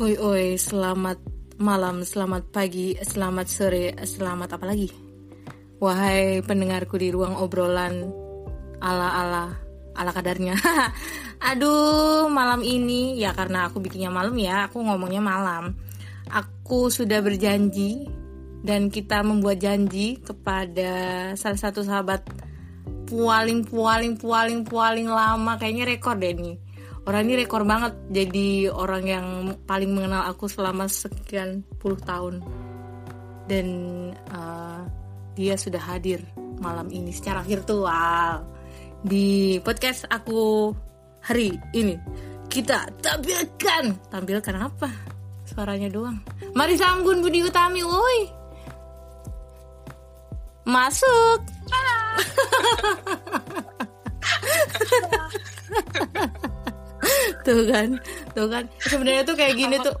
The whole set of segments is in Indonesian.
Oi oi, selamat malam, selamat pagi, selamat sore, selamat apa lagi? Wahai pendengarku di ruang obrolan ala-ala ala kadarnya. Aduh, malam ini ya karena aku bikinnya malam ya, aku ngomongnya malam. Aku sudah berjanji dan kita membuat janji kepada salah satu sahabat paling paling paling paling lama kayaknya rekor deh nih orang ini rekor banget jadi orang yang paling mengenal aku selama sekian puluh tahun. Dan uh, dia sudah hadir malam ini secara virtual. Di podcast aku hari ini kita tampilkan. Tampilkan apa? Suaranya doang. Mari sambun Budi Utami woi. Masuk tuh kan tuh kan. Sebenarnya tuh kayak gini tuh.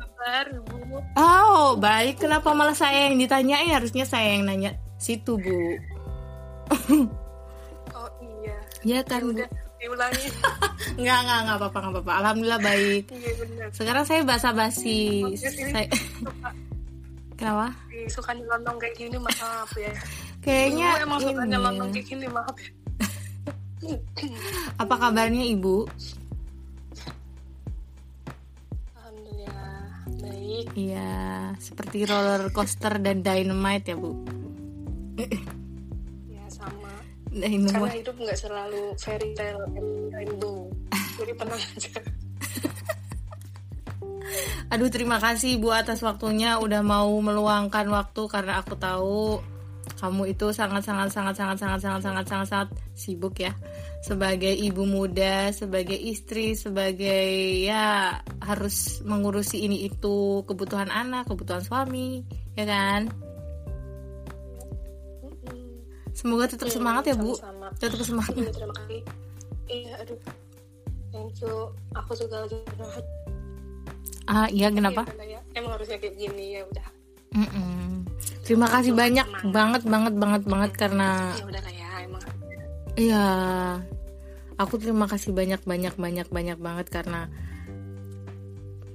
oh baik. Kenapa malah saya yang ditanyain harusnya saya yang nanya situ bu. Oh iya. Ya kan ya udah diulangi nggak nggak nggak apa-apa nggak apa-apa. Alhamdulillah baik. Iya benar. Sekarang saya basa-basi. Saya kenapa? Suka nyelonong kayak gini maaf ya. Kayaknya Ibu emang suka nyelonong kayak gini maaf ya. Apa kabarnya ibu baik Iya, seperti roller coaster dan dynamite ya bu. ya sama. Dynamite. karena hidup nggak selalu fairy tale and rainbow. Jadi tenang aja. Aduh terima kasih Bu atas waktunya. Udah mau meluangkan waktu karena aku tahu kamu itu sangat sangat sangat sangat sangat sangat sangat sangat sangat sibuk ya sebagai ibu muda, sebagai istri, sebagai ya harus mengurusi ini itu kebutuhan anak, kebutuhan suami, ya kan? Semoga tetap semangat ya Bu, sama tetap semangat. Iya, terima kasih. Iya aduh. Thank you. Aku juga lagi curhat. Ah iya kenapa? Iya, ya. emang harusnya kayak gini ya udah. Mm-mm. Terima kasih banyak. banget banget banget banget karena ya udah ya Iya, aku terima kasih banyak banyak banyak banyak banget karena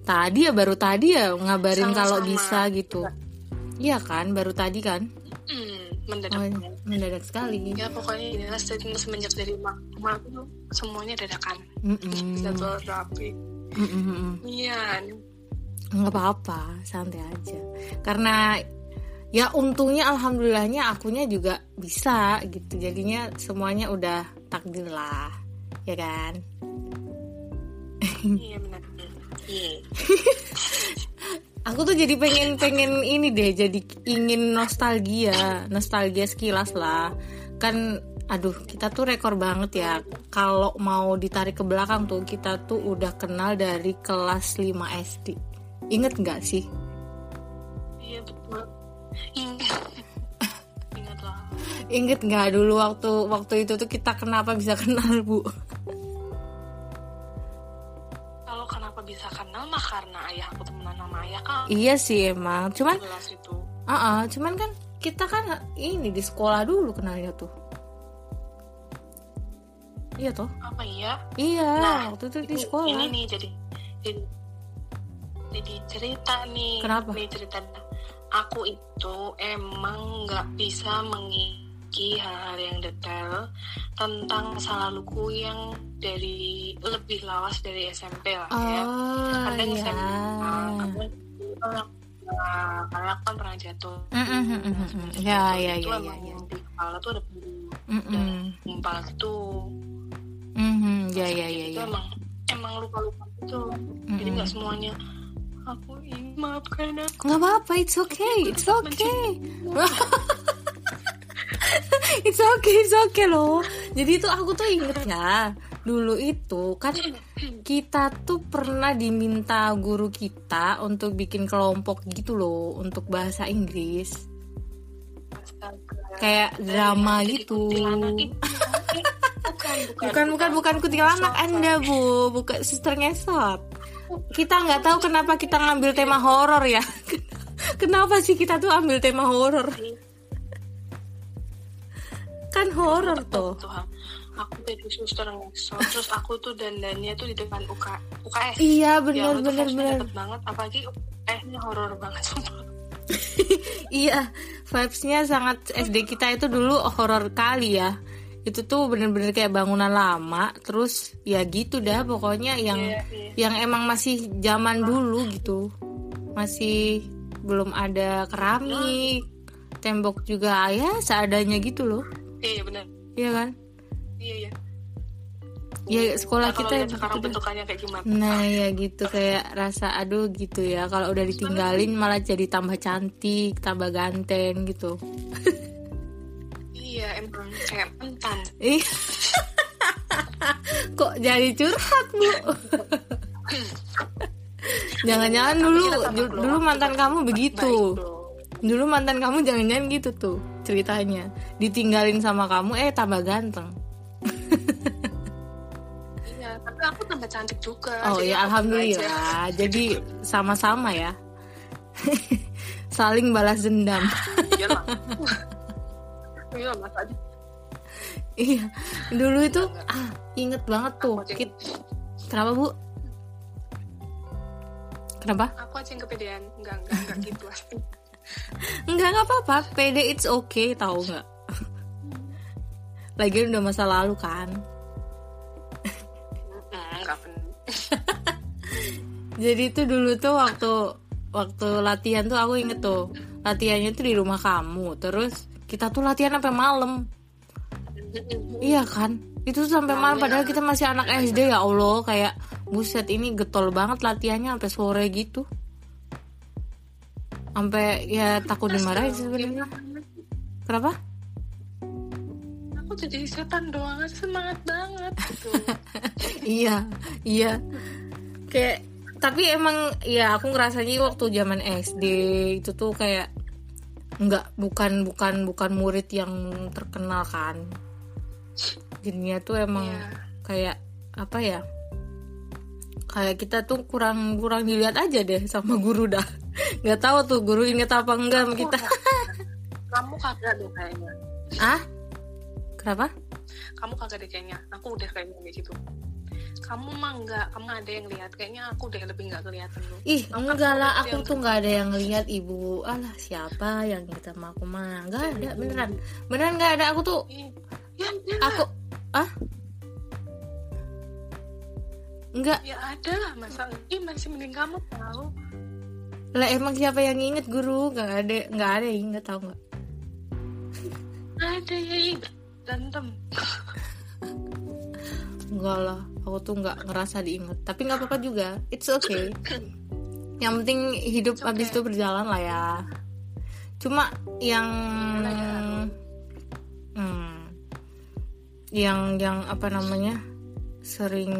tadi ya baru tadi ya ngabarin Sama-sama. kalau bisa gitu. Iya kan, baru tadi kan. hmm, mendadak Oh, mendadak sekali. ya pokoknya inilah statement semenjak dari mak semuanya dadakan Mm-mm. jadwal rapi iya nggak apa-apa, santai aja. Karena ya untungnya alhamdulillahnya akunya juga bisa gitu. Jadinya semuanya udah takdir lah, ya kan? iya benar iya Aku tuh jadi pengen pengen ini deh, jadi ingin nostalgia, nostalgia sekilas lah. Kan, aduh, kita tuh rekor banget ya. Kalau mau ditarik ke belakang tuh, kita tuh udah kenal dari kelas 5 SD. Ingat nggak sih? Ingat lah Ingat nggak dulu waktu waktu itu tuh kita kenapa bisa kenal bu? kalau kenapa bisa kenal mah karena ayah aku temenan sama ayah kan Iya sih emang. Cuman, kelas itu ah, cuman kan kita kan ini di sekolah dulu kenalnya tuh. Iya toh? apa iya Iya, Nah, waktu itu di ini- sekolah. Ini nih jadi jadi, jadi cerita nih. Kenapa? Nih cerita aku itu emang nggak bisa mengiki hal-hal yang detail tentang masa laluku yang dari lebih lawas dari SMP lah ya. Oh, Kadang iya. SMP, nah, kadang nah, karena aku kan pernah jatuh. Mm, mm, mm, mm, Nah, mm. Ya, ya, itu ya, emang ya, ya. di kepala tuh ada bulu Mm, dan mm. gumpal tuh. Mhm, ya, ya, ya, itu ya. emang emang lupa-lupa gitu jadi nggak semuanya aku ingin maafkan aku Nggak apa-apa, it's okay, it's okay. it's okay, it's okay loh. Jadi itu aku tuh inget ya, dulu itu kan kita tuh pernah diminta guru kita untuk bikin kelompok gitu loh, untuk bahasa Inggris. Kayak drama gitu. bukan Bukan, bukan, bukan kuntilanak Anda, Bu. Bukan suster ngesot. Kita nggak tahu kenapa kita ngambil tema horor ya. Kenapa sih kita tuh ambil tema horor? Kan horor tuh. Tuhan aku jadi suster ngesot terus aku tuh dandannya tuh di depan UK, UKS iya Ya vibes-nya bener dapet banget apalagi UKS-nya horor banget sumpah. iya vibesnya sangat SD kita itu dulu horor kali ya itu tuh bener-bener kayak bangunan lama terus ya gitu dah pokoknya yang Iya, iya. yang emang masih zaman dulu gitu. Masih belum ada keramik tembok juga ya seadanya gitu loh. Iya iya benar iya kan? Iya iya. Ya sekolah Nah, kita sekarang dah. bentukannya kayak gimana? Nah ya gitu kayak rasa aduh gitu ya. Kalau udah ditinggalin malah jadi tambah cantik, tambah ganteng gitu. iya emang kayak mantan Ih. Kok jadi curhat bu? Jangan-jangan dulu dulu mantan kamu begitu. Dulu mantan kamu jangan-jangan gitu tuh ceritanya. Ditinggalin sama kamu eh tambah ganteng. iya tapi aku tambah cantik juga Oh ya aja. alhamdulillah. Jadi sama-sama ya. Saling balas dendam. iya iya aja Iya, dulu itu ah inget banget tuh. Kit, kenapa bu? Kenapa? aku aja yang kepedean enggak enggak enggak gitu pasti Enggak nggak apa-apa. PD it's okay, tahu nggak? Lagian udah masa lalu kan. Enggak Jadi itu dulu tuh waktu waktu latihan tuh aku inget tuh latihannya tuh di rumah kamu. Terus kita tuh latihan sampai malam. Iya kan? Itu tuh sampai malam padahal kita masih anak SD ya Allah kayak buset ini getol banget latihannya sampai sore gitu. Sampai ya takut dimarahin sebenarnya. Kenapa? aku jadi setan doang semangat banget gitu iya, iya. Kayak tapi emang ya aku ngerasanya waktu zaman SD itu tuh kayak nggak bukan bukan bukan murid yang terkenal kan. Jadinya tuh emang Iya. kayak apa ya? Kayak kita tuh kurang kurang dilihat aja deh sama guru dah. Nggak tahu tuh guru inget apa enggak sama kita. kamu kagak deh kayaknya ah? Kenapa? kamu kagak deh kayaknya aku udah kayak kayak gitu kamu mah enggak kamu ada yang lihat kayaknya aku udah lebih nggak kelihatan lu Ih, Aku enggak lah, aku tuh nggak ada yang lihat ibu. Alah, siapa yang kita sama aku mah? Nggak ada, beneran. Beneran nggak ada. Aku tuh, Ih, ya, ya, aku, ah? Enggak, ya ada lah masa ini masih mending kamu tahu lah emang siapa yang inget guru? Nggak ada, nggak ada yang inget tau nggak? ada ya ih, berantem Enggak lah, aku tuh nggak ngerasa diinget. Tapi nggak apa-apa juga, it's okay. Yang penting hidup It's abis okay. itu berjalan lah ya. Cuma yang, hmm, yang yang apa namanya sering,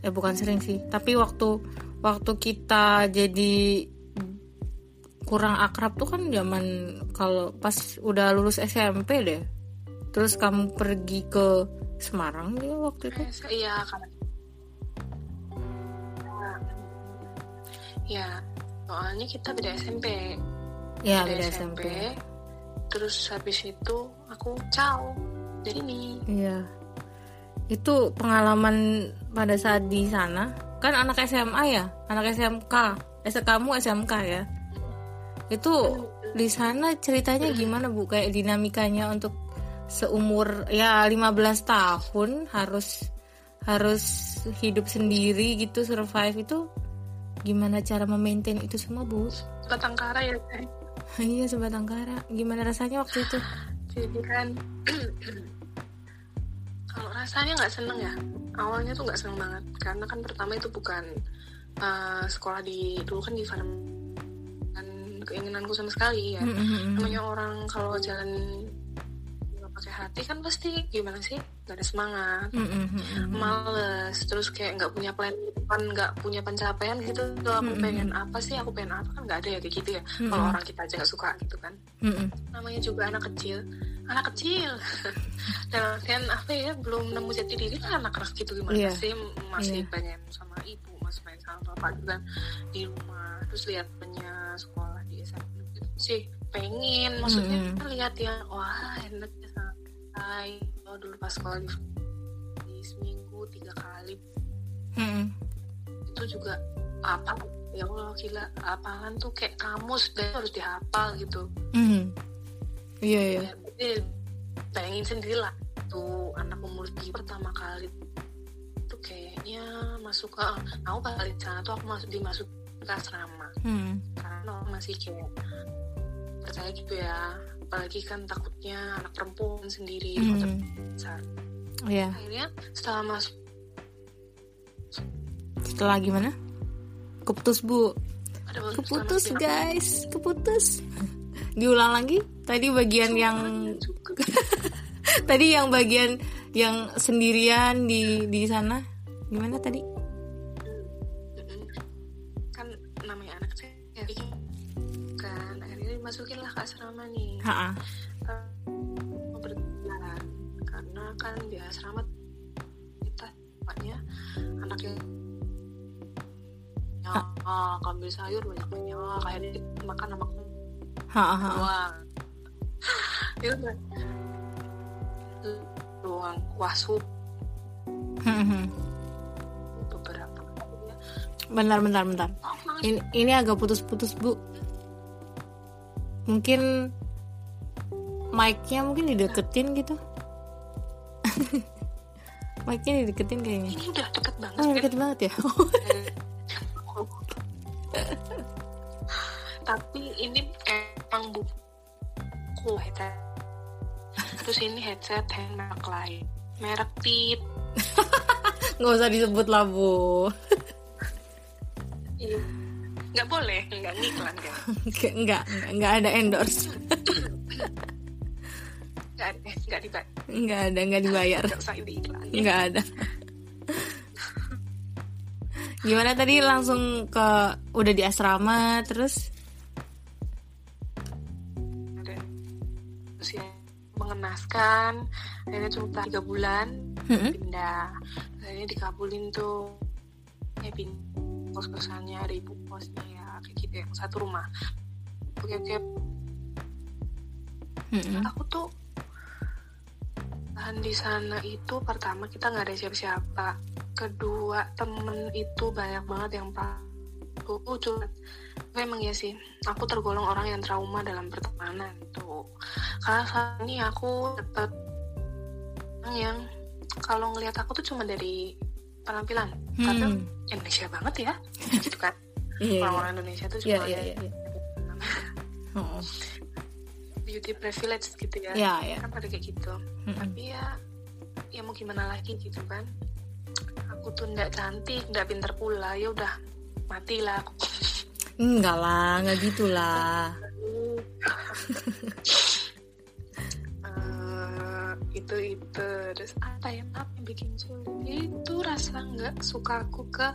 ya bukan sering sih. Tapi waktu waktu kita jadi kurang akrab tuh kan zaman kalau pas udah lulus SMP deh. Terus kamu pergi ke Semarang ya waktu itu? Eh, iya karena ya soalnya kita beda SMP Ya beda beda SMP. terus habis itu aku caw jadi nih Iya. Itu pengalaman pada saat di sana kan anak SMA ya, anak SMK. S kamu SMK ya. Itu di sana ceritanya gimana Bu? Kayak dinamikanya untuk seumur ya 15 tahun harus harus hidup sendiri gitu survive itu gimana cara memaintain itu semua Bu? batang kara ya teh iya sebatang kara. Gimana rasanya waktu itu? jadi kan kalau rasanya nggak seneng ya awalnya tuh nggak seneng banget karena kan pertama itu bukan eh, sekolah di dulu kan di farm keinginanku sama sekali ya namanya orang kalau jalan pakai hati kan pasti gimana sih? Nggak ada semangat. Mm-mm. males. Terus kayak nggak punya plan kan nggak punya pencapaian gitu tuh aku Mm-mm. pengen apa sih? Aku pengen apa? Kan nggak ada ya kayak gitu ya. Kalau Mm-mm. orang kita aja nggak suka gitu kan. Mm-mm. namanya juga anak kecil. Anak kecil. Dalam artian apa ya? Belum nemu jati diri lah anak-anak gitu. Gimana Iya. sih? Masih Iya. pengen sama ibu masih pengen sama bapak gitu kan. Di rumah. Terus lihat punya sekolah di SMP gitu sih pengen. Maksudnya kan lihat yang wah enak ya santai oh, dulu pas sekolah di, di seminggu tiga kali Mm-mm. itu juga apa ya Allah gila apalan tuh kayak kamus dan harus dihafal gitu Mhm. Iya iya. ya, jadi bayangin sendiri lah tuh anak umur tiga pertama kali tuh kayaknya masuk ke aku kali di sana tuh aku masuk dimasuk ke asrama Hmm. karena masih kayak percaya gitu ya apalagi kan takutnya anak perempuan sendiri di kota besar Iya. akhirnya setelah masuk Setelah gimana? Keputus bu. Keputus masuk- guys. Keputus. Diulang lagi. Tadi bagian yang Cukup. tadi yang bagian yang sendirian di di sana. Gimana tadi? Berjalan karena kan di asrama kita tempatnya anak yang ya, ah, ambil sayur banyak banyak akhirnya makan sama doang ya udah doang kuah sup Hmm. beberapa. Bentar bentar bentar. Ini ini agak putus-putus bu. Mungkin mic-nya mungkin dideketin gitu. mic-nya dideketin kayaknya. ini udah deket banget Oh kan? deket banget ya. tapi ini emang buku headset terus ini headset hand merek lain merek tit Nggak usah disebut lah bu. Iya. nggak boleh nggak ngiklan kan Nggak nggak nggak ada endorse. Nggak ada nggak dibayar Nggak ada nggak dibayar. nggak usah diiklan Nggak ada. Gimana tadi langsung ke udah di asrama terus? ya mengenaskan akhirnya cuma tiga bulan Hmm? pindah akhirnya dikabulin tuh ya pindah kos kosannya ada ibu kosnya ya kayak gitu yang satu rumah oke oke Hmm. aku tuh bahan di sana itu pertama kita nggak ada siapa-siapa kedua temen itu banyak banget yang aku cuma memang ya sih aku tergolong orang yang trauma dalam pertemanan tuh karena saat ini aku orang yang kalau ngelihat aku tuh cuma dari penampilan karena Hmm. Indonesia banget ya gitu kan Iya. orang-orang Indonesia tuh Iya cuma ada iya. iya. Oh. Beauty privilege gitu ya. Iya iya. kan pada kayak gitu. Mm-mm. tapi ya ya mau gimana lagi gitu kan. Aku tuh ndak cantik ndak pinter pula. Ya udah matilah aku. Enggak lah, enggak gitulah. Eh, itu itu. Terus apa ya apa yang bikin sulit? Itu rasa nggak suka aku ke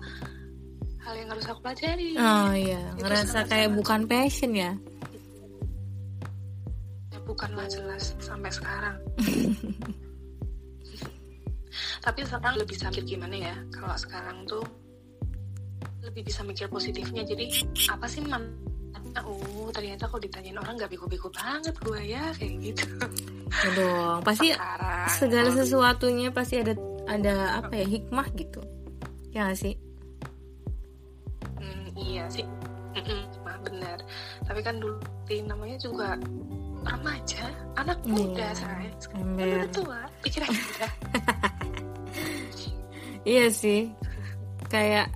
hal yang harus aku pelajari. Oh iya, ngerasa kayak bukan passion ya. Bukanlah jelas sampai sekarang. Tapi sekarang lebih mikir gimana ya kalau sekarang tuh lebih bisa mikir positifnya. Jadi apa sih manfaatnya oh ternyata kalau ditanyain orang nggak bego-bego banget gue ya kayak gitu. Ya dong, pasti sekarang segala sesuatunya pasti ada ada apa ya hikmah gitu. Ya nggak sih? Hmm, iya sih. Mm-mm, mah benar. Tapi kan dulu namanya juga remaja anak Iya, muda saya sekarang kan udah tua. Pikiran kita Iya sih. Kayak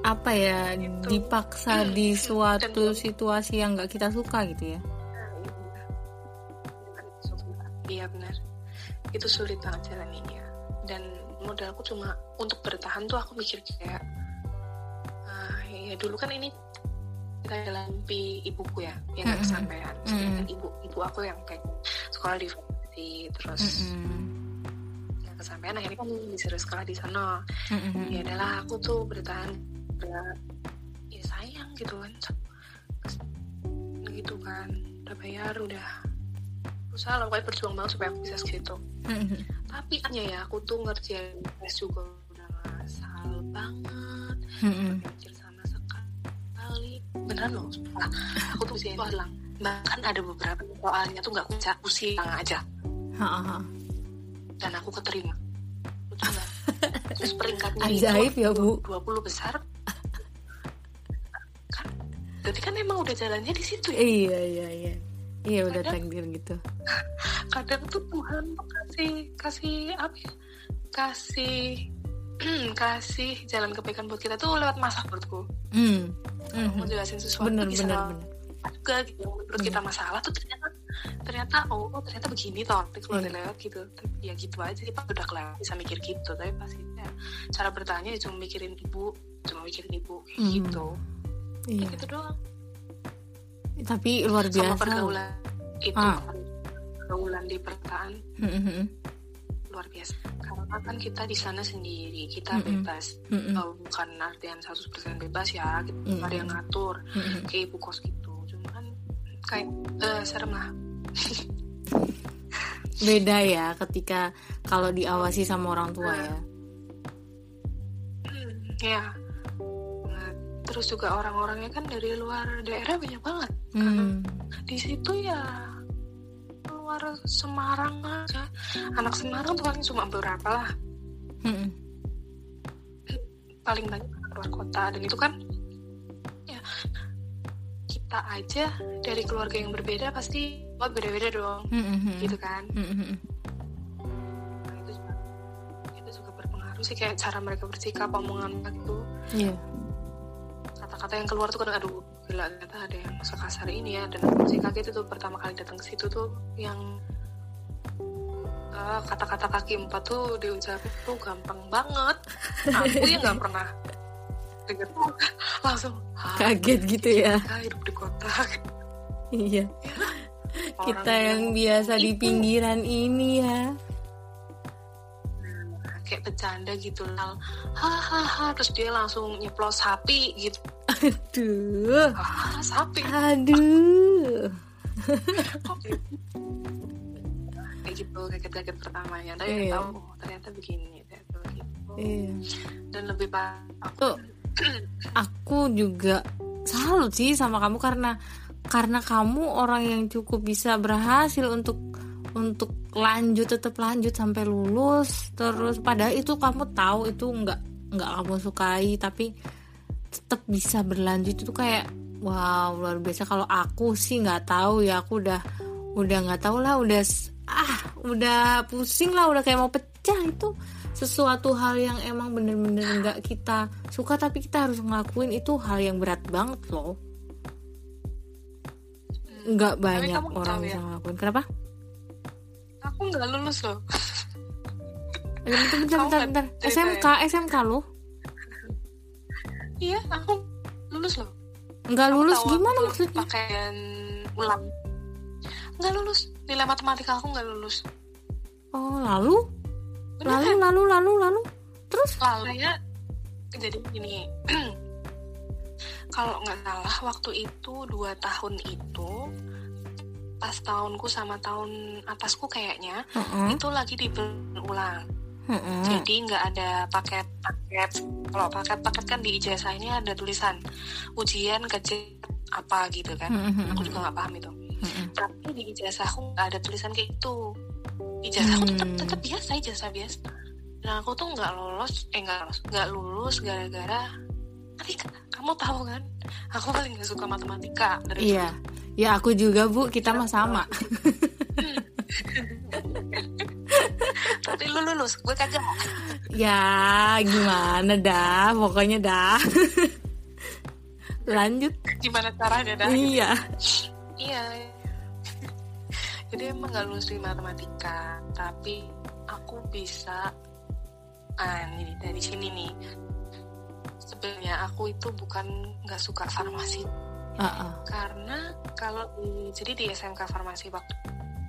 apa ya dipaksa di suatu situasi yang nggak kita suka gitu ya. Iya benar. Itu sulit banget jalaninnya. Dan modalku cuma untuk bertahan tuh aku mikir kayak ah, ya dulu kan ini kita dalam mimpi ibuku ya yang nggak Mm-mm. kesampaian. Sedangkan ibu ibu aku yang kayak sekolah di terus Mm-mm. yang kesampaian akhirnya kan disuruh sekolah di sana. Mm-mm. Ya adalah aku tuh bertahan ya, ya sayang gitu kan gitu kan udah bayar udah usaha lah pokoknya berjuang banget supaya aku bisa segitu Mm-mm. tapi hanya ya aku tuh ngerjain tes juga udah ngasal banget sama sekali beneran loh aku tuh bisa hilang. Bahkan ada beberapa soalnya tuh nggak bisa pusing aja. Ha-ha. dan aku keterima. Terus peringkatnya Ajaib ya, Bu. 20 besar. Kan berarti kan emang udah jalannya di situ ya? Iya iya iya. Iya udah takdir gitu. kadang tuh Tuhan tuh kasih kasih apa ya? Kasih kasih jalan kebaikan buat kita tuh lewat masa menurutku. Hmm. Mau Mhm. jelasin sesuatu bener bisa bener bener juga gitu menurut kita masalah tuh ternyata ternyata oh, oh, ternyata begini toh tapi kalau udah lewat gitu ya gitu aja sih Pak. udah kelewat bisa mikir gitu tapi pasti ya, cara bertanya ya cuma mikirin ibu cuma mikirin ibu kayak Hmm. gitu iya gitu doang tapi luar sama biasa loh. pergaulan itu Ah. pergaulan di perkotaan Mhm, mhm. Luar biasa karena kan kita di sana sendiri kita Mm-mm. bebas Mhm, Oh, bukan artian 100% bebas ya gitu. Mm-mm. ada yang ngatur mhm. kayak ibu kos gitu cuma kan kayak eh, serem lah beda ya ketika kalau diawasi sama orang tua ya Hmm, ya Nah, terus juga orang-orangnya kan dari luar daerah banyak banget hmm. di situ ya luar Semarang aja. Anak Semarang tuh paling cuma beberapa lah. Mhm. paling banyak luar kota. Dan itu kan ya kita aja dari keluarga yang berbeda pasti oh, beda-beda dong. Mhm, gitu kan. Nah, itu juga, itu juga berpengaruh sih kayak cara mereka bersikap omongan gitu iya. Kata-kata yang keluar tuh kan aduh gila ternyata ada yang sekasar ini ya. Dan aku masih kaget itu pertama kali datang ke situ tuh yang eh, kata-kata kaki empat tuh diucapin tuh gampang banget. Aku yang nggak pernah denger tuh langsung "Hah, kaget gitu ya. kita hidup di kota. Iya. Kita yang biasa di itu. pinggiran ini ya kayak bercanda gitu lah hahaha terus dia langsung nyeplos sapi gitu. Aduh. Ah sapi. Aduh. Kok gitu kayak gitu kaget-kaget pertamanya. Tapi Iya. tahu oh, ternyata begini ternyata begitu. Iya. Dan lebih pak tuh aku juga salut sih sama kamu karena karena kamu orang yang cukup bisa berhasil untuk untuk lanjut tetap lanjut sampai lulus. Terus padahal itu kamu tahu itu nggak nggak kamu sukai tapi tetap bisa berlanjut. Itu kayak wow luar biasa. Kalau aku sih nggak tahu ya aku udah udah nggak tahu lah udah ah udah pusing lah udah kayak mau pecah. Itu sesuatu hal yang emang bener-bener nggak kita suka tapi kita harus ngelakuin. Itu hal yang berat banget loh. Nggak banyak orang tahu bisa ya? ngelakuin. Kenapa aku nggak lulus loh. Eh, bentar bentar bentar, bentar. SMK SMK lo? Iya aku lulus loh. Nggak lulus gimana maksudnya? pakaian ulang. Nggak lulus. Nilai matematika aku nggak lulus. Oh lalu? Beneran. lalu lalu lalu lalu. Terus? Lalu ya jadi gini. Kalau nggak salah waktu itu dua tahun itu pas tahunku sama tahun atasku kayaknya Heeh, itu lagi ulang. Heeh. jadi nggak ada paket paket kalau paket paket kan di ijazah ini ada tulisan ujian kecil apa gitu kan. Heeh, heeh, aku juga nggak paham itu. Heeh. tapi di ijazahku nggak ada tulisan kayak itu ijazahku tetap Hmm. tetap biasa ijazah biasa. Dan aku tuh nggak lolos eh nggak lolos nggak lulus gara-gara tapi ka- kamu tahu kan? Aku paling nggak suka matematika dari iya ya aku juga bu. Kita mah sama. Tapi lu lulus gue kagak. Ya gimana dah? Pokoknya dah. Lanjut. Gimana caranya dah? Iya. Iya. Jadi emang nggak lulus di matematika tapi aku bisa ah ini dari sini nih. Sebenarnya aku itu bukan nggak suka farmasi Karena kalau di, jadi di SMK farmasi waktu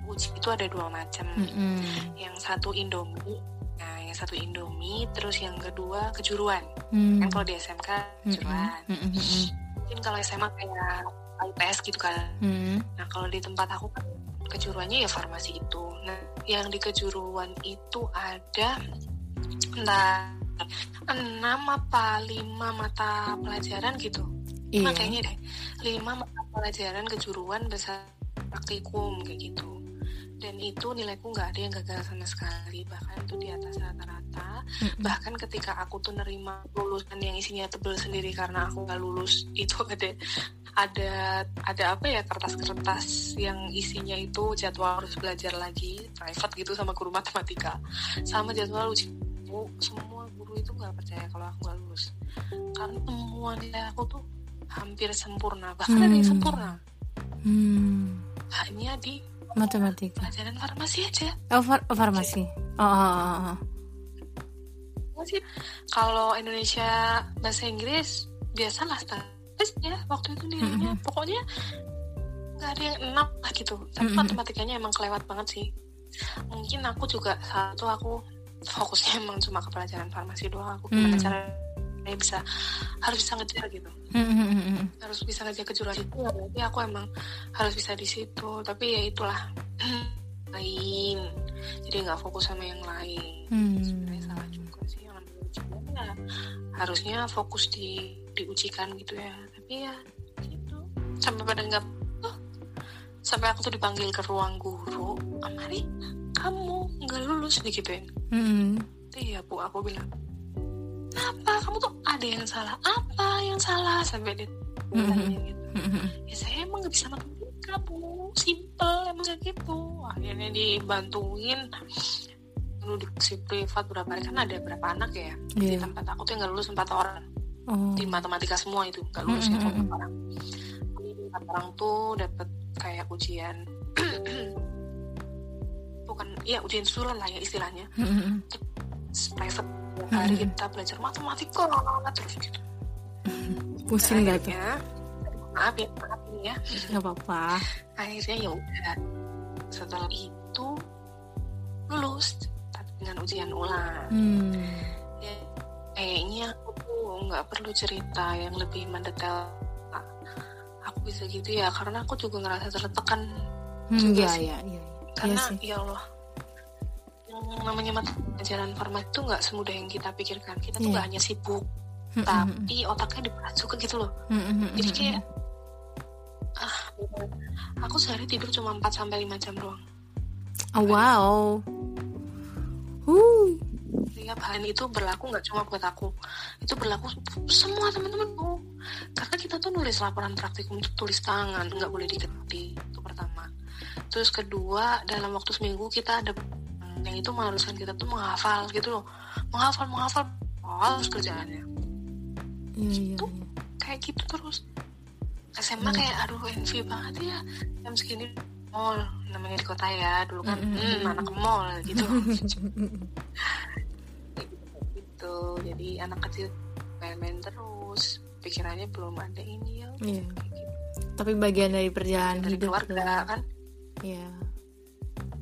uji itu ada dua macam Mm-mm. yang satu Indomie nah yang satu Indomie terus yang kedua kejuruan Hmm. kan kalau di SMK kejuruan. Mm-mm. mungkin kalau SMA kayak IPS gitu kan Mm-mm. nah kalau di tempat aku kan kejuruannya ya farmasi itu nah yang di kejuruan itu ada entah enam apa lima mata pelajaran gitu iya. Lima kayaknya deh lima mata pelajaran kejuruan besar praktikum kayak gitu. Dan itu nilaiku nggak ada yang gagal sama sekali bahkan itu di atas rata-rata. Mm-mm. bahkan ketika aku tuh nerima lulusan yang isinya tebel sendiri karena aku nggak lulus itu ada ada ada apa ya kertas-kertas yang isinya itu jadwal harus belajar lagi private gitu sama guru matematika. Sama jadwal uji semua guru itu nggak percaya kalau aku nggak lulus. Karena semua nilai aku tuh hampir sempurna bahkan ada yang Hmm. sempurna Hmm. hanya di Matematika. pelajaran farmasi aja Oh, far- oh, farmasi. Oh, oh, oh, oh. sih kalau Indonesia bahasa Inggris biasalah statis ya waktu itu nilainya Mm-mm. pokoknya nggak ada yang enam lah gitu tapi Mm-mm. matematikanya emang kelewat banget sih mungkin aku juga satu aku fokusnya emang cuma ke pelajaran farmasi doang aku gimana Mm. caranya bisa harus bisa ngejar gitu Hmm, hmm, hmm, harus bisa ngejar kejuaraan itu ya berarti aku emang harus bisa di situ. Tapi ya itulah. Lain. Jadi nggak fokus sama yang lain. Hmm. sebenarnya salah juga sih yang ujian ya harusnya fokus di diujikan gitu ya. Tapi ya gitu. Sampai pada nggak oh, sampai aku tuh dipanggil ke ruang guru. Amari kamu nggak lulus digituin Hmm. iya bu. Aku bilang apa? Kamu tuh ada yang salah. Apa yang salah? Sampai dia Mhm. tanya gitu. Hmm, hmm, ya saya emang nggak bisa matematika bu simple emang kayak gitu. Akhirnya dibantuin. Dulu dikasih privat berapa hari? Kan ada berapa anak ya? Di Iya. tempat aku tuh yang nggak lulus empat orang. Oh. di matematika semua itu. Nggak lulus ya Mm, mm, empat mm. orang. Empat orang tuh dapat kayak ujian. Bukan ya ujian susulan lah ya istilahnya. Hmm, hmm, hmm. Private Tiap hari Mm, mm. kita belajar matematika terus gitu Pusing gak tuh? maaf ya maaf ini ya Gak apa-apa. akhirnya ya udah setelah itu lulus tapi dengan ujian ulang Hmm. ya, kayaknya aku tuh nggak perlu cerita yang lebih mendetail aku bisa gitu ya karena aku juga ngerasa tertekan Hmm, Juga sih. iya, iya. Iya karena sih. ya Allah yang namanya mata pelajaran farmasi itu nggak semudah yang kita pikirkan kita tuh Iya. nggak hanya sibuk Hmm, hmm, tapi otaknya diperas juga gitu loh hmm, hmm, hmm, jadi kayak ah aku sehari tidur cuma 4 sampai 5 jam doang Oh, wow. Uh. Setiap hal itu berlaku nggak cuma buat aku, itu berlaku semua teman-temanku. Karena kita tuh nulis laporan praktikum itu tulis tangan, nggak boleh diketik itu pertama. Terus kedua dalam waktu seminggu kita ada yang itu mengharuskan kita tuh menghafal gitu loh, menghafal menghafal harus kerjaannya Iya, iya, Tuh. iya. kayak gitu terus. SMA Hmm. kayak aduh envy banget ya jam segini mall namanya di kota ya dulu kan Mm, mm, hmm, mm. anak ke mall gitu gitu jadi anak kecil main-main terus pikirannya belum ada ini ya Iya. gitu. Tapi bagian dari perjalanan dari hidup keluarga kan Iya.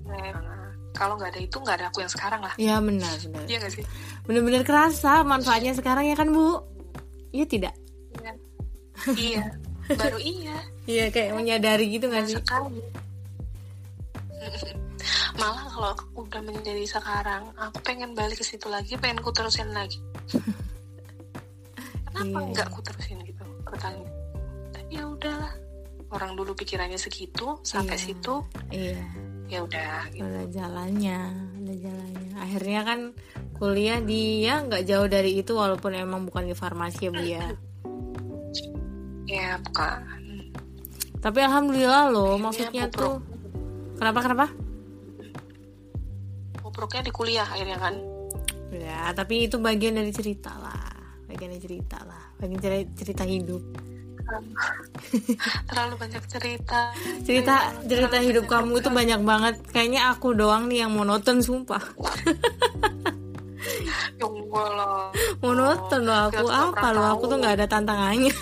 Nah, kalau nggak ada itu nggak ada aku yang sekarang lah Iya benar, benar. iya nggak sih Benar-benar kerasa manfaatnya sekarang ya kan, Bu? Iya tidak? iya iya baru iya Iya, kayak menyadari gitu gak sih? sekali malah kalau aku udah menjadi sekarang aku pengen balik ke situ lagi pengen ku terusin lagi kenapa Iya. nggak ku terusin gitu pertanyaan tapi ya udahlah orang dulu pikirannya segitu sampai Iya. situ Iya. Ya udah gitu. Ada jalannya, ada jalannya. Akhirnya kan kuliah di ya nggak jauh dari itu walaupun emang bukan di farmasi ya bu ya. ya bukan Tapi alhamdulillah loh, Akhirnya maksudnya tuh kenapa kenapa? bobroknya di kuliah akhirnya kan Ya, tapi itu bagian dari cerita lah, bagian dari cerita lah, bagian dari cerita hidup. terlalu banyak cerita Cerita cerita hidup kamu itu banyak banget. Kayaknya aku doang nih yang monoton sumpah. ya Monoton loh aku apa loh aku tuh nggak ada tantangannya.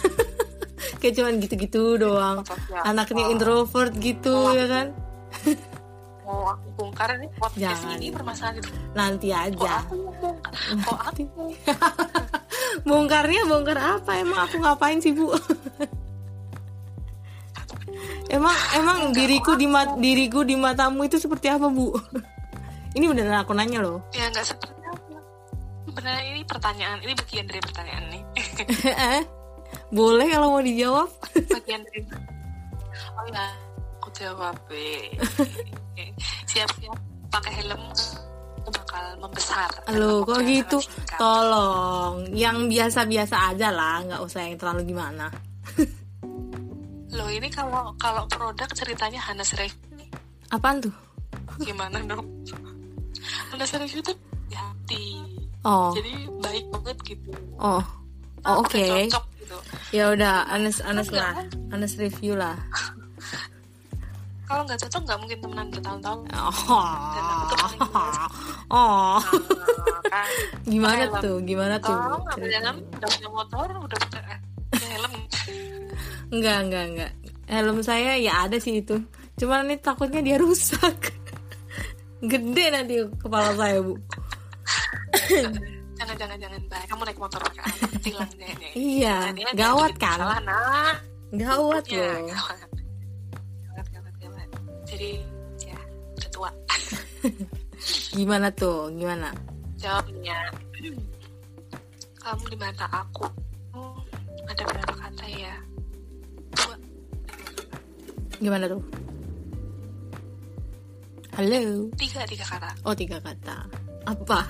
Kayak cuman gitu-gitu doang. Contohnya Anaknya introvert gitu ya kan. mau aku bongkar nih podcast Jangan. ini permasalahan Nanti kok aja. aku mau bongkar kok aku Bongkarnya bongkar apa? Emang aku ngapain sih, Bu? emang emang diriku di mat diriku di matamu itu seperti apa, Bu? Ini beneran aku nanya loh. ya nggak seperti apa sebenarnya ini pertanyaan ini bagian dari pertanyaan nih Boleh kalau mau dijawab? bagian dari oh ya aku jawab eh. siap-siap pakai helm bakal membesar Lo Dalam kok gitu? singkat. Tolong, yang biasa-biasa aja lah, nggak usah yang terlalu gimana. Loh ini kalau kalau produk ceritanya Hanes Review Apaan tuh? gimana dong? Hanes Review tuh hati. Oh, Jadi baik banget gitu. oh, oh oke. Cocok gitu. Ya udah, Anes, Anes lah, Anes review lah. Kalau nggak cocok nggak mungkin temenan bertahun-tahun. Oh, Dan aku tuh oh, kan. gimana Helm. tuh? Gimana tuh? Kalau nggak punya helm, udah punya motor, udah punya eh, helm. Enggak, enggak, enggak. Helm saya ya ada sih itu. Cuman ini takutnya dia rusak. Gede nanti kepala saya, Bu. jangan jangan jangan baik. Kamu naik motor pakai? Tilang deh. Iya, Nah, gawat kan? Salah, nah. Gawat Ya, loh. gawat, gawat. Jadi, ya, udah tua. Gimana tuh? Gimana? Jawabnya, kamu di mata aku ada berapa kata ya? Dua. Gimana tuh? Halo. Tiga, tiga kata. Oh, tiga kata. Apa?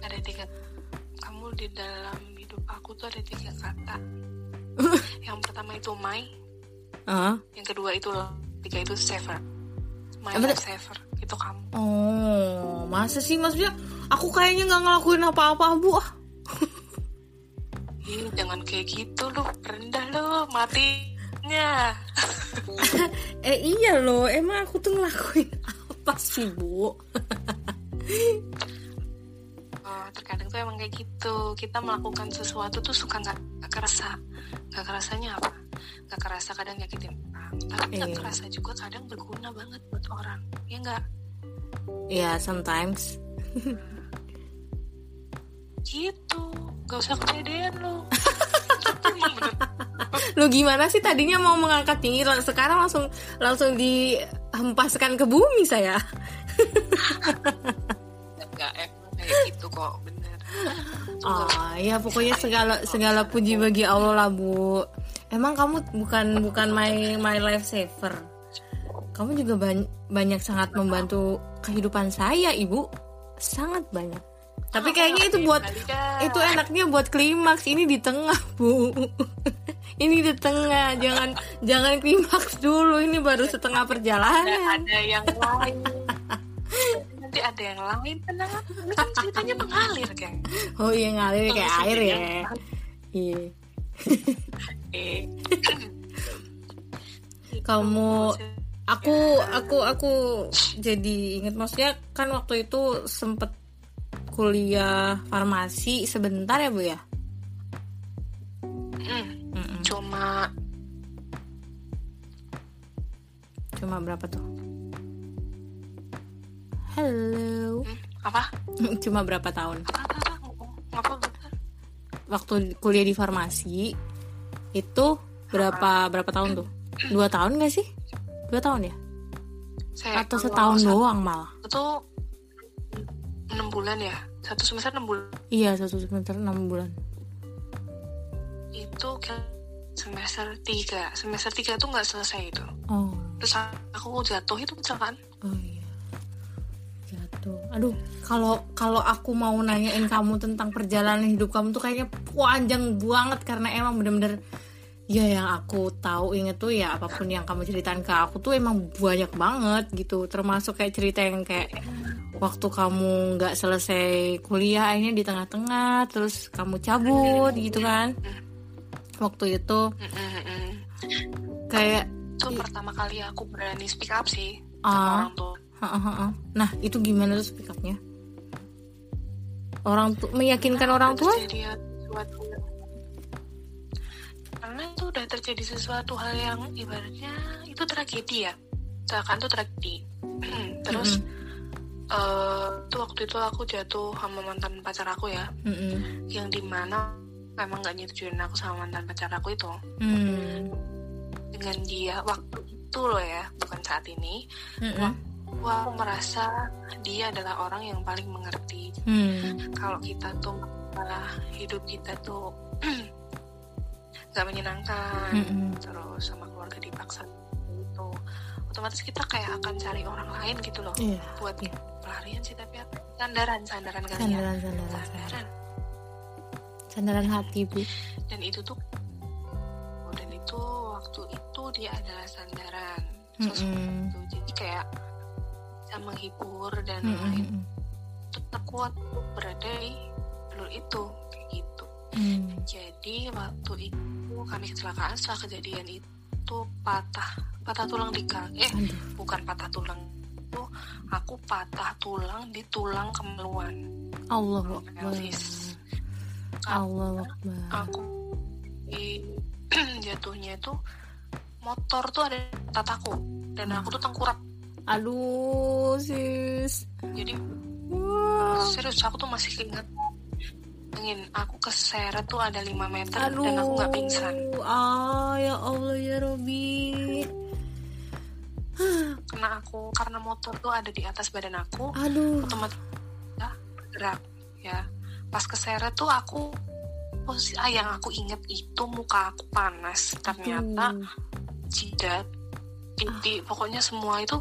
Ada tiga. Kamu di dalam hidup aku tuh ada tiga kata. yang pertama itu my, Ah? yang kedua itu tiga itu saver. My Apa life tuh? saver. Itu kamu. Oh, masa sih maksudnya? Aku kayaknya nggak ngelakuin apa-apa, Bu. Ah. Ih, jangan kayak gitu loh. Rendah loh, matinya. Eh iya loh, emang aku tuh ngelakuin apa sih, Bu? Oh, terkadang tuh emang kayak gitu. Kita melakukan sesuatu tuh suka nggak nggak kerasa. Nggak kerasanya apa? Nggak kerasa kadang nyakitin orang. Tapi nggak Iya. kerasa juga kadang berguna banget buat orang. Ya nggak? Ya, sometimes. Gitu. Gak usah kepedean bener. Lu gimana sih tadinya mau mengangkat tinggi, sekarang langsung langsung dihempaskan ke bumi saya. Nggak emang kayak gitu kok. Bener. Oh, ya pokoknya segala segala puji bagi Allah lah, Bu. Emang kamu bukan bukan my my life saver. Kamu juga ban- banyak sangat membantu kehidupan saya, Ibu. Sangat banyak. Tapi kayaknya itu buat itu enaknya buat klimaks ini di tengah bu ini di tengah jangan jangan klimaks dulu ini baru setengah ada, perjalanan ada yang lain. Nanti ada yang lain. Tenang. Ini kan ceritanya mengalir kan. oh iya ngalir kayak Terus air ya iya Eh. kamu aku aku aku jadi inget maksudnya kan waktu itu sempet kuliah farmasi sebentar ya bu ya Mm, cuma cuma berapa tuh halo. Hmm, apa? Cuma berapa tahun? Apa apa apa? Waktu kuliah di farmasi itu berapa berapa tahun tuh? Dua tahun gak sih? Dua tahun ya? Saya atau setahun satu doang malah? Itu enam bulan ya? Satu semester enam bulan? Iya satu semester enam bulan. Itu semester tiga. Semester tiga tuh nggak selesai itu. Oh. Terus aku jatuh itu kecelakaan. Oh iya jatuh aduh kalau kalau aku mau nanyain kamu tentang perjalanan hidup kamu tuh kayaknya panjang banget karena emang bener-bener ya yang aku tahu inget tuh ya apa pun yang kamu ceritain ke aku tuh emang banyak banget gitu. Termasuk kayak cerita yang kayak waktu kamu nggak selesai kuliah akhirnya di tengah-tengah terus kamu cabut gitu kan. Waktu itu kayak itu pertama kali aku berani speak up sih. Sama orang tua Ha, ha, ha. nah itu gimana tuh speak up-nya orang tuh meyakinkan orang tua? sesuatu karena itu udah terjadi sesuatu hal yang ibaratnya itu tragedi ya. Kecelakaan itu tragedi. Terus eh, itu waktu itu aku jatuh sama mantan pacar aku ya. Mm-mm. yang di mana memang gak nyetujuin aku sama mantan pacar aku itu. Hmm. dengan dia waktu itu loh ya bukan saat ini. Mm-mm. wah aku merasa dia adalah orang yang paling mengerti Hmm. kalau kita tuh malah hidup kita tuh nggak menyenangkan Mm-mm. terus sama keluarga dipaksa itu otomatis kita kayak akan cari orang lain gitu loh Iya. buat Iya. pelarian sih tapi apa? sandaran sandaran kali ya Sandaran, sandaran, sandaran Sandaran hati bu. dan itu tuh dan itu waktu itu dia adalah sandaran sosok Mm-mm. itu jadi kayak bisa menghibur dan lain tetap kuat berada di jalur itu kayak gitu. Mm. jadi waktu itu kami kecelakaan setelah kejadian itu patah patah tulang di kaki. Eh Aduh. bukan patah tulang. Itu aku patah tulang di tulang kemaluan. Allah pelvis Allah aku di jatuhnya itu motor tuh ada tataku dan aku tuh tengkurap Aduh sis. jadi Wah. serius aku tuh masih ingat ingin aku keseret tuh ada 5 meter Aduh. dan aku nggak pingsan Ah ya Allah ya Robi. karena aku karena motor tuh ada di atas badan aku Aduh. otomatis ya, bergerak ya pas keseret tuh aku posisi ah, yang aku inget itu muka aku panas ternyata Aduh. jidat pipi pokoknya semua itu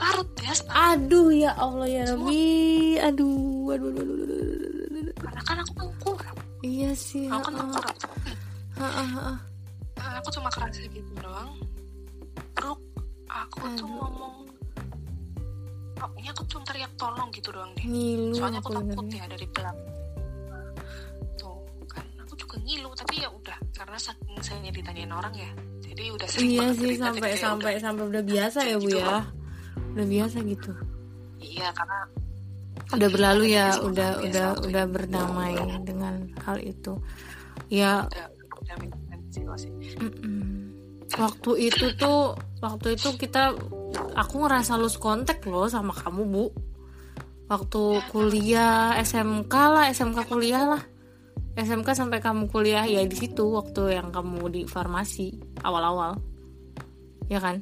parut ya Aduh ya Allah ya Robi. Aduh. Aduh. aduh, aduh, aduh, aduh, karena kan aku tengkurap Iya sih. aku kan ha-ha. Nah, aku cuma kerasa gitu doang Terus aku tuh Aduh. ngomong Pokoknya aku cuma teriak tolong gitu doang deh Ngilu Soalnya aku aku takut ya dari belakang Tuh kan aku juga ngilu Tapi ya udah Karena saking saya ditanyain orang ya Jadi udah sering Iya sih sampai kayak sampai udah- sampai udah biasa ya Bu Gitu ya. Udah biasa gitu. Iya karena Udah berlalu ya, udah biasa udah udah berdamai dengan hal itu. Ya. Waktu itu tuh, waktu itu kita, aku ngerasa lose kontak loh sama kamu bu. Waktu kuliah SMK lah, SMK kuliah lah, SMK sampai kamu kuliah ya di situ waktu yang kamu di farmasi awal-awal, ya kan?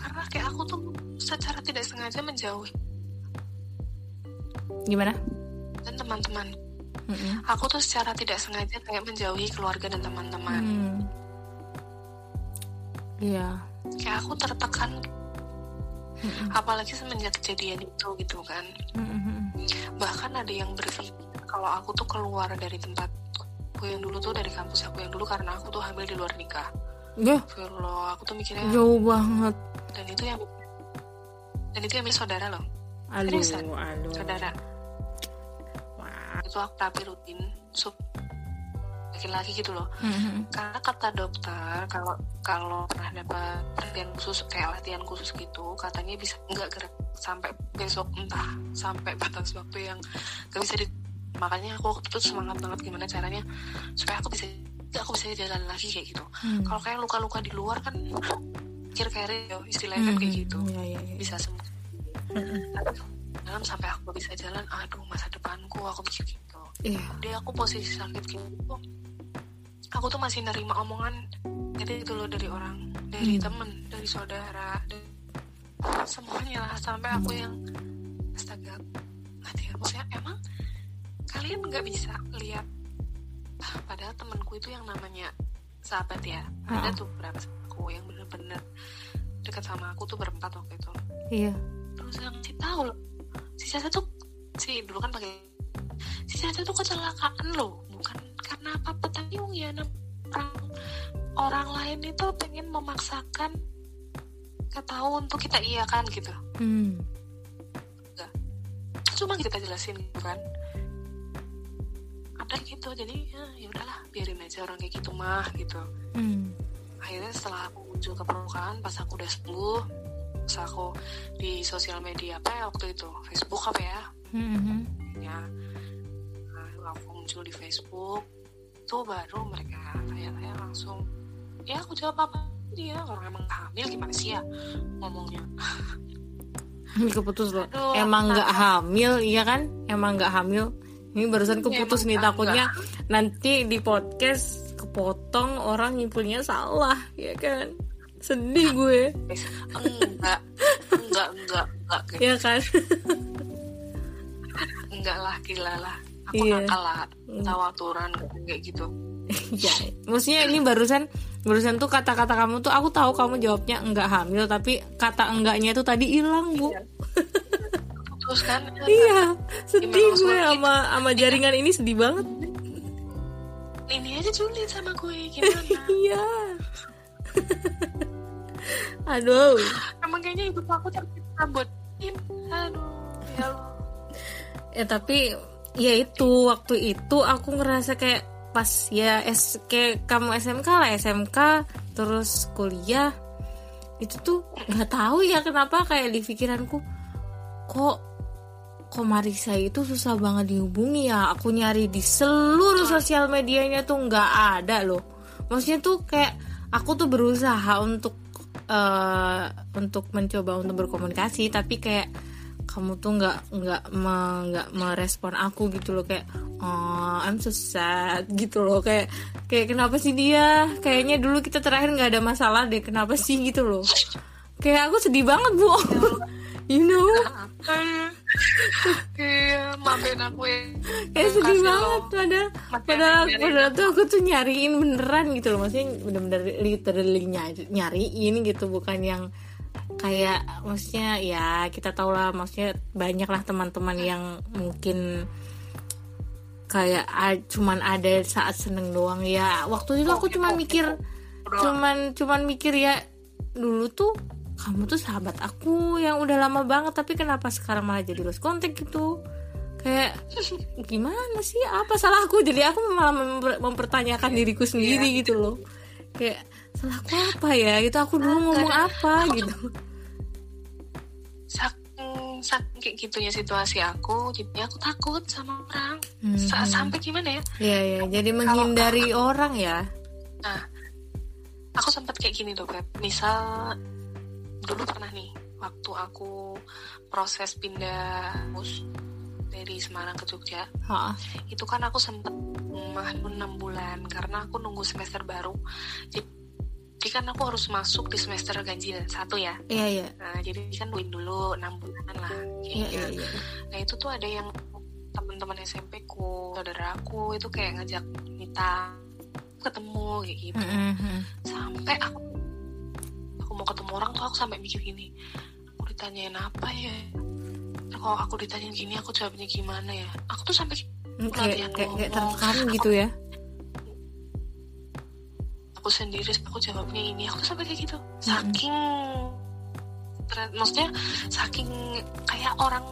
Karena kayak aku tuh secara tidak sengaja menjauhi Gimana? Dan teman-teman Mm-mm. Aku tuh secara tidak sengaja kayak menjauhi keluarga dan teman-teman Hmm. Iya. kayak aku tertekan Mm-mm. apalagi semenjak kejadian itu gitu kan Mm-mm. bahkan ada yang berpikir kalau aku tuh keluar dari tempatku yang dulu tuh dari kampus aku yang dulu karena aku tuh hamil di luar nikah Ya, Astagfirullah, aku tuh mikirnya jauh banget. dan itu yang dan itu yang milik saudara loh Aduh, Seriusan? aduh. saudara Wah. itu aku terapi rutin sup laki-laki gitu loh Mm-mm. karena kata dokter kalau kalau pernah dapat latihan khusus kayak latihan khusus gitu katanya bisa nggak gerak sampai besok entah sampai batas waktu yang gak bisa di makanya aku waktu itu semangat banget gimana caranya supaya aku bisa aku bisa jalan lagi kayak gitu Hmm. kalau kayak luka-luka di luar kan pikir kayak Rio, istilahnya kan kayak gitu. Iya, iya, iya. bisa sembuh dalam sampai aku bisa jalan aduh masa depanku aku mikir gitu. Iya. dia aku posisi sakit gitu. Aku tuh masih nerima omongan jadi itu loh dari orang dari Hmm. temen dari saudara dari semuanya lah. Sampai aku yang astaga mati ya maksudnya emang kalian nggak bisa lihat? Ah, padahal temanku itu yang namanya sahabat ya. Ada Ha-ha. tuh berapa aku yang bener-bener dekat sama aku tuh berempat waktu itu Iya. terus yang si tahu loh si Caca tuh si dulu kan pakai si Caca tuh kecelakaan loh bukan karena apa tapi ya orang orang lain itu pengen memaksakan ketahui untuk kita iya kan gitu Hmm. cuma kita jelasin gitu kan ada gitu jadi ya, ya udahlah biarin aja orang kayak gitu mah gitu Hmm. Akhirnya setelah aku muncul ke permukaan pas aku udah sembuh pas aku di sosial media apa ya waktu itu Facebook apa ya Hmm. ya nah, aku muncul di Facebook tuh baru mereka tanya-tanya langsung ya aku jawab apa dia orang emang hamil gimana sih ya ngomongnya keputus loh. Aduh, Emang nggak hamil, iya kan? Emang nggak hamil. Ini barusan keputus Emang nih takutnya nanti di podcast kepotong orang nyimpulnya salah, ya kan? Sedih gue, enggak. Enggak enggak enggak kayak- ya kan? enggak lah gila lah. Aku Iya. nakal lah. Hmm. tahu aturan kayak gitu. Ya, maksudnya ini barusan barusan tuh kata-kata kamu tuh aku tahu kamu jawabnya enggak hamil tapi kata enggaknya itu tadi hilang bu. Iya. Terus kan? Iya. Sedih gue sama sama jaringan ini sedih banget ini aja julid sama gue gimana? iya aduh Emang kayaknya hidup aku tercabut. Aduh, ya Allah. ya tapi ya itu waktu itu aku ngerasa kayak pas ya es kayak kamu SMK lah SMK terus kuliah itu tuh nggak tahu ya kenapa kayak di pikiranku kok kok Marisa itu susah banget dihubungi ya. Aku nyari di seluruh sosial medianya tuh nggak ada loh. Maksudnya tuh kayak aku tuh berusaha untuk eh untuk mencoba untuk berkomunikasi tapi kayak kamu tuh nggak nggak me- nggak merespon aku gitu loh. Kayak oh I'm so sad gitu loh. Kayak kayak kenapa sih dia? Kayaknya dulu kita terakhir nggak ada masalah deh. Kenapa sih gitu loh? Kayak aku sedih banget bu you know? Iya, maafin aku ya. kayak sedih banget padahal padahal nyariin padahal tuh aku tuh nyariin beneran gitu loh. Maksudnya bener-bener literally nyari- nyariin gitu bukan yang kayak maksudnya ya kita tau lah maksudnya banyak lah teman-teman yang mungkin kayak cuman ada saat seneng doang. Ya waktu itu aku cuman mikir cuman cuman mikir ya dulu tuh kamu tuh sahabat aku yang udah lama banget tapi kenapa sekarang malah jadi lost contact gitu? Kayak gimana sih? Apa salah aku? Jadi aku malah memper- mempertanyakan diriku sendiri gitu loh. Kayak salah aku apa ya? Gitu aku dulu ngomong apa gitu. Saking, saking kayak gitunya situasi aku, jadi aku takut sama orang. Hmm. Sa- Sampai gimana ya? Iya ya jadi menghindari orang ya? Nah, aku sempat kayak gini tuh, Beb. Misal dulu pernah nih, waktu aku proses pindah mus dari Semarang ke Jogja, ha itu kan aku sempat rumah 6 bulan karena aku nunggu semester baru. Jadi kan aku harus masuk di semester ganjil satu ya. iya iya Nah, jadi kan win dulu 6 bulan lah. iya kayaknya. iya iya Nah itu tuh ada yang teman-teman SMP ku, saudara aku itu kayak ngajak minta ketemu kayak gitu. Mm-mm. Sampai aku aku mau ketemu orang tuh aku sampai mikir gini, aku ditanyain apa ya? Kalau aku ditanyain gini aku jawabnya gimana ya? Aku tuh sampai kayak kayak, kayak tertekan gitu ya aku sendiri aku jawabnya ini aku tuh sampai kayak gitu saking maksudnya saking kayak orang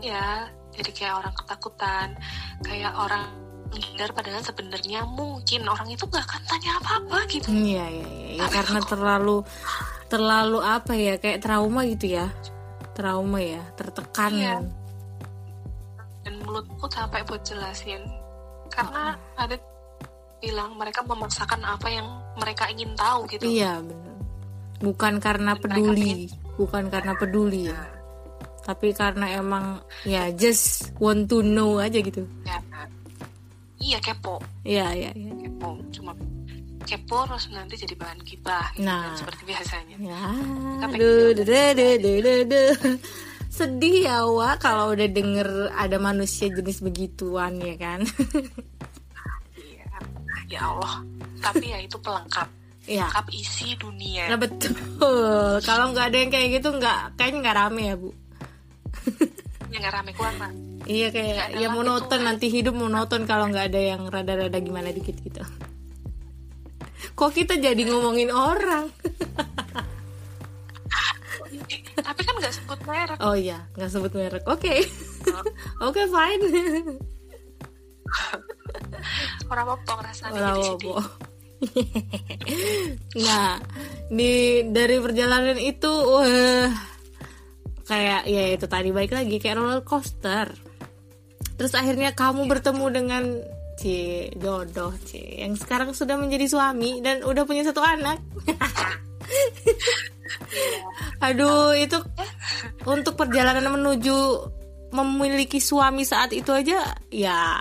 ya jadi kayak orang ketakutan kayak orang menghindar padahal sebenarnya mungkin orang itu gak akan tanya apa-apa gitu. Iya iya iya. Ya, karena terlalu terlalu apa ya kayak trauma gitu ya. Trauma ya tertekan. Iya. dan mulutku capek buat jelasin. Karena ada bilang mereka memaksakan apa yang mereka ingin tahu gitu. Iya benar. Bukan karena Mereka peduli bukan karena peduli ya. Tapi karena emang ya just want to know aja gitu. Ya. Iya kepo. Iya iya iya. Kepo. Cuma kepo terus nanti jadi bahan gibah gitu Nah. kan, seperti biasanya. Ya. Aduh gitu. duh, duh, duh, duh, duh. sedih ya Wak kalau udah denger ada manusia jenis begituan ya kan? Iya. Ya Allah. Tapi ya itu pelengkap. Ya pelengkap isi dunia. Nah betul. Kalau nggak ada yang kayak gitu nggak kayaknya nggak rame ya bu. yang nggak rame keluar. Iya kayak ya monoton tuh. nanti hidup monoton kalau nggak ada yang rada-rada gimana dikit gitu. Kok kita jadi ngomongin orang? tapi kan nggak sebut merek Oh iya nggak sebut merek. Oke, oke fine. orang apa rasanya Orang sedih nah di dari perjalanan itu wah kayak ya itu tadi baik lagi kayak roller coaster. Terus akhirnya kamu bertemu dengan si jodoh si yang sekarang sudah menjadi suami dan udah punya satu anak. Aduh itu untuk perjalanan menuju memiliki suami saat itu aja ya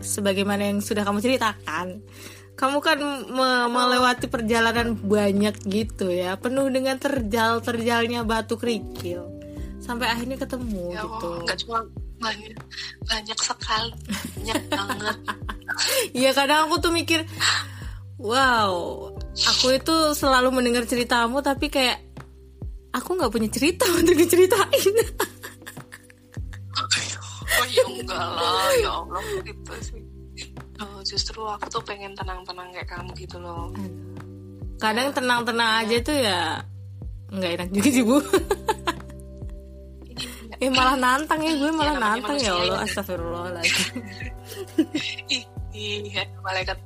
sebagaimana yang sudah kamu ceritakan. Kamu kan me- melewati perjalanan banyak gitu ya penuh dengan terjal terjalnya batu kerikil sampai akhirnya ketemu ya gitu. Nggak cuma banyak banyak sekali banyak banget. Iya kadang aku tuh mikir wow aku itu selalu mendengar ceritamu tapi kayak aku nggak punya cerita untuk diceritain. Oh ya enggak lah ya Allah gitu sih. Oh, justru aku tuh pengen tenang-tenang kayak kamu gitu loh. Kadang tenang-tenang aja tuh ya nggak enak juga sih bu eh malah nantang ya gue malah Ya, nantang ya Allah ya. astagfirullahaladzim. Ih iya malaikat.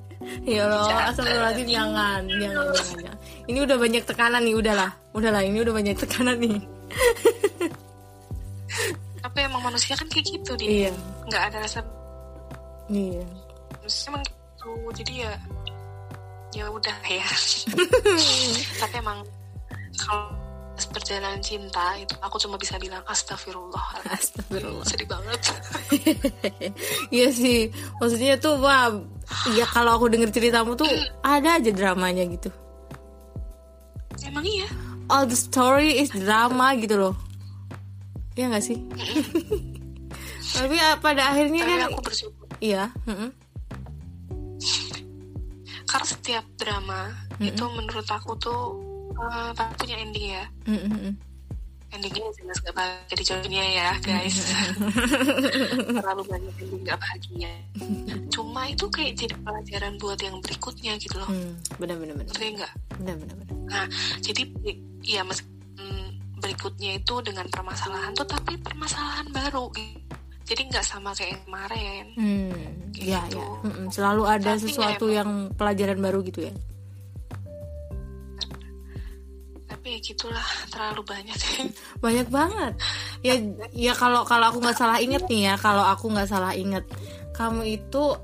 Ya Allah astagfirullahaladzim jangan jangan jangan. Jangan. ini udah banyak tekanan nih udahlah. Udahlah ini udah banyak tekanan nih. Tapi emang manusia kan kayak gitu dia iya. Nggak ada rasa iya. manusia emang gitu jadi ya ya udah ya. Tapi emang kalau perjalanan cinta itu aku cuma bisa bilang astagfirullah. Astagfirullah. Sedih banget. Iya sih, maksudnya tuh wah, ya kalau aku denger ceritamu tuh ada aja dramanya gitu. emang iya? All the story is drama gitu loh. Iya gak sih? Tapi ah, pada akhirnya tapi kan, aku bersyukur. Iya, karena setiap drama itu menurut aku tuh pasti punya ending ya Mm-mm. endingnya jelas gak bahagia di dunia ya guys terlalu banyak ending gak bahagia cuma itu kayak jadi pelajaran buat yang berikutnya gitu loh Hmm, bener bener bener, ngerti nggak bener bener. nah jadi ya meskipun berikutnya itu dengan permasalahan tuh tapi permasalahan baru jadi nggak sama kayak yang kemarin Hmm, ya Gitu. ya, Mm-mm. selalu ada Tapi sesuatu emang- yang pelajaran baru gitu ya. Tapi ya gitulah terlalu banyak. Sih banyak banget. Ya ya kalau kalau aku nggak salah inget nih ya kalau aku nggak salah inget kamu itu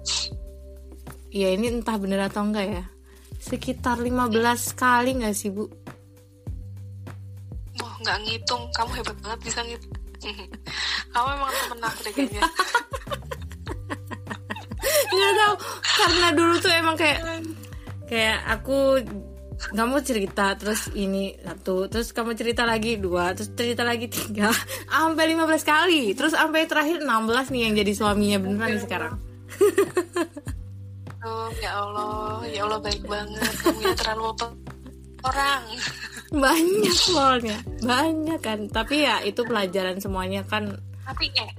ya ini entah bener atau enggak ya sekitar 15 kali nggak sih bu? Wah nggak ngitung. Kamu hebat banget bisa ngitung. Kamu emang temen aku deh kayaknya. Nggak tahu. Karena dulu tuh emang kayak kayak aku kamu cerita terus ini satu terus kamu cerita lagi dua terus cerita lagi tiga sampai 15 kali. Terus sampai terakhir 16 nih yang jadi suaminya beneran nih sekarang. Oh ya Allah ya Allah baik banget. Kamu ya terlalu orang. Banyak soalnya banyak kan. Tapi ya itu pelajaran semuanya kan. Tapi eh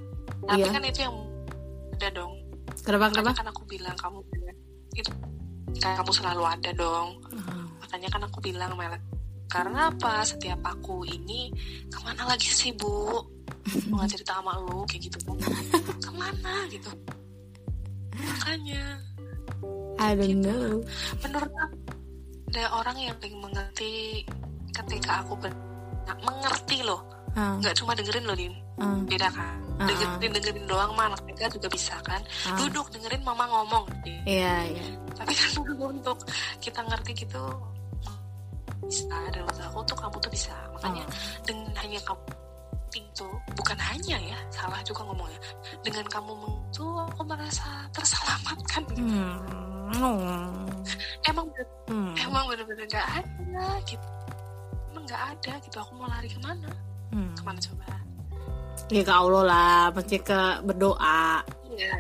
tapi Iya. kan itu yang ada dong. Kenapa kenapa? Kan aku bilang kamu itu kamu selalu ada dong. Ah, makanya kan aku bilang Mel karena apa? Setiap aku ini ke mana lagi sih bu? Mau nggak cerita sama lu kayak gitu. Kan ke mana? gitu. Makanya I don't Gitu. know. Menurut aku ada orang yang paling mengerti ketika aku ber mengerti loh. Ah, nggak cuma dengerin loh Dim ah, beda kan? Ah, dengerin dengerin doang mah anak TK juga bisa kan? Ah. duduk dengerin mama ngomong iya iya. Tapi kan untuk kita ngerti gitu bisa menurut aku tuh kamu tuh bisa makanya Oh. dengan hanya kamu itu bukan hanya ya salah juga ngomongnya dengan kamu tuh aku merasa terselamatkan gitu. hmm. oh. emang bener- Hmm. emang bener-bener gak ada gitu emang gak ada gitu aku mau lari ke mana Hmm. ke mana coba ya ke Allah lah pasti ke berdoa iya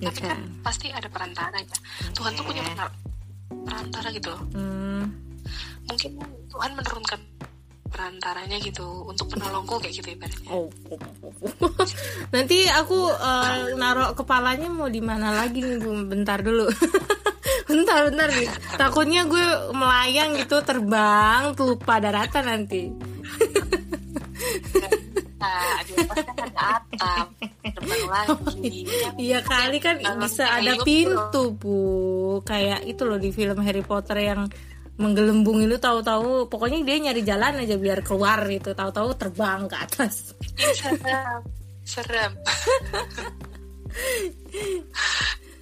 ya tapi kan kan pasti ada perantara ya Tuhan tuh punya per- perantara gitu. Loh Hmm. mungkin Tuhan menurunkan perantaranya gitu untuk penolongku kayak gitu ibaratnya. Oh, oh, oh, oh. nanti aku eh, naruh kepalanya mau di mana lagi nih bu? Bentar dulu. Bentar bentar nih. Takutnya gue melayang gitu terbang tuh lupa daratan nanti. Nah ada atap lagi. Iya. Kali kan bisa ada pintu bu. Kayak itu loh di film Harry Potter yang menggelembung itu tahu-tahu pokoknya dia nyari jalan aja biar keluar gitu. Tahu-tahu terbang ke atas. Serem. Serem.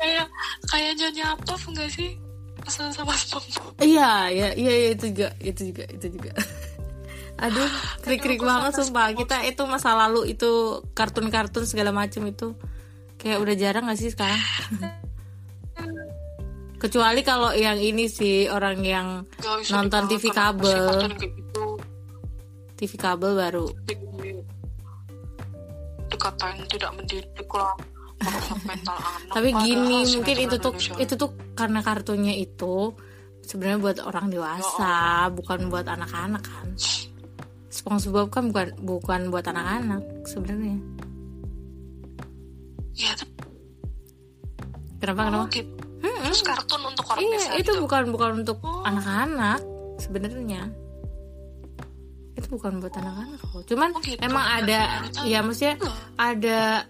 Kayak kayak Nyonya Puff enggak sih? Kesel sama SpongeBob. Iya, iya, iya, iya, itu juga, itu juga, itu juga. Aduh, krik-krik aku banget sumpah. Kita itu masa lalu itu kartun-kartun segala macam itu kayak udah jarang gak sih sekarang? Kecuali kalau yang ini sih orang yang Nonton TV kabel. kayak gitu TV kabel baru. dikatain tidak mendidik lah merusak mental anak Tapi gini, mungkin itu tuh Indonesia itu tuh karena kartunya itu sebenarnya buat orang dewasa bukan buat anak-anak kan SpongeBob kan bukan bukan buat anak-anak sebenarnya ya tapi kenapa oh, kenapa gitu. terus kartun untuk orang iya desa itu gitu. bukan bukan untuk Oh. anak-anak sebenarnya itu bukan buat anak-anak cuman Oh, gitu. emang ada ya maksudnya ada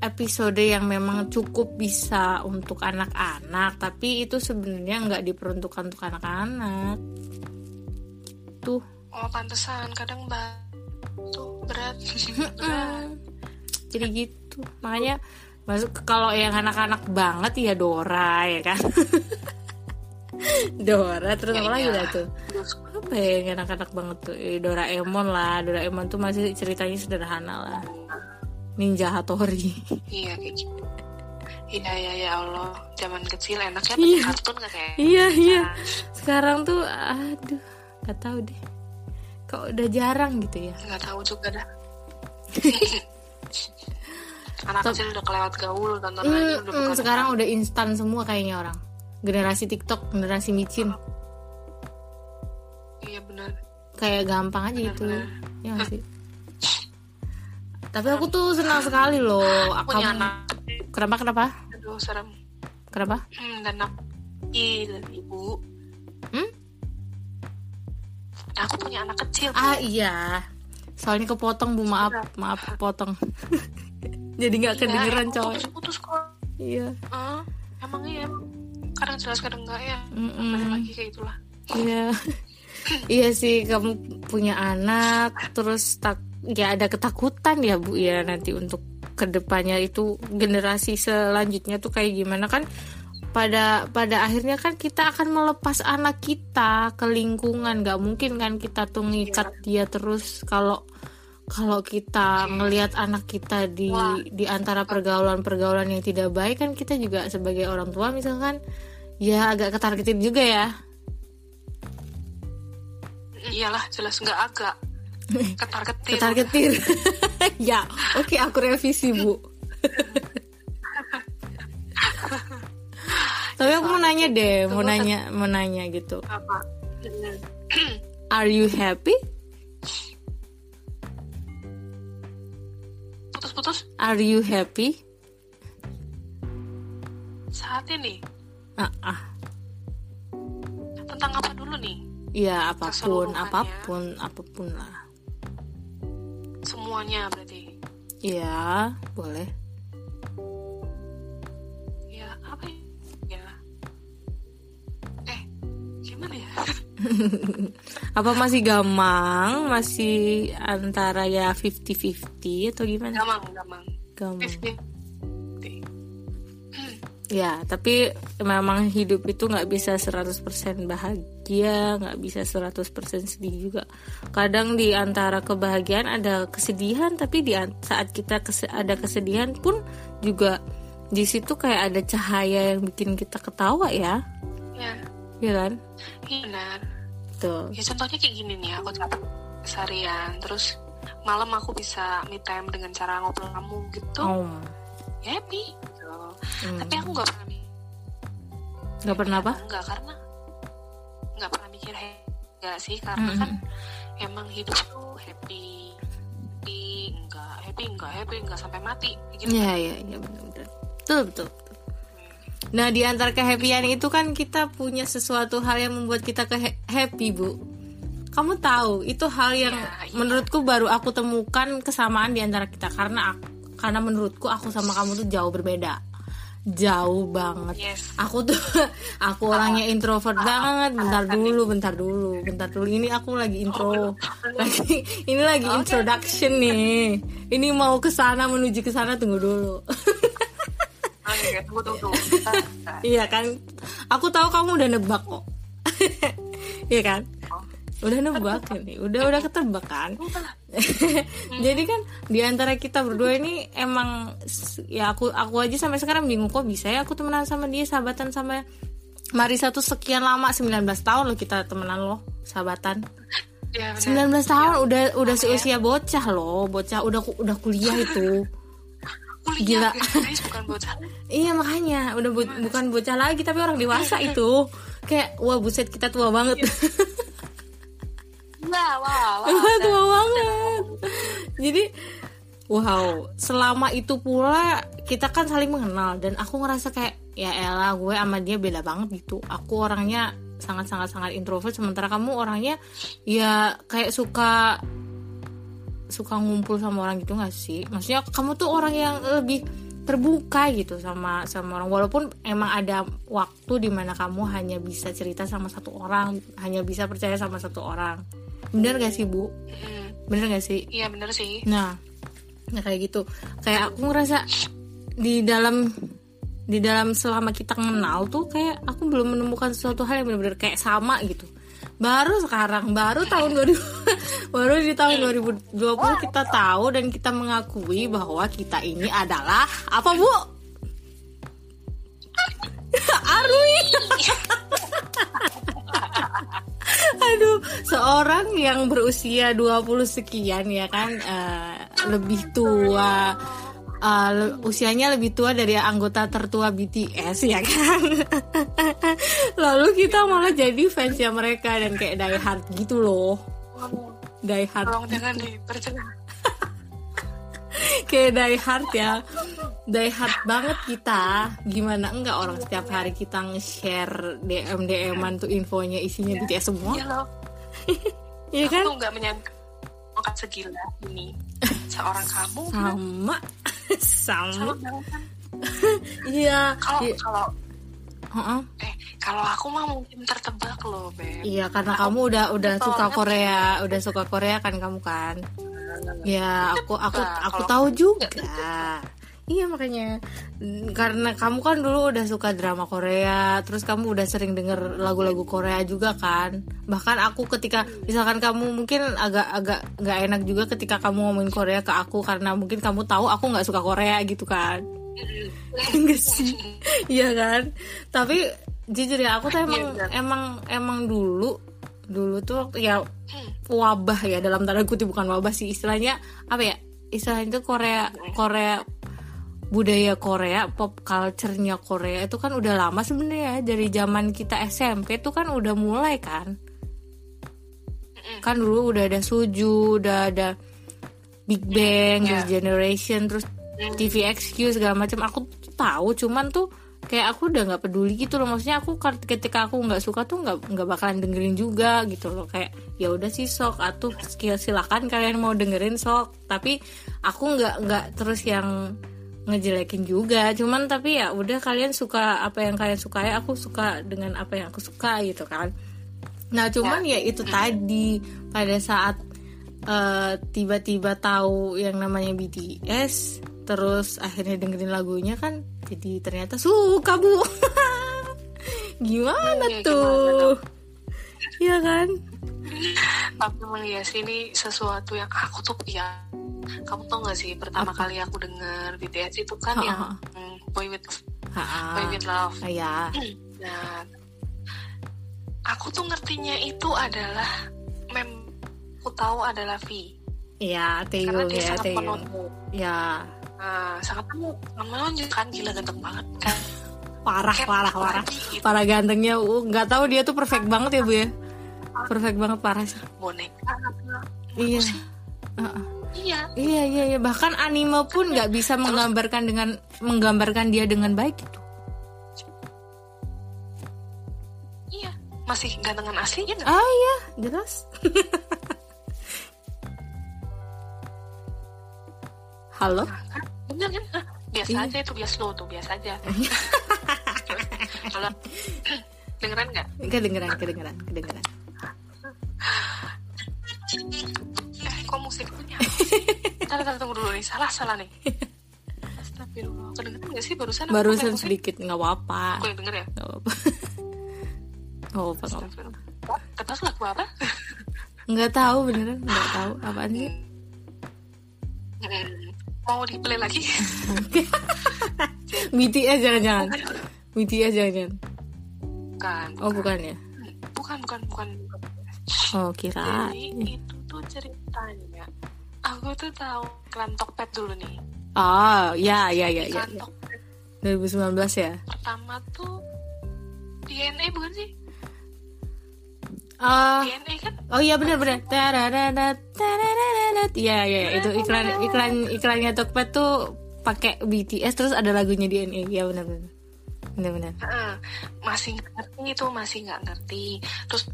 episode yang memang cukup bisa untuk anak-anak tapi itu sebenarnya nggak diperuntukkan untuk anak-anak tuh oh pantesan kadang tuh berat. Berat. Jadi gitu. Makanya masuk kalau yang anak-anak banget ya Dora ya kan? Dora terus Ya, apa lagi dah tuh? Apa ya yang anak-anak banget tuh? Eh, Doraemon lah. Doraemon tuh masih ceritanya sederhana lah. Ninja Hattori. Iya kayak gitu. Iya iya ya Allah. Zaman kecil enaknya Iya. kartun gak kayak iya iya. Sekarang tuh aduh gak tahu deh kok udah jarang gitu ya? Nggak tahu juga dah. Anak kecil udah kelewat gaul tonton lagi Hmm, udah bukan sekarang udah instan semua kayaknya orang. Generasi TikTok generasi micin. Iya benar. Kayak gampang aja gitu ya nggak sih? Tapi aku tuh senang sekali loh. Punya kamu anak. Kenapa kenapa? Aduh serem. Kenapa? Hmm, dan aku kecil ibu? Aku punya anak kecil Bu. ah iya. Soalnya kepotong bu. Maaf maaf potong jadi nggak kedengeran Iya, cowok. putus-putus kok. Iya. Ah, emang iya. Kadang jelas kadang enggak ya. Mm-mm. balik lagi kayak itulah Iya. iya sih kamu punya anak terus tak ya ada ketakutan ya Bu ya nanti untuk ke depannya itu generasi selanjutnya tuh kayak gimana. Kan pada pada akhirnya kan kita akan melepas anak kita ke lingkungan. Nggak mungkin kan kita tuh ngikat dia terus kalau kalau kita ngelihat anak kita di Wah. di antara pergaulan-pergaulan yang tidak baik kan kita juga sebagai orang tua misalkan ya agak ketargetin juga ya. Iyalah jelas nggak agak ketar ketir ketar ketir ya oke aku revisi bu tapi aku mau nanya deh mau nanya mau nanya gitu. Apa? Are you happy? Putus-putus. Are you happy? Saat ini. Ah ah. Tentang apa dulu nih? Ya apa pun apa pun apa pun lah. Semuanya berarti. Ya boleh apa masih gamang? Masih antara ya 50-50 atau gimana? Gamang gamang. Gamang. Fifty. Ya, tapi memang hidup itu nggak bisa 100% bahagia, nggak bisa 100% sedih juga. Kadang di antara kebahagiaan ada kesedihan, tapi di saat kita kese- ada kesedihan pun juga di situ kayak ada cahaya yang bikin kita ketawa ya, ya. Ya kan? iya benar Tuh. ya contohnya kayak gini nih aku capek seharian terus malam aku bisa me time dengan cara ngobrol kamu gitu Oh, ya happy gitu. Hmm. tapi aku nggak pernah nggak pernah apa? nggak karena nggak pernah mikir happy nggak sih karena Mm-mm. kan emang hidup tuh happy happy enggak happy enggak happy enggak sampai mati gitu Iya, iya, iya benar-benar. Betul, betul. betul. Nah, di antara kehappyan itu kan kita punya sesuatu hal yang membuat kita ke happy, Bu. Kamu tahu, itu hal yang iya. menurutku baru aku temukan kesamaan di antara kita karena aku, karena menurutku aku sama kamu tuh jauh berbeda. Jauh banget. yes Aku tuh aku orangnya introvert banget. Bentar dulu, bentar dulu, bentar dulu. Ini aku lagi intro. Lagi ini lagi introduction nih. Ini mau ke sana menuju ke sana tunggu dulu. Oke, tunggu tunggu. Iya kan? Aku tahu kamu udah nebak kok. Iya kan? Udah nebak ini, udah udah ketebak kan? Jadi kan di antara kita berdua ini emang ya aku aku aja sampai sekarang bingung kok bisa ya aku temenan sama dia, sahabatan sama Marisa tuh sekian lama 19 tahun loh kita temenan loh, sahabatan. ya, benar. 19 tahun udah udah seusia bocah loh, bocah udah udah kuliah itu. Kuliah Gila. guys bukan bocah. Iya makanya. Udah bu- bukan bocah lagi tapi orang dewasa itu. Kayak wah buset kita tua banget. Wah wah wah Wah, dan- tua banget. Jadi wow. Selama itu pula kita kan saling mengenal. Dan aku ngerasa kayak ya elah gue sama dia beda banget gitu. Aku orangnya sangat sangat sangat introvert sementara kamu orangnya ya kayak suka suka ngumpul sama orang gitu gak sih? Maksudnya kamu tuh orang yang lebih terbuka gitu sama sama orang. Walaupun emang ada waktu di mana kamu hanya bisa cerita sama satu orang hanya bisa percaya sama satu orang. Bener gak sih bu? Mm, bener gak sih? Iya bener sih. Nah nah kayak gitu. Kayak aku ngerasa di dalam di dalam selama kita kenal tuh kayak aku belum menemukan sesuatu hal yang benar-benar kayak sama gitu baru sekarang baru tahun 2000 baru di tahun 2020 kita tahu dan kita mengakui bahwa kita ini adalah apa bu? Arwi. Aduh, seorang yang berusia 20 sekian ya kan eh, lebih tua le- usianya lebih tua dari anggota tertua BTS ya kan. Lalu kita malah jadi fansnya mereka dan kayak die hard gitu loh. Die hard tolong jangan diperjelas kayak die hard ya. Die hard banget kita. Gimana enggak orang setiap hari kita nge-share DM DM-an tuh infonya isinya BTS semua. iya loh Iya aku kan? tuh nggak menyangka angkat segila ini seorang kamu Sama. sama Sama. kan. Iya. kalau Iya. kalau eh kalau aku mah mungkin tertebak loh beb Iya, karena kamu udah udah suka. Korea, udah suka Korea kan kamu kan? Ya, aku aku Enggak, aku tahu juga. Iya makanya karena kamu kan dulu udah suka drama Korea, terus kamu udah sering denger lagu-lagu Korea juga kan. Bahkan aku ketika misalkan kamu mungkin agak-agak nggak enak juga ketika kamu ngomongin Korea ke aku karena mungkin kamu tahu aku nggak suka Korea gitu kan. Enggak sih. Iya kan? Tapi jujur ya aku tuh emang Iya, emang emang dulu dulu tuh ya wabah ya dalam tanda kutip bukan wabah sih istilahnya apa ya istilahnya itu Korea Korea budaya Korea pop culture-nya Korea itu kan udah lama sebenarnya ya. dari zaman kita SMP tuh kan udah mulai kan. Kan dulu udah ada Suju udah ada Big Bang Iya. terus Generation terus TVXQ segala macam. Aku tahu cuman tuh kayak aku udah nggak peduli gitu loh. Maksudnya aku kan ketika aku nggak suka tuh nggak nggak bakalan dengerin juga gitu loh. Kayak ya udah sih sok. Atuh skill silakan kalian mau dengerin sok. Tapi aku nggak nggak terus yang ngejelekin juga. Cuman tapi ya udah kalian suka apa yang kalian sukai aku suka dengan apa yang aku suka gitu kan. Nah cuman ya, itu tadi pada saat eh, tiba-tiba tahu yang namanya BTS terus akhirnya dengerin lagunya kan jadi ternyata suka bu. Gimana Iya, tuh Iya kan tapi emang ya sih ini sesuatu yang aku tuh ya kamu tau gak sih pertama Apa? kali aku denger BTS itu kan Ha, yang ha. mm, Boy with Ha-ha. Boy with Love Ah, ya Nah, aku tuh ngertinya itu adalah mem aku tahu adalah V Iya karena Taeyong dia ya sangat Taeyong menonjol. ya Nah, sangat menonjol kan gila ganteng banget kan. Parah parah parah. Parah gantengnya. Uh, nggak tahu dia tuh perfect banget ya bu ya? Perfect banget parah sih. Boneka. iya. Sih. Heeh. Iya, iya iya iya. Bahkan anime pun nggak bisa menggambarkan dengan menggambarkan dia dengan baik. Gitu iya. Masih gantengan aslinya nggak? ah iya. Jelas. Halo? Nah, kan? Bener kan? Biasa Iya. aja itu biasa lo tuh biasa aja. Kalau dengeran nggak? kedengeran kedengeran kedengeran Eh, kok musiknya? Tunggu, tunggu, tunggu dulu nih. Salah, salah nih. Astagfirullah. Kedengeran nggak sih barusan? barusan sedikit nggak apa-apa Aku yang denger ya? nggak apa-apa apa-apa. Astagfirullah. Ketemu lagu apa? nggak tahu beneran nggak tahu apaan sih Hmm, Mau di play lagi? BTS jangan-jangan BTS jangan-jangan Bukan. oh bukan ya Bukan, bukan, bukan. oh kira Jadi itu tuh ceritanya. Aku tuh tahu klan Tokped dulu nih. Oh, ya, ya, ya, ya. ya. kantong 2019 ya. pertama tuh DNA bukan sih Oh, DNA kan oh iya benar benar. Tarararat, tarararat. Iya, iya, itu iklan iklan iklannya Tokped tuh pakai BTS terus ada lagunya di NA. Iya benar benar. Benar benar. Heeh, masih nggak ngerti itu masih nggak ngerti terus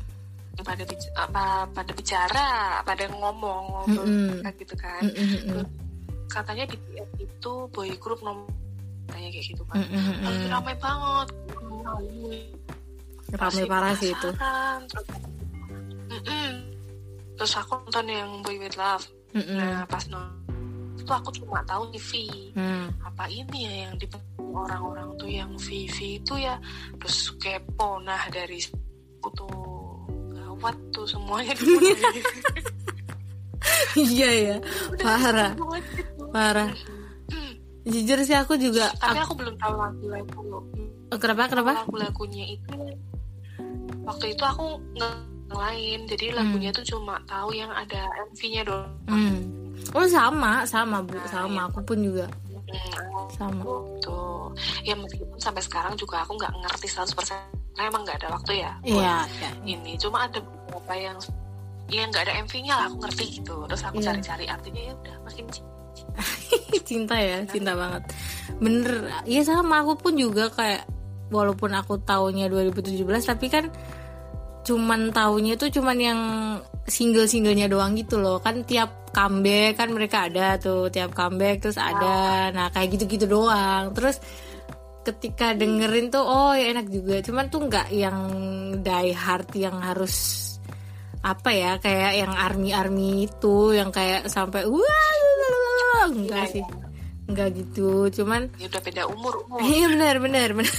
pada bic- apa pada bicara pada ngomong ngobrol Mm-mm. kayak gitu kan Mm, mm, mm, Terus katanya BTS itu boy group nomor kayak gitu kan mm, mm, mm, lagi mm. ramai banget Ramai parah sih itu. terus, Mm-mm. terus aku nonton yang Boy With Love Mm, mm. nah pas nonton itu aku cuma tahu TV Hmm. apa ini ya yang di orang-orang tuh yang VV itu ya terus kepo nah dari situ tuh gawat tuh semuanya Iya ya, parah, parah. Jujur sih aku juga. tapi Aku, aku belum tahu lagu-lagu kenapa kenapa? lagu-lagunya itu waktu itu aku nggak yang lain jadi lagunya tuh cuma tahu yang ada MV-nya doang Hmm. Oh sama, sama bu, sama. Aku pun juga Hmm, sama. tuh ya meskipun sampai sekarang juga aku nggak ngerti 100% karena emang nggak ada waktu ya buat Iya, iya. ini cuma ada beberapa yang yang nggak ada MV-nya lah aku ngerti gitu terus aku Iya. cari-cari artinya ya udah makin cinta cinta ya, cinta banget. Bener, iya sama. Aku pun juga kayak walaupun aku taunya 2017, tapi kan cuman taunya itu cuman yang single-singlenya doang gitu loh. Kan tiap comeback kan mereka ada tuh tiap comeback terus ada. Nah kayak gitu-gitu doang. Terus ketika dengerin tuh oh ya enak juga. Cuman tuh nggak yang die hard yang harus apa ya kayak yang army army itu yang kayak sampai wah enggak sih. enggak gitu. Cuman ya udah beda umur umur. Iya benar benar benar.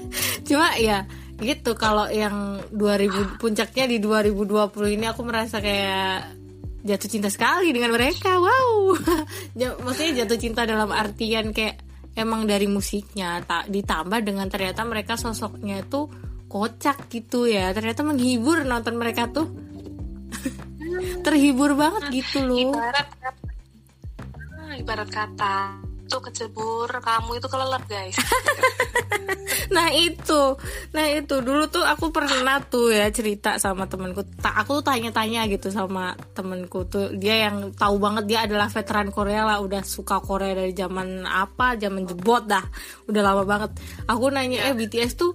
Cuma ya gitu kalau yang 2000 puncaknya di 2020 ini aku merasa kayak jatuh cinta sekali dengan mereka. Wow. Ya, Maksudnya jatuh cinta dalam artian kayak emang dari musiknya tak ditambah dengan ternyata mereka sosoknya itu kocak gitu ya. Ternyata menghibur nonton mereka tuh. Terhibur banget gitu loh. ibarat kata Ah, ibarat kata tuh kecebur kamu itu kelelep guys. Nah itu, nah itu. Dulu tuh aku pernah tuh ya cerita sama temenku. Tak aku tuh tanya-tanya gitu sama temenku tuh. Dia yang tahu banget dia adalah veteran Korea lah, udah suka Korea dari zaman apa, zaman jebot dah, udah lama banget. Aku nanya eh BTS tuh,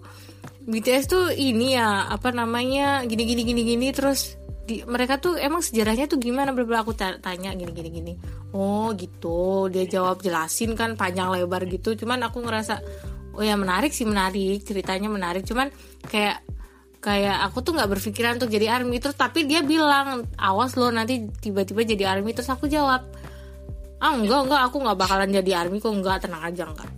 BTS tuh ini ya apa namanya gini gini gini gini terus di, mereka tuh emang sejarahnya tuh gimana bla aku ta- tanya gini gini gini. Oh gitu. Dia jawab jelasin kan panjang lebar gitu. Cuman aku ngerasa oh ya menarik sih menarik. Ceritanya menarik. Cuman kayak kayak aku tuh nggak berpikiran untuk jadi army. Terus tapi dia bilang awas lo nanti tiba-tiba jadi army. Terus aku jawab ah enggak enggak. Aku nggak bakalan jadi army kok. Enggak tenang aja enggak.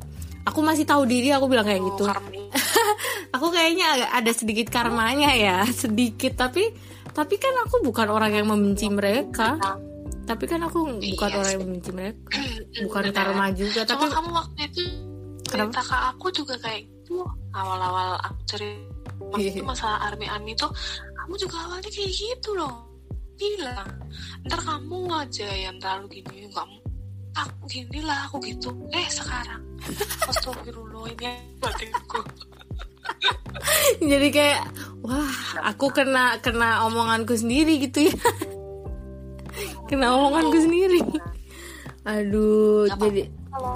Aku masih tahu diri aku bilang kayak gitu. Karmi. aku kayaknya ada sedikit karmanya ya. Sedikit tapi tapi kan aku bukan orang yang membenci mereka. Tapi kan aku bukan Iya orang yang membenci mereka. Bukan karma juga tapi cuma kamu waktu itu cerita ke aku juga kayak gitu. Awal-awal aku cerita waktu itu Iya. masalah army army tuh kamu juga awalnya kayak gitu loh. Bilang ntar kamu aja yang terlalu gini kamu aku gini lah aku gitu. Eh sekarang. Astagfirullah ini batinku jadi kayak wah aku kena kena omonganku sendiri gitu ya. Kena omonganku sendiri. Aduh apa-apa. jadi kalau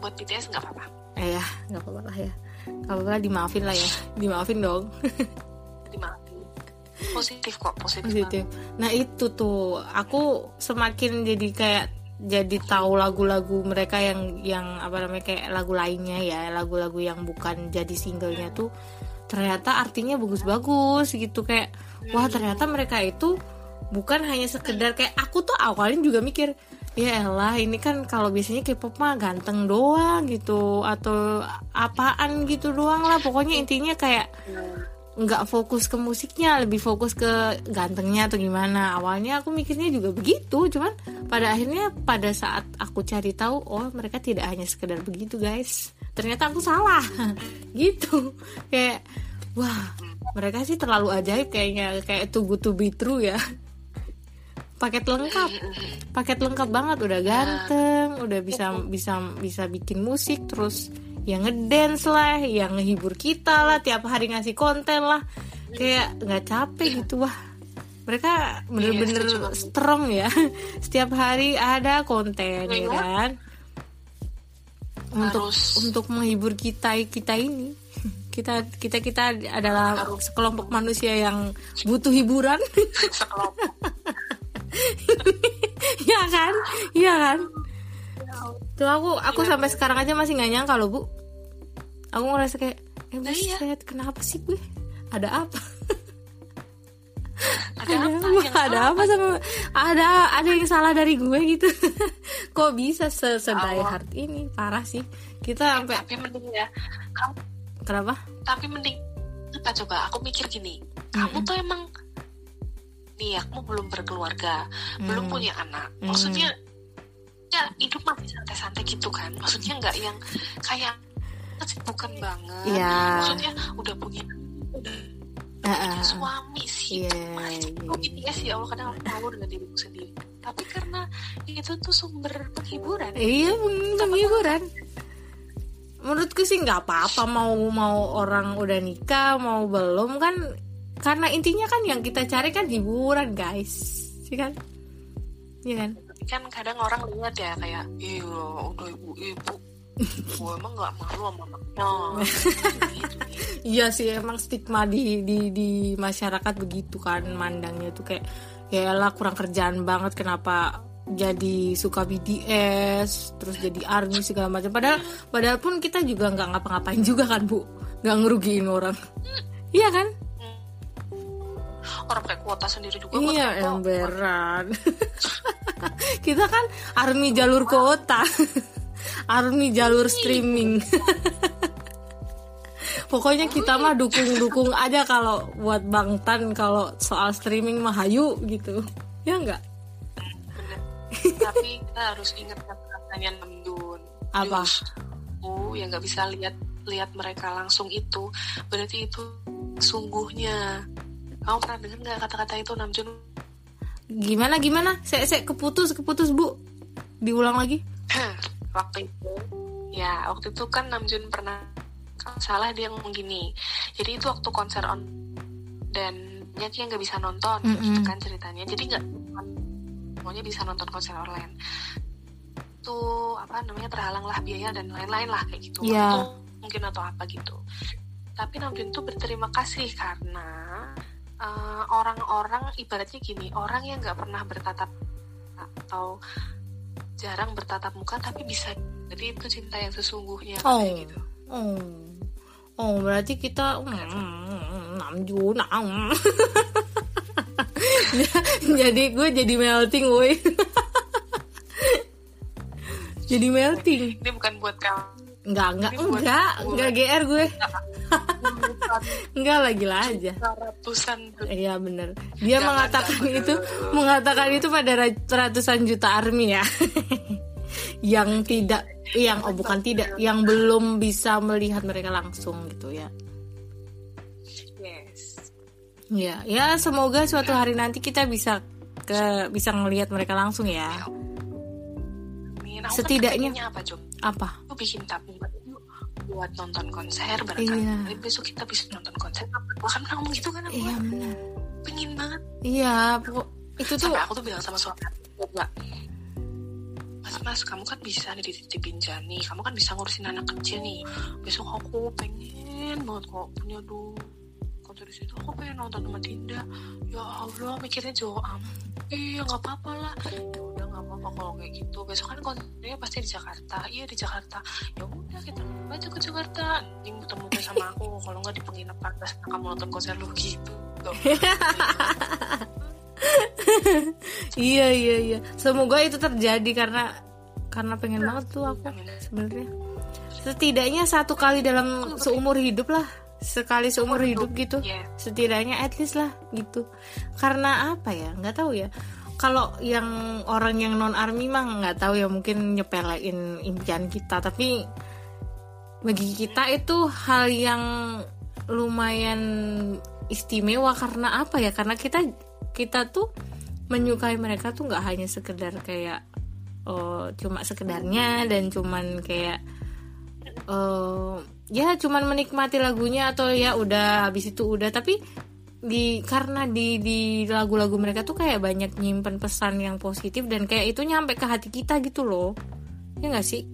buat BTS nggak apa-apa. Eh ya nggak apa-apa lah ya. Nggak apa-apa dimaafin lah ya. Dimaafin dong. Dimaafin. Positif kok positif, positif. nah itu tuh aku semakin jadi kayak jadi tahu lagu-lagu mereka yang yang apa namanya kayak lagu lainnya ya lagu-lagu yang bukan jadi singlenya tuh ternyata artinya bagus-bagus gitu kayak wah ternyata mereka itu bukan hanya sekedar kayak aku tuh awalnya juga mikir ya elah ini kan kalau biasanya K-pop mah ganteng doang gitu atau apaan gitu doang lah pokoknya intinya kayak nggak fokus ke musiknya lebih fokus ke gantengnya atau gimana. Awalnya aku mikirnya juga begitu cuman pada akhirnya pada saat aku cari tahu oh mereka tidak hanya sekedar begitu guys. Ternyata aku salah. Gitu. Kayak wah mereka sih terlalu ajaib kayaknya kayak good to be true ya. Paket lengkap. Paket lengkap banget. Udah ganteng udah bisa bisa bisa bikin musik terus yang ngedance lah yang ngehibur kita lah tiap hari ngasih konten lah. Kayak nggak capek gitu wah. Mereka bener-bener strong ya. Setiap hari ada konten ya kan? Untuk Harus. untuk menghibur kita kita ini. Kita kita kita adalah sekelompok manusia yang butuh hiburan. Sekelompok. Ya kan? Iya kan tuh aku aku sampai sekarang aja masih nggak nyangka loh bu. Aku ngerasa kayak eh Nah, iya. kenapa sih gue ada apa? Ada apa? apa, ada apa sama ada ada yang salah dari gue gitu. Kok bisa se sedaya Allah. hard ini? Parah sih. Kita sampai tapi mending ya kamu kenapa? Tapi mending apa coba. Aku mikir gini. Kamu tuh emang nih kamu belum berkeluarga belum Hmm. punya anak. Hmm. maksudnya ya hidup masih santai-santai gitu kan. Maksudnya nggak yang kayak bukan banget. Iya. maksudnya udah punya udah Ah, punya suami sih. Iya, Gimana sih? iya, Kok BTS ya Allah kadang aku malu dengan diriku sendiri. Tapi karena itu tuh sumber penghiburan. Iya peng- penghiburan. menurutku sih nggak apa-apa mau mau orang udah nikah mau belum kan. Karena intinya kan yang kita cari kan hiburan guys. Sih kan? Iya kan kan kadang orang lihat ya kayak iya udah ibu-ibu gue emang nggak malu sama anaknya gitu, gitu. Iya sih emang stigma di di di masyarakat begitu kan mandangnya tuh kayak ya elah kurang kerjaan banget kenapa jadi suka BTS terus jadi army segala macam. Padahal padahal pun kita juga nggak ngapa-ngapain juga kan bu? Nggak ngerugiin orang. Iya kan orang pakai kuota sendiri juga iya emberan kita kan army jalur kota army jalur streaming. Pokoknya kita mah dukung-dukung aja kalau buat Bang Tan kalau soal streaming mah hayu gitu. Ya enggak tapi kita harus ingat kata-katanya Namjoon Apa? Oh yang nggak bisa lihat lihat mereka langsung itu. Berarti itu sungguhnya kamu pernah dengar nggak kata-kata itu Namjoon? Gimana gimana? Saya saya keputus keputus bu. Diulang lagi. Waktu itu ya waktu itu kan Namjoon pernah salah dia ngomong gini. Jadi itu waktu konser on dan banyak yang nggak bisa nonton Mm-mm. gitu kan ceritanya. Jadi nggak semuanya bisa nonton konser online. Itu apa namanya terhalang lah biaya dan lain-lain lah kayak gitu. Waktu mungkin atau apa gitu. Tapi Namjoon tuh berterima kasih karena eh, orang-orang ibaratnya gini orang yang nggak pernah bertatap atau jarang bertatap muka tapi bisa jadi itu cinta yang sesungguhnya Oh. kayak gitu. Oh. Oh berarti kita mm, Namjoon mm. jadi gue jadi melting woi. Jadi melting. Ini bukan buat kamu. Enggak, enggak, enggak, enggak GR gue. Enggak lagi lah aja. ratusan Iya bener. Dia Jangan, mengatakan jangan. itu, mengatakan itu pada ra- ratusan juta army ya. yang tidak, yang oh bukan tidak, yang belum bisa melihat mereka langsung gitu ya. yes Ya, ya semoga suatu hari nanti kita bisa ke bisa ngelihat mereka langsung ya. Setidaknya- kan pengennya apa Jom Apa? aku bikin tabung buat nonton konser barangkali Iya. besok kita bisa nonton konser bahkan ngomong gitu kan aku Iya benar. pengen banget Iya, pokok itu tuh sampai aku tuh bilang sama suami aku enggak mas mas kamu kan bisa nih dititipin Jani kamu kan bisa ngurusin anak kecil nih besok aku pengen banget kok punya duit di situ aku pengen nonton sama Dinda. Ya Allah mikirnya jauh am iya nggak apa-apa lah. Ya udah nggak apa-apa kalau kayak gitu. Besok kan konsernya pasti di Jakarta. Iya di Jakarta. Ya udah kita aja ke Jakarta. Ini ketemu sama aku. Kalau nggak di penginapan terus kamu nonton konser lu gitu. Iya iya iya. Semoga itu terjadi karena karena pengen banget tuh aku sebenarnya. Setidaknya satu kali dalam seumur hidup lah. Sekali seumur hidup gitu. Iya. Setidaknya at least lah gitu. Karena apa ya? nggak tahu ya. Kalau yang orang yang non army mah nggak tahu ya mungkin nyepelein impian kita. Tapi bagi kita itu hal yang lumayan istimewa karena apa ya? Karena kita kita tuh menyukai mereka tuh nggak hanya sekedar kayak oh, cuma sekedarnya dan cuman kayak oh, ya cuman menikmati lagunya atau ya udah habis itu udah. Tapi di karena di di lagu-lagu mereka tuh kayak banyak nyimpen pesan yang positif dan kayak itu nyampe ke hati kita gitu loh. Ya nggak sih?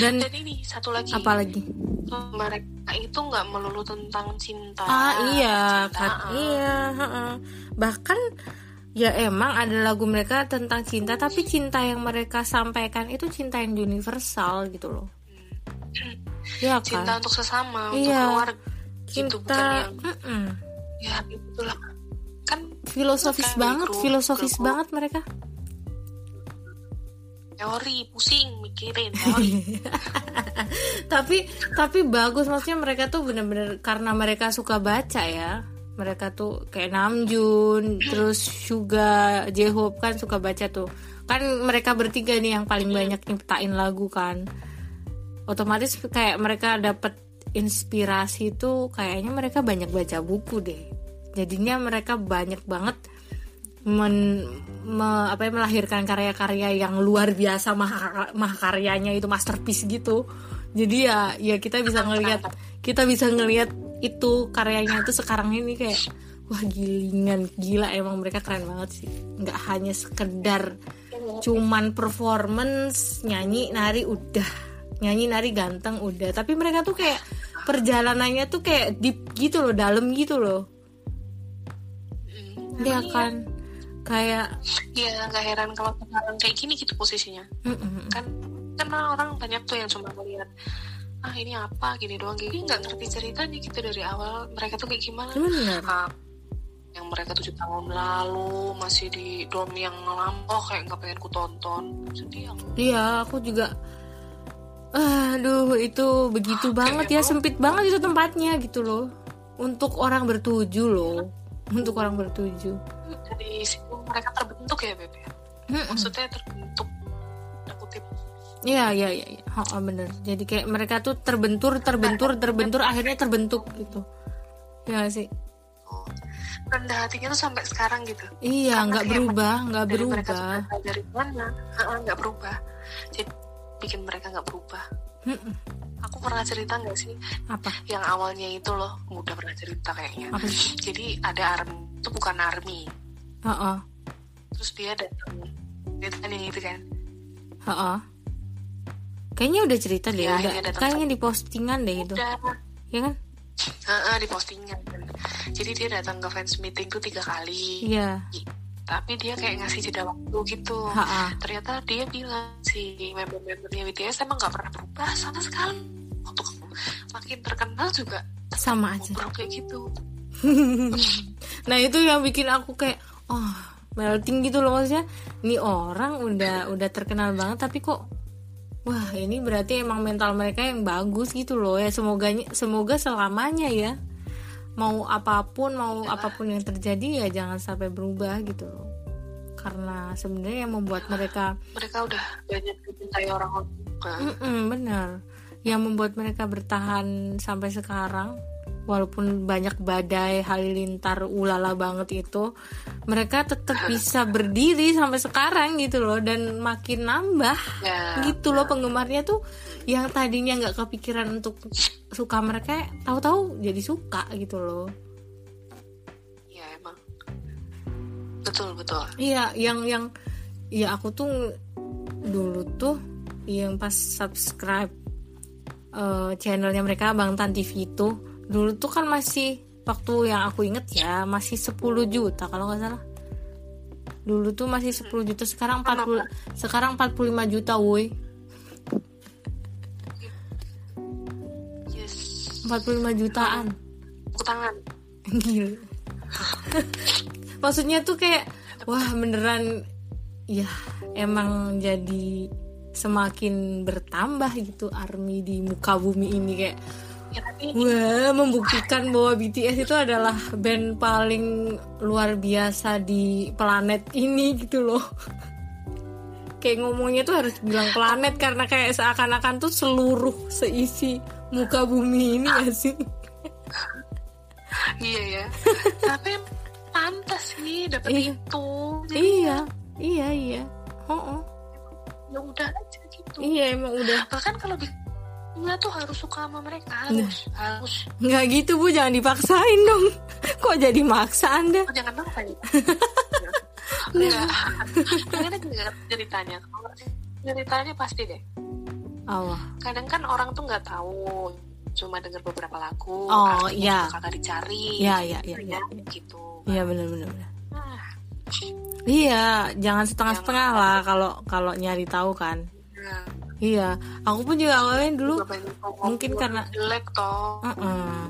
Dan, dan ini satu lagi. apa lagi? Mereka itu nggak melulu tentang cinta. Ah iya kan. iya bahkan ya emang ada lagu mereka tentang cinta tapi cinta yang mereka sampaikan itu cinta yang universal gitu loh. Ya kan? Cinta untuk sesama iya. untuk keluarga cinta gitu, yang, mm -mm. ya itulah kan filosofis banget grup, filosofis grup. banget mereka. Teori pusing mikirin teori. Tapi tapi bagus maksudnya mereka tuh bener-bener karena mereka suka baca ya mereka tuh kayak Namjoon terus Suga J-Hope kan suka baca tuh. Kan mereka bertiga nih yang paling banyak nyiptain lagu kan otomatis kayak mereka dapat inspirasi tuh kayaknya mereka banyak baca buku deh. Jadinya mereka banyak banget men, me, apa ya, melahirkan karya-karya yang luar biasa mah mahakaryanya itu masterpiece gitu. Jadi ya ya kita bisa ngelihat kita bisa ngelihat itu karyanya itu sekarang ini kayak wah gilingan gila emang mereka keren banget sih. Nggak hanya sekedar cuman performance nyanyi nari udah nyanyi nari ganteng udah. Tapi mereka tuh kayak perjalanannya tuh kayak deep gitu loh dalam gitu loh. Dia kan? Kayak ya nggak heran kalau sekarang kayak gini gitu posisinya. Mm -mm. kan karena orang banyak tuh yang cuma melihat ah ini apa? Gini doang. Gini nggak ngerti ceritanya gitu dari awal mereka tuh kayak gimana. Ah, yang mereka tujuh tahun lalu masih di dom yang lama oh kayak nggak pengen ku tonton. Sedih aku. Iya aku juga aduh itu begitu banget ya sempit banget itu tempatnya gitu loh untuk orang bertuju loh untuk orang bertuju jadi situ mereka terbentuk ya beb ya maksudnya terbentuk kutip Iya iya iya, ya. Oh, oh, bener. Jadi kayak mereka tuh terbentur, terbentur, terbentur, akhirnya terbentuk gitu. Ya sih. Oh, rendah hatinya tuh sampai sekarang gitu. Iya, nggak berubah, nggak berubah. Mereka dari mana? Nggak berubah. Jadi bikin mereka nggak berubah. Mm-mm. Aku pernah cerita nggak sih? Apa? Yang awalnya itu loh, mudah pernah cerita kayaknya. Apa? Jadi ada army, itu bukan army. Uh -uh. Terus dia datang, dia tanya gitu kan. Uh -uh. Kayaknya udah cerita deh, ya, udah. Kayaknya di postingan deh itu. Ya kan? Uh, uh, di postingan. Jadi dia datang ke fans meeting tuh tiga kali. Iya. Tapi dia kayak ngasih jeda waktu gitu. Ha-ha. Ternyata dia bilang si member-membernya BTS emang nggak pernah berubah sama sekali. Untuk makin terkenal juga sama aja. Kayak gitu. nah itu yang bikin aku kayak oh melting gitu loh maksudnya ini orang udah udah terkenal banget tapi kok wah ini berarti emang mental mereka yang bagus gitu loh ya semoga semoga selamanya ya mau apa pun mau ya. apa pun yang terjadi ya jangan sampai berubah gitu loh. Karena sebenarnya yang membuat mereka mereka udah banyak dicintai orang orang benar. Yang membuat mereka bertahan sampai sekarang walaupun banyak badai halilintar ulala banget itu mereka tetap bisa berdiri sampai sekarang gitu loh. Dan makin nambah ya, gitu loh penggemarnya tuh yang tadinya nggak kepikiran untuk suka mereka tahu-tahu jadi suka gitu loh. Ya emang. Betul betul. Iya yang yang ya aku tuh dulu tuh yang pas subscribe uh, channelnya mereka Bang Tan TV itu dulu tuh kan masih waktu yang aku inget ya masih 10 juta kalau nggak salah. Dulu tuh masih 10 juta sekarang 40 sekarang 45 juta woi 45 jutaan. Tangan. Gila. Maksudnya tuh kayak wah beneran ya emang jadi semakin bertambah gitu army di muka bumi ini kayak ya, tapi... Wah, membuktikan bahwa BTS itu adalah band paling luar biasa di planet ini gitu loh. Kayak ngomongnya tuh harus bilang planet karena kayak seakan-akan tuh seluruh seisi muka bumi ini gak sih? iya ya. tapi pantas sih dapat Iya. itu Jadi iya iya iya oh, oh. ya udah aja gitu iya emang udah bahkan kalau di Nggak tuh harus suka sama mereka Nah. harus harus nggak gitu bu jangan dipaksain dong kok jadi maksa anda Oh, jangan maksa ya Enggak Kadang juga ceritanya Kalau ceritanya pasti deh Allah. Kadang kan orang tuh nggak tahu Cuma denger beberapa lagu Oh, artinya iya. Kagak dicari Iya, iya, iya, Ya, iya. Gitu. Iya benar benar benar. Nah, iya jangan setengah-setengah lah kalau kalau nyari tahu kan. Nah, iya aku pun juga awalnya dulu mungkin karena jelek toh. Heeh.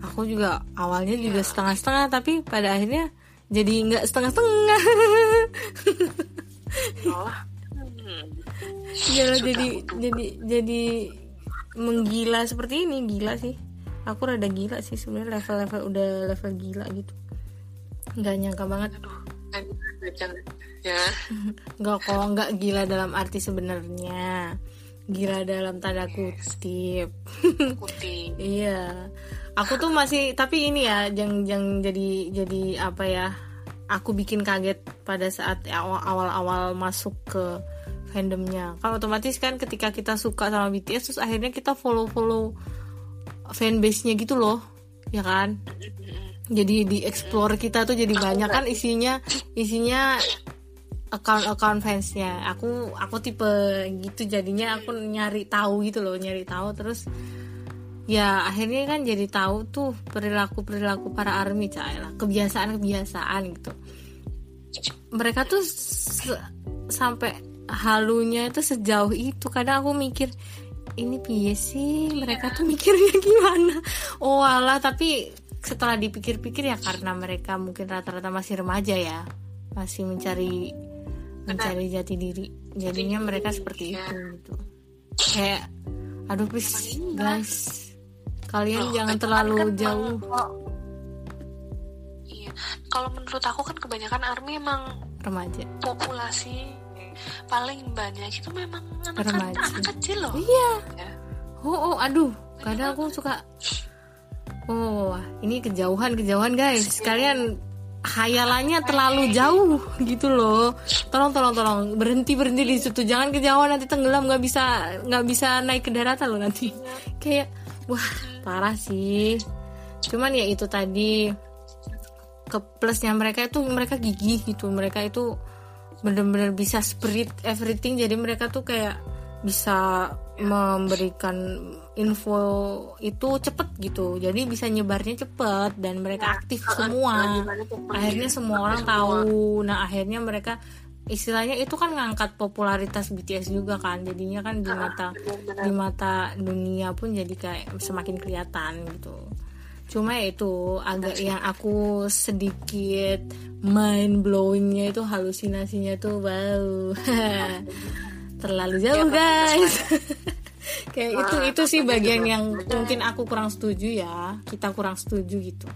aku juga awalnya juga setengah-setengah tapi pada akhirnya jadi nggak setengah-setengah malah hmm, Iya Sudah jadi jadi jadi menggila seperti ini gila sih. Aku rada gila sih sebenarnya level-level udah level gila gitu. Nggak nyangka banget. Aduh kan, ya. Nggak kok nggak gila dalam arti sebenarnya. Gila dalam tanda kutip. Putih iya. Aku tuh masih tapi ini ya yang yang jadi jadi apa ya aku bikin kaget pada saat awal awal awal masuk ke fandomnya kan otomatis kan ketika kita suka sama BTS terus akhirnya kita follow follow fanbase nya gitu loh ya kan? Jadi di explore kita tuh jadi banyak. Kan isinya isinya account-account fansnya. Aku aku tipe gitu jadinya aku nyari tahu gitu loh nyari tahu. Terus ya akhirnya kan jadi tahu tuh perilaku perilaku para army cah lah. Kebiasaan kebiasaan gitu. Mereka tuh sampai halunya itu sejauh itu. Kadang aku mikir ini piye sih? Mereka tuh mikirnya gimana? Oh alah tapi setelah dipikir-pikir ya karena mereka mungkin rata-rata masih remaja ya masih mencari mencari jati diri. Jadinya mereka seperti itu gitu. Kayak aduh please guys kalian Loh, jangan terlalu kan jauh. iya kalau menurut aku kan kebanyakan army emang remaja. populasi paling banyak itu memang anak Remaja. anak kecil loh. Iya. Ya. oh, oh aduh kadang aku suka oh wah, ini kejauhan kejauhan guys kalian hayalannya terlalu jauh gitu loh. Tolong tolong tolong. Berhenti berhenti di situ. Jangan kejauhan nanti tenggelam. Nggak bisa nggak bisa naik ke daratan loh nanti. Kayak wah parah sih. Cuman ya itu tadi ke plusnya mereka itu mereka gigih gitu. Mereka itu bener-bener bisa spirit everything. Jadi mereka tuh kayak bisa memberikan info itu cepet gitu. Jadi bisa nyebarnya cepet dan mereka aktif semua. akhirnya semua orang tahu. Nah akhirnya mereka istilahnya itu kan ngangkat popularitas BTS juga kan. Jadinya kan di mata di mata dunia pun jadi kayak semakin kelihatan gitu cuma ya itu agak yang aku sedikit mind blowingnya itu halusinasinya tuh wow. Terlalu jauh guys. Kayak itu itu sih bagian yang mungkin aku kurang setuju ya. Kita kurang setuju gitu.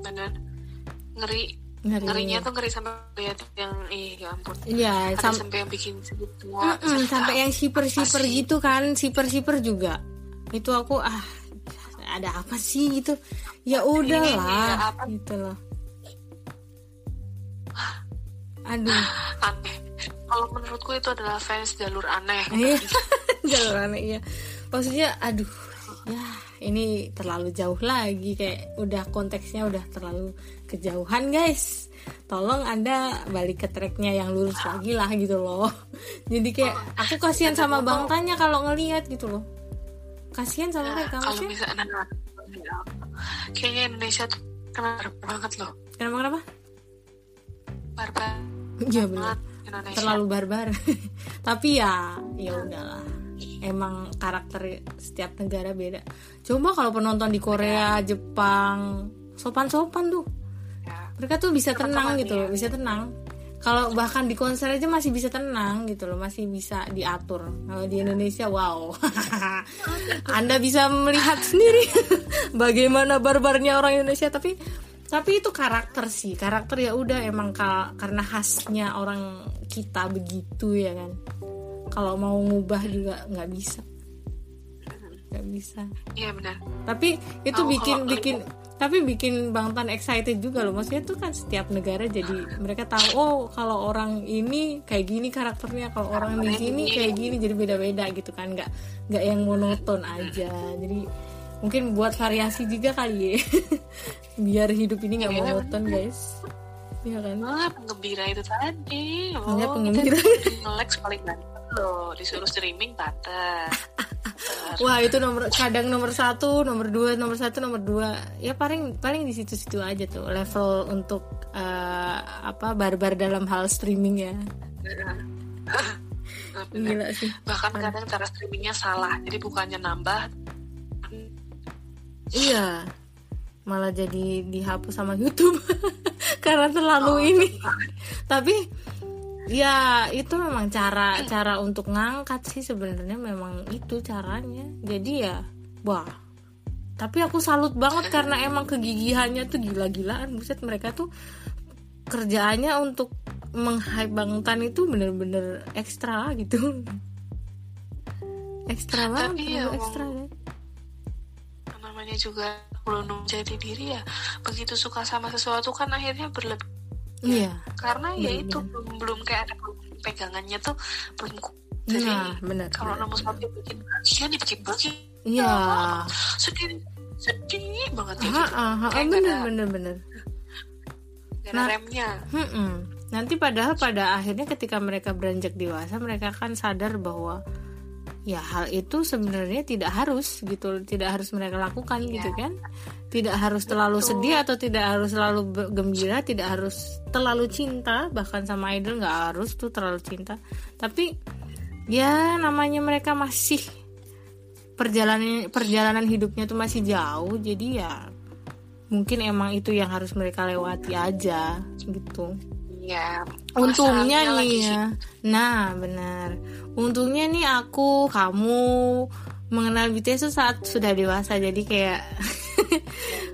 Bener. Ngeri. Ngeri. ngerinya tuh ngeri sampai lihat yang ih ya ampun. Iya, sam- sampai yang bikin semua Mm-mm, sampai yang shipper Pasti. gitu kan shipper shipper juga. Itu aku ah ada apa sih gitu? Ya udahlah gitu loh. Aduh. Aneh. Kalau menurutku itu adalah fans jalur aneh. Iya jalur aneh iya. Maksudnya aduh ya ini terlalu jauh lagi kayak udah konteksnya udah terlalu kejauhan guys. Tolong anda balik ke tracknya yang lurus lagi lah gitu loh. Jadi kayak aku kasihan sama bang tanya kalau ngelihat gitu loh kasihan sama mereka kalau misalnya nah, kayaknya Indonesia tuh kena banget loh. Kenapa kenapa? Barbar iya benar Indonesia. Terlalu barbar. Tapi ya ya udahlah. Emang karakter setiap negara beda. Coba kalau penonton di Korea Jepang sopan-sopan tuh. Ya. mereka tuh bisa tenang gitu loh iya. bisa tenang kalau bahkan di konser aja masih bisa tenang gitu loh masih bisa diatur. Kalau di Indonesia wow. Anda bisa melihat sendiri bagaimana barbarnya orang Indonesia. Tapi tapi itu karakter sih. Karakter ya udah emang ka- karena khasnya orang kita begitu ya kan. Kalau mau ngubah juga nggak bisa nggak bisa. Iya benar. Tapi itu Oh, bikin kalau- bikin tapi bikin Bang Tan excited juga loh. Maksudnya tuh kan setiap negara jadi mereka tahu oh kalau orang ini kayak gini karakternya kalau orang di sini kayak gini. jadi beda-beda gitu kan. Nggak nggak yang monoton aja. Jadi mungkin buat variasi juga kali ya. Biar hidup ini nggak Iya, monoton guys. Iya kan? Penggembira itu tadi. Oh, penggembira. kita Nge-lag paling banyak loh. Disuruh streaming banter. Wah itu nomor kadang nomor satu, nomor dua, nomor satu, nomor dua. Ya paling paling di situ-situ aja tuh level untuk eh, apa barbar dalam hal streaming ya. Gila sih. Bahkan kadang cara streamingnya salah. Jadi bukannya nambah. Iya. Malah jadi dihapus sama YouTube karena terlalu ini. Tapi ya itu memang cara cara untuk ngangkat sih sebenarnya memang itu caranya. Jadi ya wah. Tapi aku salut banget karena emang kegigihannya tuh gila-gilaan. Buset mereka tuh kerjaannya untuk meng-hype Bang Tan itu bener-bener ekstra gitu. Ekstra banget, Tapi ya, ekstra kan. namanya juga belum jadi diri ya. Begitu suka sama sesuatu kan akhirnya berlebih. Iya. Karena ya itu belum, belum kayak ada pegangannya tuh belum ku- Jadi Nah, benar. kalau nemu sesuatu bikin bagian dibikin bagian Iya. sedih sedih banget ya Ha, gitu. ha, ha, bener, ada- bener, bener. ada Nah. remnya. Mm-mm. Nanti padahal pada akhirnya ketika mereka beranjak dewasa, mereka akan sadar bahwa ya hal itu sebenarnya tidak harus gitu, tidak harus mereka lakukan Iya. gitu kan. Tidak harus terlalu sedih atau tidak harus terlalu gembira, tidak harus terlalu cinta, bahkan sama idol nggak harus tuh terlalu cinta. Tapi ya namanya mereka masih perjalanan perjalanan hidupnya tuh masih jauh, jadi ya mungkin emang itu yang harus mereka lewati aja gitu. Iya. Untungnya masalahnya nih ya. Nah, benar. Untungnya nih aku, kamu mengenal BTS saat sudah dewasa. Jadi kayak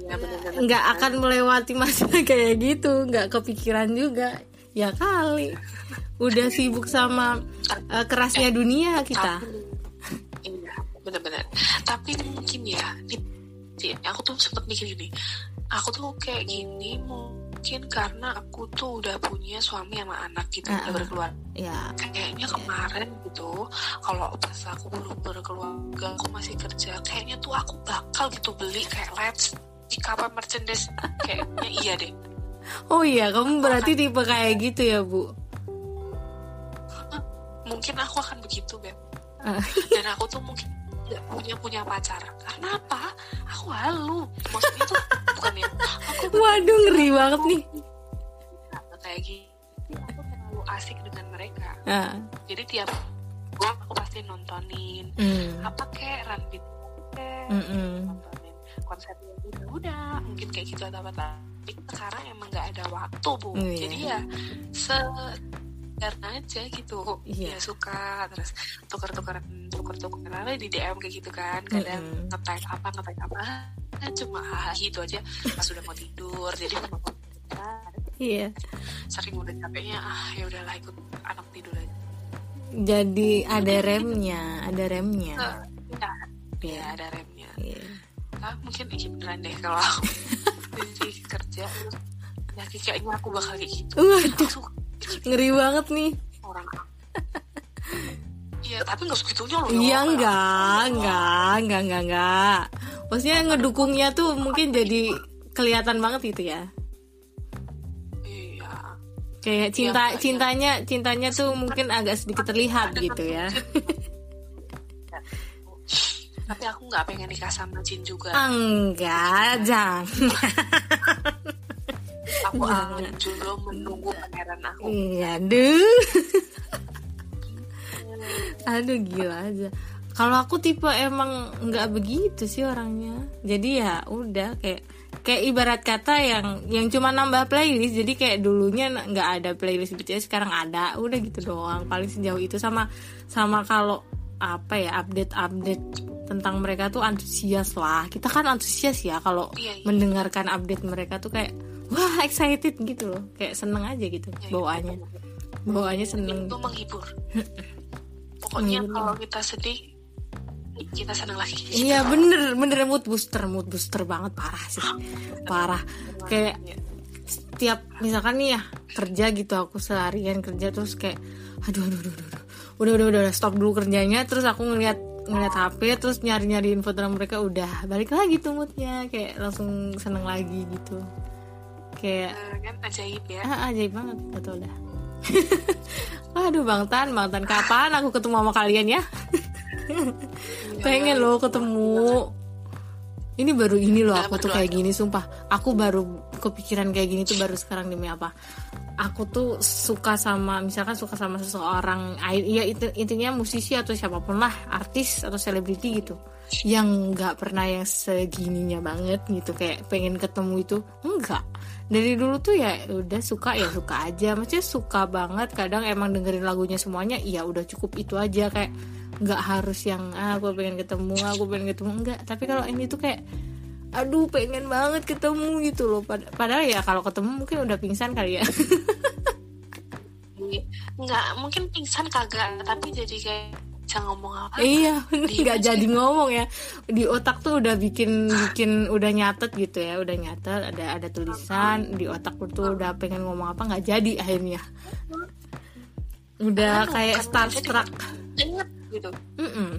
Iya, nggak akan melewati masa kayak gitu, nggak kepikiran juga. Ya kali. Udah sibuk sama eh, kerasnya dunia kita. Iya, benar-benar. Tapi mungkin ya, di, di- aku tuh sempet mikir gini. Aku tuh kayak gini mungkin karena aku tuh udah punya suami sama anak gitu, Ah, udah ah. berkeluarga. Ya, Kayaknya kemarin gitu, kalau pas aku belum berkeluarga, aku masih kerja, kayaknya tuh aku bakal gitu beli kayak let's di kapal merchandise. Kayaknya iya deh. Oh iya, kamu berarti tipe kayak gitu ya, Bu? Mungkin aku akan begitu, Beb. Ah. dan aku tuh mungkin nggak punya punya pacar. Karena apa? Aku halu. Maksudnya tuh bukan ya? Aku Waduh, ngeri banget nih. nggak kayak gini. Aku terlalu asik dengan mereka. Ah, jadi tiap gua aku pasti nontonin. Hmm, apa kayak Ranbit kayak mm-mm. nontonin konsepnya. Udah udah mungkin kayak gitu atau apa tapi sekarang emang nggak ada waktu bu. Iya. jadi ya se karena aja gitu Iya. ya suka terus tuker-tukeran tuker-tukeran ada di DM kayak gitu kan kadang Mm-mm. ngetype apa ngetype apa ah, cuma ah gitu aja pas udah mau tidur jadi sama Iya. saking udah capeknya ah ya udahlah ikut anak tidur aja Jadi ada remnya, ada remnya. Ya, Iya. ya ada remnya Iya. ah, mungkin beneran deh kalau aku jadi kerja ya kayaknya aku bakal kayak gitu Waduh, aku suka ngeri banget nih. orang Iya, tapi nggak segitunya loh. Iya ya. enggak, enggak, enggak, enggak, enggak. Maksudnya ngedukungnya tuh mungkin jadi kelihatan banget gitu ya. Iya. Kayak cinta Iya, iya. cintanya cintanya tuh mungkin agak sedikit terlihat gitu ya. Tapi aku nggak pengen nikah sama Jin juga. Enggak, jangan. Aku jangan. akan dulu menunggu pangeran aku. Iya, aduh. aduh gila aja. Kalau aku tipe emang nggak begitu sih orangnya. Jadi ya udah kayak kayak ibarat kata yang yang cuma nambah playlist. Jadi kayak dulunya nggak ada playlist BTS sekarang ada. Udah gitu doang. Paling sejauh itu sama sama kalau apa ya update-update tentang mereka tuh antusias lah. Kita kan antusias ya kalau Iya, iya. mendengarkan update mereka tuh kayak wah excited gitu loh. Kayak seneng aja gitu Iya, iya. bawaannya. Bawaannya seneng. Itu menghibur. Pokoknya kalau kita sedih, kita senang lagi iya bener bener mood booster mood booster banget parah sih parah kayak setiap misalkan nih ya kerja gitu aku seharian kerja terus kayak aduh aduh aduh, aduh. udah udah udah stop dulu kerjanya terus aku ngeliat ngeliat HP terus nyari nyari info tentang mereka udah balik lagi tuh moodnya kayak langsung seneng lagi gitu kayak Nah, kan ajaib ya ah, ajaib banget betul dah Waduh Bang Tan, Bang Tan kapan aku ketemu sama kalian ya? Pengen loh ketemu. Ini baru ini loh aku tuh kayak gini sumpah. Aku baru kepikiran kayak gini tuh baru sekarang demi apa? Aku tuh suka sama misalkan suka sama seseorang, iya itu intinya musisi atau siapa pun lah, artis atau selebriti gitu. Yang nggak pernah yang segininya banget gitu. Kayak pengen ketemu itu enggak. Dari dulu tuh ya udah suka ya suka aja. Maksudnya suka banget. Kadang emang dengerin lagunya semuanya ya udah cukup itu aja. Kayak nggak harus yang ah aku pengen ketemu aku pengen ketemu. Enggak. Tapi kalau ini tuh kayak aduh pengen banget ketemu gitu loh. Pad padahal ya kalau ketemu mungkin udah pingsan kali ya. Nggak mungkin pingsan kagak tapi jadi kayak bisa ngomong apa iya nggak jadi ngomong ya. Di otak tuh udah bikin bikin udah nyatet gitu ya udah nyatet ada ada tulisan di otak tuh udah pengen ngomong apa nggak jadi akhirnya. Udah kayak starstruck. inget gitu? Mm -mm.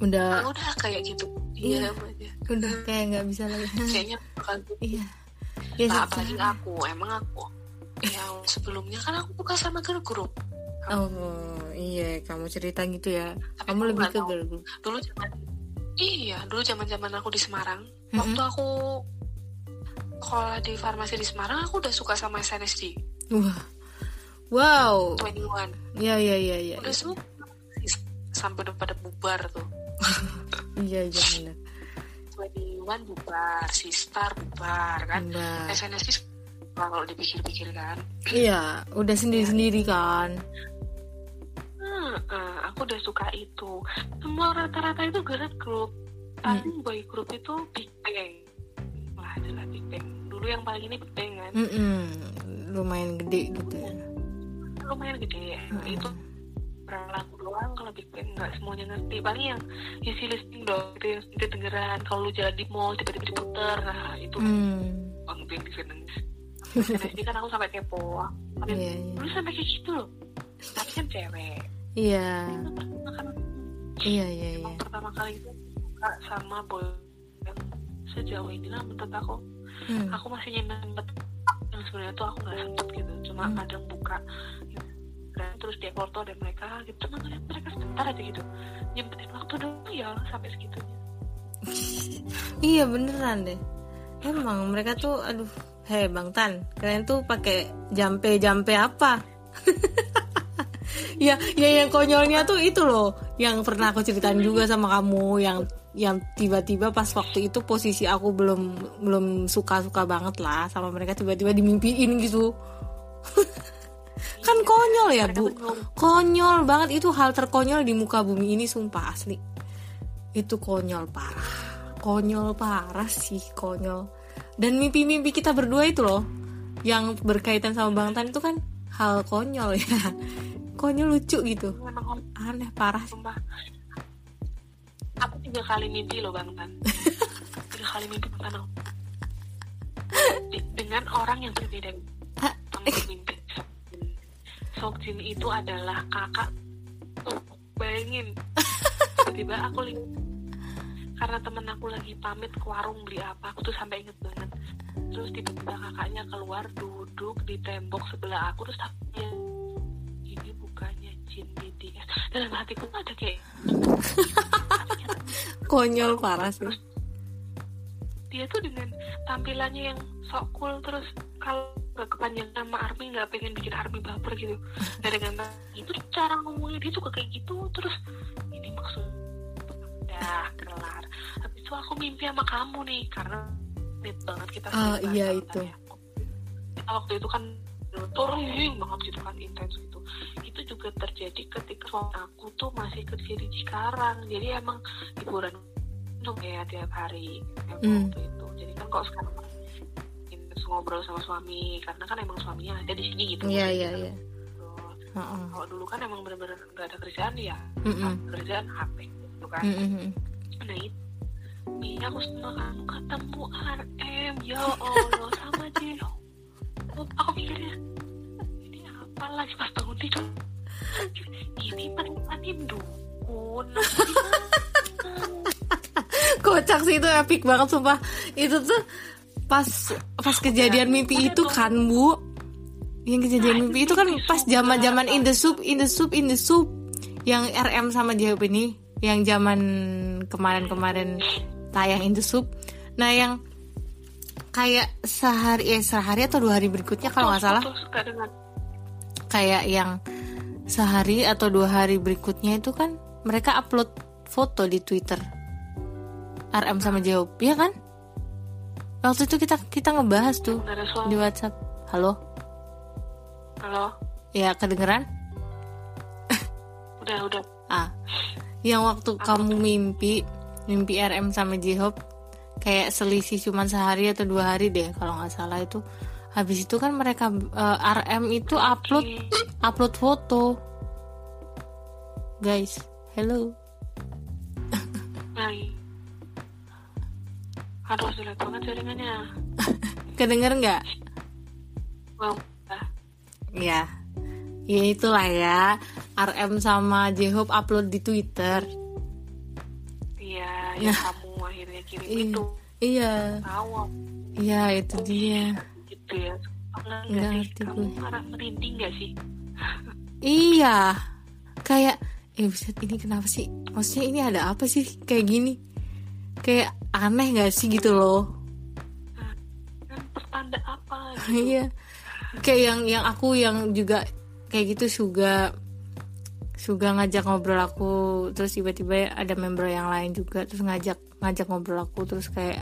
udah udah kayak gitu. Iya aja. udah kayak nggak bisa lagi. Kayaknya gitu. iya. Ya Nah, se- apalagi aku emang aku yang sebelumnya kan aku buka sama girl group oh iya kamu cerita gitu ya. Tapi kamu lebih ke girl group. Dulu zaman iya dulu zaman zaman aku di Semarang Mm-mm. waktu aku sekolah di farmasi di Semarang aku udah suka sama SNSD wah wow. 21 ya ya ya ya udah suka sampai udah pada bubar tuh. Iya iya benar. 21 bubar Sistar bubar kan. SNSD kalau dipikir-pikir kan? Iya udah sendiri sendiri kan Eh, aku udah suka itu. Semua rata-rata itu girl group. Paling boy group itu Big Bang. Wah, adalah Big Bang. Dulu yang paling ini Big Bang kan. Mm-mm. lumayan gede gitu ya Lumayan gede. Itu berapa lagu doang kalau Big Bang nggak semuanya ngerti. Paling yang isi listening dong. Itu yang itu dengeran. Kalau lu jalan di mall tiba-tiba diputer. Nah, itu hmm. bang Bang sana. SNSD kan aku sampai kepo. Tapi Iya, iya. dulu sampai kayak gitu loh. Tapi kan cewek. Iya. Kan? Iya iya iya. Emang pertama kali itu suka sama boy. Sejauh ini lah menurut aku. Hmm. aku masih nyempet yang sebenarnya tuh aku nggak sempet gitu. Cuma Hmm. kadang buka dan terus dia foto dan mereka gitu. Cuma ngeliat mereka sebentar aja gitu. Nyempetin waktu dulu ya sampai segitunya. Iya beneran deh. Emang mereka tuh aduh hei bang Tan kalian tuh pakai jampe jampe apa ya ya yang konyolnya tuh itu loh yang pernah aku ceritain juga sama kamu yang yang tiba-tiba pas waktu itu posisi aku belum belum suka-suka banget lah sama mereka tiba-tiba dimimpiin gitu. Kan konyol ya bu? konyol banget itu hal terkonyol di muka bumi ini sumpah asli. Itu konyol parah. Konyol parah sih konyol. Dan mimpi-mimpi kita berdua itu loh yang berkaitan sama Bang Tan itu kan hal konyol ya konyol lucu gitu. Memang aneh parah sumpah. Aku tiga kali mimpi loh bang Tan. Tiga kali mimpi tentang aku dengan orang yang berbeda. Ah. Mimpi. Sokjin. Itu adalah kakak. Tuh bayangin. Tiba-tiba aku lihat karena temen aku lagi pamit ke warung beli apa aku tuh sampai inget banget. Terus tiba-tiba kakaknya keluar duduk di tembok sebelah aku terus ini dalam hatiku tuh ada kayak konyol parah sih. Dia tuh dengan tampilannya yang sok cool terus kalau gak kepanjangan sama Army nggak pengen bikin Army baper gitu. Nah dengan itu cara ngomongnya dia juga kayak gitu terus ini maksud ya kelar. Habis itu aku mimpi sama kamu nih karena net banget kita Ah, sering iya, itu. ya. kita waktu itu kan touring banget gitu kan intens gitu itu juga terjadi ketika suami aku tuh masih kerja di Cikarang jadi emang hiburan untuk ya tiap hari emang Hmm. waktu itu jadi kan kalau sekarang ngobrol sama suami karena kan emang suaminya ada di sini gitu iya iya iya Gitu. Heeh. kalau dulu kan emang bener-bener nggak ada kerjaan ya Mm-mm. kerjaan HP gitu kan Mm, mm, mm. nah itu Iya aku sama kamu ketemu RM ya Allah sama Oh, aku pikirnya apa lagi pas bangun tidur. Ini paling dukun. Kocak sih itu epic banget sumpah. Itu tuh pas pas kejadian mimpi itu kan bu? Yang kejadian mimpi itu kan pas zaman zaman in the soup in the soup in the soup. Yang RM sama Jawab ini yang zaman kemarin-kemarin tayang in the soup. Nah yang kayak sehari eh sehari atau dua hari berikutnya kalau nggak salah. Terus suka dengan kayak yang sehari atau dua hari berikutnya itu kan mereka upload foto di Twitter. RM sama Jawab ya kan? Waktu itu kita kita ngebahas tuh di WhatsApp. Halo? Halo? Ya kedengeran? Udah udah. Ah. Yang waktu kamu mimpi mimpi RM sama Jihop kayak selisih cuman sehari atau dua hari deh kalau nggak salah itu habis itu kan mereka eh, RM itu upload upload foto. Guys hello. Hai. Aduh jelek banget jaringannya. Kedenger nggak? Wow ya ya itulah ya. RM sama Jihop upload di Twitter. Iya yang kamu akhirnya kirim itu. Iya. Tahu iya itu dia gitu ya Pernah Nggak sih ngerti kamu gue. marah merinding nggak sih Iya, kayak eh buset ini kenapa sih? Maksudnya ini ada apa sih kayak gini? Kayak aneh gak sih gitu loh? kan pertanda apa gitu. Iya, kayak yang yang aku yang juga kayak gitu juga juga ngajak ngobrol aku terus tiba-tiba ada member yang lain juga terus ngajak ngajak ngobrol aku terus kayak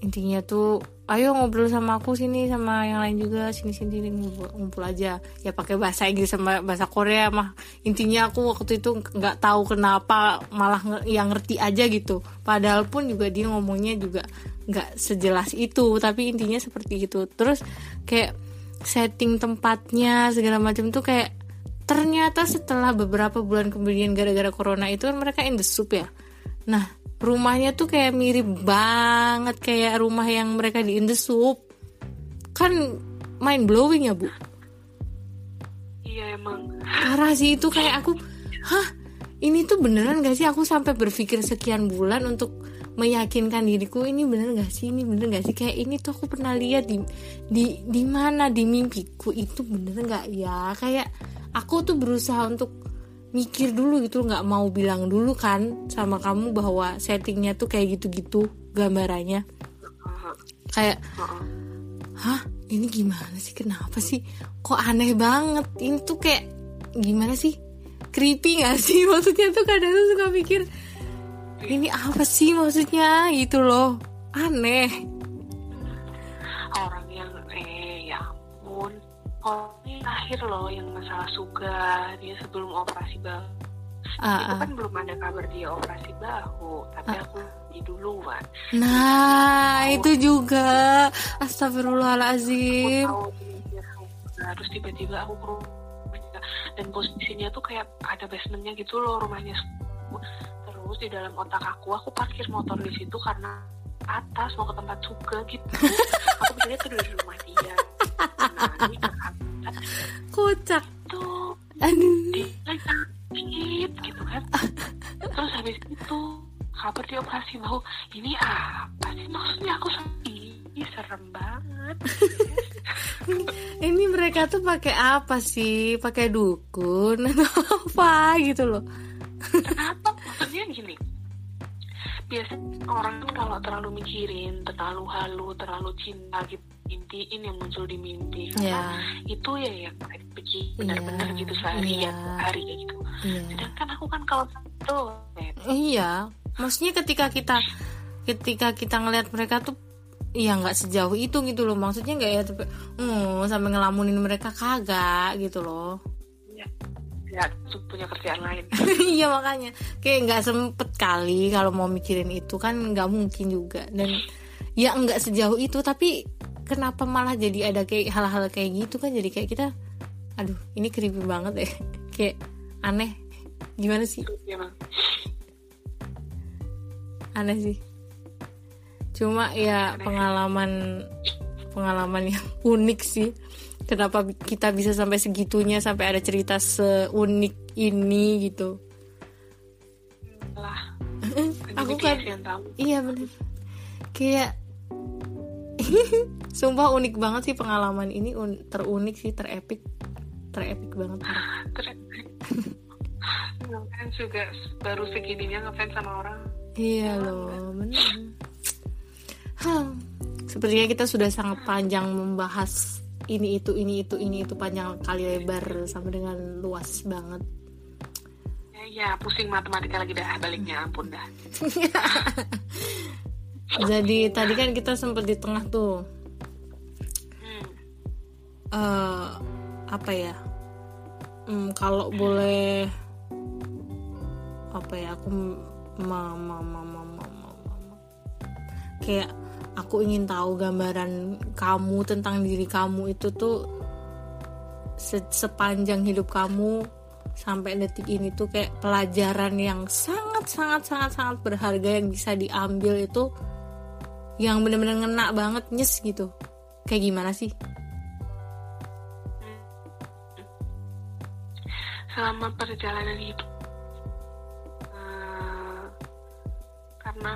intinya tuh ayo ngobrol sama aku sini sama yang lain juga sini sini, sini ngumpul, ngumpul aja. Ya pakai bahasa Inggris sama bahasa Korea mah. Intinya aku waktu itu nggak tahu kenapa malah yang ngerti aja gitu. Padahal pun juga dia ngomongnya juga nggak sejelas itu tapi intinya seperti itu. Terus kayak setting tempatnya segala macam tuh kayak ternyata setelah beberapa bulan kemudian gara-gara corona itu kan mereka in the soup ya nah rumahnya tuh kayak mirip banget kayak rumah yang mereka di in the soup. Kan mind blowing ya bu? Iya emang. Parah sih itu kayak aku hah? Ini tuh beneran gak sih? Aku sampai berpikir sekian bulan untuk meyakinkan diriku ini bener gak sih? Ini bener gak sih? Kayak ini tuh aku pernah lihat di di di mana di mimpiku itu bener gak ya? Kayak aku tuh berusaha untuk mikir dulu gitu nggak mau bilang dulu kan sama kamu bahwa settingnya tuh kayak gitu-gitu gambarannya. Kayak hah ini gimana sih? Kenapa sih? Kok aneh banget? Ini tuh kayak gimana sih? Creepy gak sih? Maksudnya tuh kadang tuh suka mikir ini apa sih maksudnya? Gitu loh. Aneh. Orang orang ini terakhir loh yang masalah suga dia sebelum operasi bahu. Ah, itu ah. kan belum ada kabar dia operasi bahu tapi aku di duluan nah itu juga. Aku astagfirullahalazim tahu terus tiba-tiba aku ke rumahnya. Dan posisinya tuh kayak ada basementnya gitu loh rumahnya. Terus di dalam otak aku aku parkir motor di situ karena atas mau ke tempat suga gitu. Aku pikirnya tuh dari rumah dia. Nah ini kocak. Tuh aduh. dia sakit gitu kan. Terus habis itu kabar dia operasi bahu ini apa sih maksudnya? Aku sedih serem banget. Ini mereka tuh pakai apa sih? Pakai dukun atau apa gitu loh? Kenapa? Maksudnya gini biasa orang kan kalau terlalu mikirin terlalu halu terlalu cinta gitu mimpiin yang muncul di mimpi karena ya itu ya yang begini benar-benar Iya, gitu sehari iya. ya hari kayak gitu iya sedangkan aku kan kalau satu Iya, maksudnya ketika kita ketika kita ngelihat mereka tuh ya nggak sejauh itu gitu loh. Maksudnya nggak ya tapi hmm, sampai ngelamunin mereka kagak gitu loh. Ya, ya punya kerjaan lain. Iya makanya. Kayak nggak sempet kali kalau mau mikirin itu kan nggak mungkin juga. Dan ya nggak sejauh itu tapi kenapa malah jadi ada kayak hal-hal kayak gitu kan? Jadi kayak kita aduh ini creepy banget ya kayak aneh. Gimana sih? Emang. Aneh sih. Cuma ya pengalaman pengalaman yang unik sih kenapa kita bisa sampai segitunya sampai ada cerita seunik ini gitu. Lah. Aku kan iya bener. Kayak sumpah unik banget sih pengalaman ini un- terunik sih terepik terepik banget. Keren. ngefans juga baru segininya ngefans sama orang. Iya loh bener. Hah, sepertinya kita sudah sangat panjang membahas ini itu ini itu ini itu panjang kali lebar sama dengan luas banget ya, ya pusing matematika lagi dah baliknya ampun dah jadi tadi kan kita sempat di tengah tuh hmm. eh apa ya Hmm, kalau boleh apa ya aku ma, ma, ma, ma, ma, ma, ma, ma. kayak aku ingin tahu gambaran kamu tentang diri kamu itu tuh se- sepanjang hidup kamu sampai detik ini tuh kayak pelajaran yang sangat sangat sangat sangat berharga yang bisa diambil itu yang bener-bener ngena banget nyes gitu. Kayak gimana sih? Selama perjalanan hidup eh, karena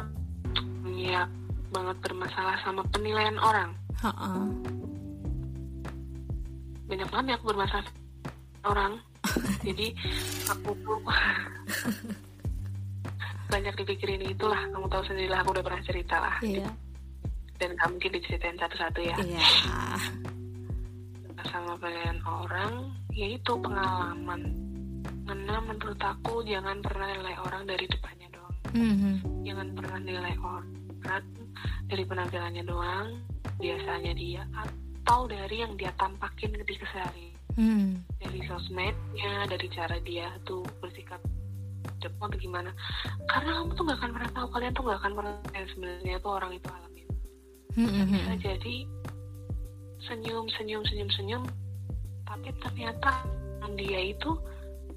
ya banget bermasalah sama penilaian orang. Ha-ha. banyak banget aku bermasalah orang. Jadi aku tuh banyak dipikirin itulah. Kamu tahu sendiri lah aku udah pernah cerita lah. Iya, dan gak mungkin diceritain satu-satu ya. Iya. sama penilaian orang yaitu pengalaman. Karena menurut aku jangan pernah nilai orang dari depannya doang. Mhm. jangan pernah nilai orang dari penampilannya doang biasanya dia atau dari yang dia tampakin di keseharian Hmm. dari sosmednya dari cara dia tuh bersikap depan atau gimana. Karena kamu tuh gak akan pernah tahu kalian tuh gak akan pernah tahu sebenarnya tuh orang itu alamin Mhm. bisa jadi senyum senyum senyum senyum tapi ternyata dia itu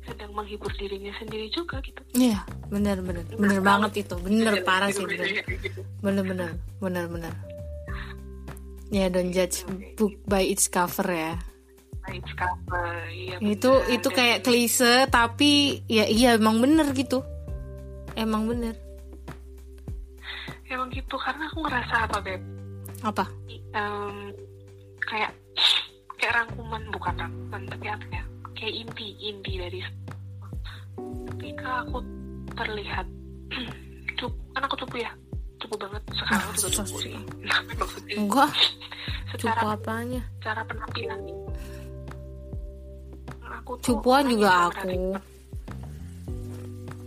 sedang menghibur dirinya sendiri juga gitu. Iya, benar benar. Benar banget itu. Benar Iya, parah sih, benar. gitu. Benar benar. Benar benar. Ya, don't judge book by its cover ya. Baik cover, iya Itu itu kayak klise tapi ya iya emang bener gitu. Emang bener. emang gitu karena aku ngerasa apa beb Apa? Em, kayak kayak rangkuman bukan rangkuman tapi apa ya kayak inti inti dari ketika aku terlihat cupu kan aku cupu ya cupu banget sekarang Ah, juga cupu sih. tapi maksudnya Enggak, secara cupu apanya? cara penampilan nih aku Cupuan juga aku.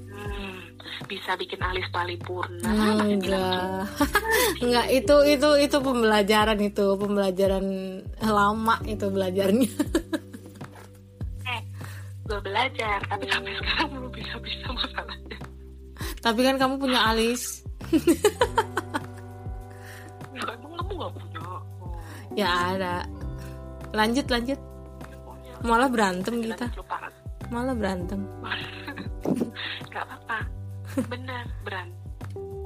Hmm, bisa bikin alis paripurna bilang Enggak. Enggak, itu itu itu pembelajaran itu, pembelajaran lama itu belajarnya. eh gue belajar tapi sampai sekarang belum bisa bisa masalahnya Tapi kan kamu punya alis. Enggak, emang kamu gak punya oh, Ya ada. Lanjut lanjut. ya Malah berantem kita. Malah berantem. nggak apa-apa benar berantem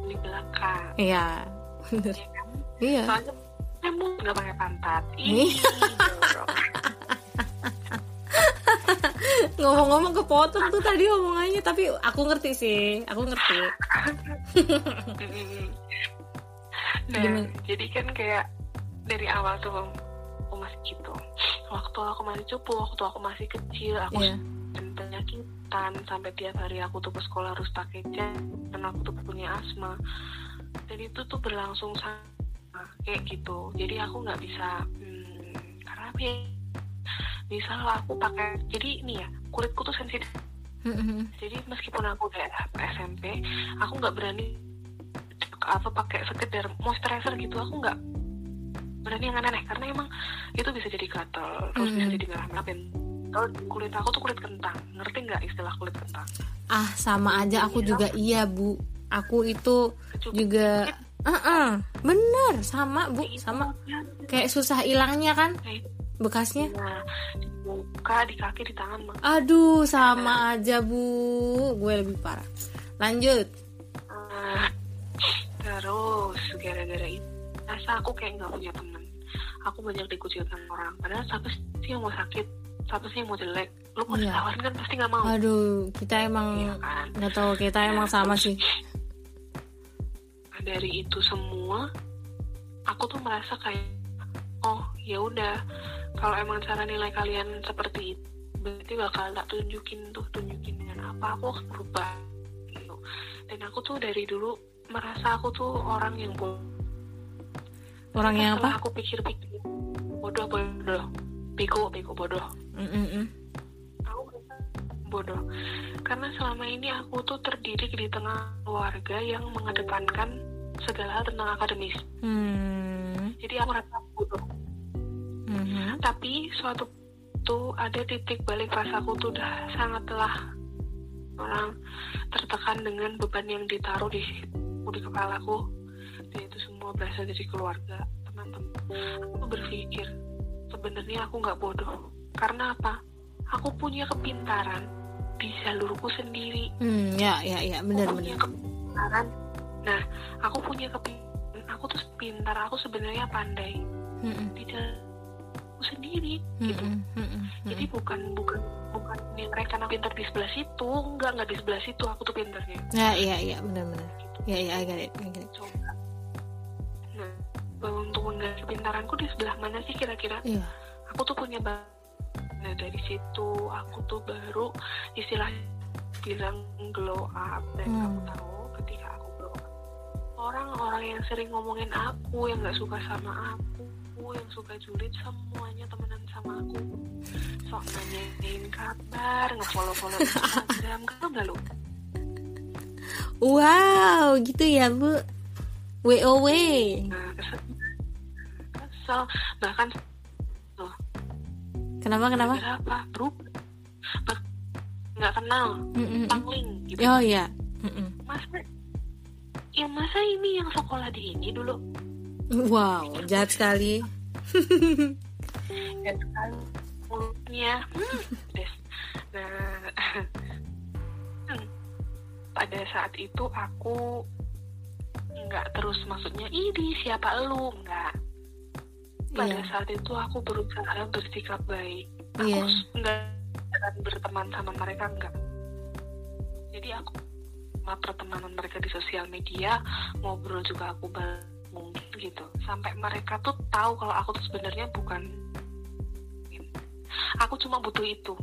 di belakang Iya. Bener. ya kan Iya. soalnya kamu nggak pakai pantat Ih. Ngomong-ngomong kepotong tuh tadi omongannya, tapi aku ngerti sih. Aku ngerti. Nah Gimana? jadi kan kayak dari awal tuh aku masih gitu waktu aku masih cupu waktu aku masih kecil aku Iya. dan penyakitan sampai tiap hari aku tuh ke sekolah harus pakai jas dan aku tuh punya asma dan itu tuh berlangsung sama kayak gitu jadi aku nggak bisa hmm, karena apa ya misal aku pakai jadi ini ya kulitku tuh sensitif. Jadi meskipun aku udah SMP aku nggak berani apa pakai sekedar moisturizer gitu. Aku nggak berani yang aneh-aneh karena emang itu bisa jadi gatel terus bisa jadi merah merah dan kalau kulit aku tuh kulit kentang. Ngerti nggak istilah kulit kentang? Ah, sama aja. Aku juga iya, Bu. Aku itu juga Heeh, bener. Sama Bu, sama. kayak susah hilangnya kan? Kayak gitu. Bekasnya. nah di muka di kaki di tangan mah Aduh, sama aja Bu. Gue lebih parah. Lanjut. Eh, terus gara-gara itu rasa aku kayak nggak punya teman aku banyak dikucilkan orang padahal siapa sih yang mau sakit siapa sih yang mau jelek lu mau Iya. ditawarin kan pasti nggak mau aduh kita emang Iya kan nggak tahu kita emang sama sih Nah, dari itu semua aku tuh merasa kayak oh ya udah. Kalau emang cara nilai kalian seperti itu berarti bakal tak tunjukin tuh tunjukin dengan apa. Aku harus berubah gitu. Dan aku tuh dari dulu merasa aku tuh orang yang bodoh orang yang apa? aku pikir-pikir bodoh bodoh. Bego bego bodoh. Mm-mm-mm. aku merasa bodoh. Karena selama ini aku tuh terdidik di tengah keluarga yang mengedepankan segala hal tentang akademis. Hmm. Jadi aku merasa bodoh Mhm. tapi suatu tuh ada titik balik rasaku tuh udah sangatlah orang tertekan dengan beban yang ditaruh di di kepalaku dan itu semua berasal dari keluarga teman-teman. Aku berpikir sebenarnya aku nggak bodoh. Karena apa? Aku punya kepintaran di jalurku sendiri. Hmm, ya ya ya. Benar aku punya benar. kepintaran. Nah aku punya kepintaran aku tuh pintar aku sebenarnya pandai Mm-mm. di jalurku sendiri gitu Mm-mm. Mm-mm. jadi bukan bukan bukan yang mereka pintar di sebelah situ enggak enggak di sebelah situ aku tuh pintarnya ya ya ya benar benar ya ya I get it, I get it. coba nah bahwa untuk menggali kepintaranku di sebelah mana sih kira-kira iya aku tuh punya nah dari situ aku tuh baru istilahnya bilang glow up dan Hmm. aku tahu orang-orang yang sering ngomongin aku yang nggak suka sama aku yang suka julid semuanya temenan sama aku. Sok nanyain kabar ngefollow-follow Instagram. Kamu nggak lu? Wow gitu ya bu. Wow nah kesel. Kesel. Bahkan loh. Kenapa kenapa? Berapa Bah- nggak kenal. Mm-mm. pangling gitu. Oh ya Mm-mm. masa ya masa ini yang sekolah di ini dulu? Wow jahat sekali. Dan sekali. Mulutnya. Hmm, nah hmm, pada saat itu aku nggak terus maksudnya ini siapa lu? Nggak. Pada Iya. saat itu aku berusaha bersikap baik. Aku Iya. nggak berteman sama mereka nggak. Jadi aku sama pertemanan mereka di sosial media ngobrol juga aku mungkin gitu. Sampai mereka tuh tahu kalau aku tuh sebenarnya bukan aku cuma butuh itu.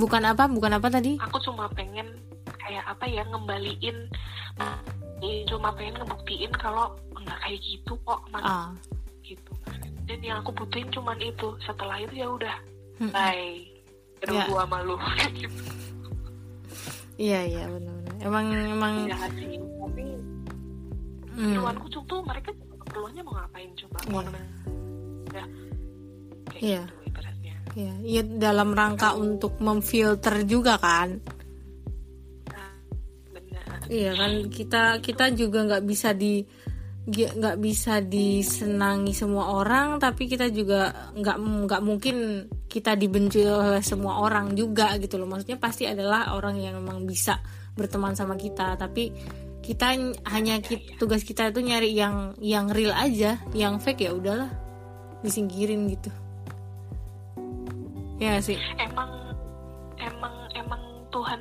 Bukan apa? Bukan apa tadi? Aku cuma pengen kayak apa ya ngembaliin cuma pengen ngebuktiin kalau nggak kayak gitu kok man ah. Gitu. Dan yang aku butuhin cuman itu. Setelah itu ya udah. Mm-mm. bye. Aduh, Ya. gua malu gitu. iya iya benar-benar emang emang jahat sih tapi mm, Iwan kucing tuh mereka keperluannya mau ngapain coba? Iya. nemenin ya kayak Iya. gitu ibaratnya. Iya. Iya dalam rangka untuk memfilter juga kan? Nah, benar. Iya kan kita kita juga nggak bisa di nggak bisa disenangi semua orang tapi kita juga nggak nggak mungkin kita dibenci oleh semua orang juga gitu loh. Maksudnya pasti adalah orang yang memang bisa berteman sama kita tapi kita ny- hanya ki- tugas kita itu nyari yang yang real aja yang fake ya udahlah disingkirin gitu. Ya sih? Emang emang emang Tuhan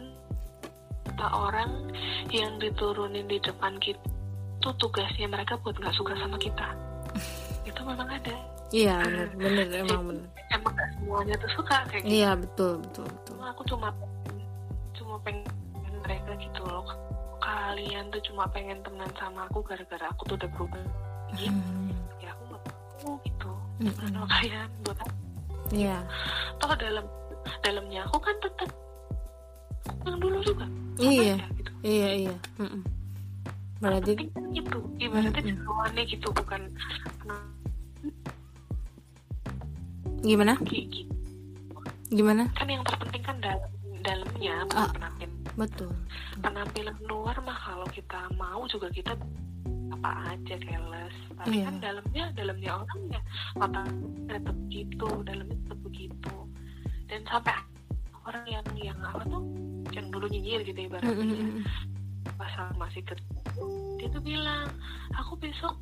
kita orang yang diturunin di depan kita tuh tugasnya mereka buat nggak suka sama kita. Itu memang ada. Iya bener bener emang bener emang gak semuanya tuh suka kayak gitu. iya betul betul betul. Aku cuma cuma pengen mereka gitu loh kalian tuh cuma pengen temenan sama aku gara-gara aku tuh udah berubah gitu Hmm, ya aku nggak mau gitu Mm-mm. kalau kalian buat apa iya toh dalam dalamnya aku kan tetap yang dulu juga Sama Iya. aja, gitu. Iya iya. Mm-mm. Berarti Penting kan itu ibaratnya Mm-mm. jagoannya gitu bukan gimana? gitu Gimana? kan yang terpenting kan dalam dalamnya bukan Ah. penampilan Betul. penampilan luar mah kalau kita mau juga kita apa aja keles tapi Iya. kan dalamnya dalamnya orangnya mata tetap gitu dalamnya tetap begitu dan sampai orang yang yang apa tuh yang dulu nyinyir gitu ibaratnya Mm-mm. pasal masih kecil dia tuh bilang aku besok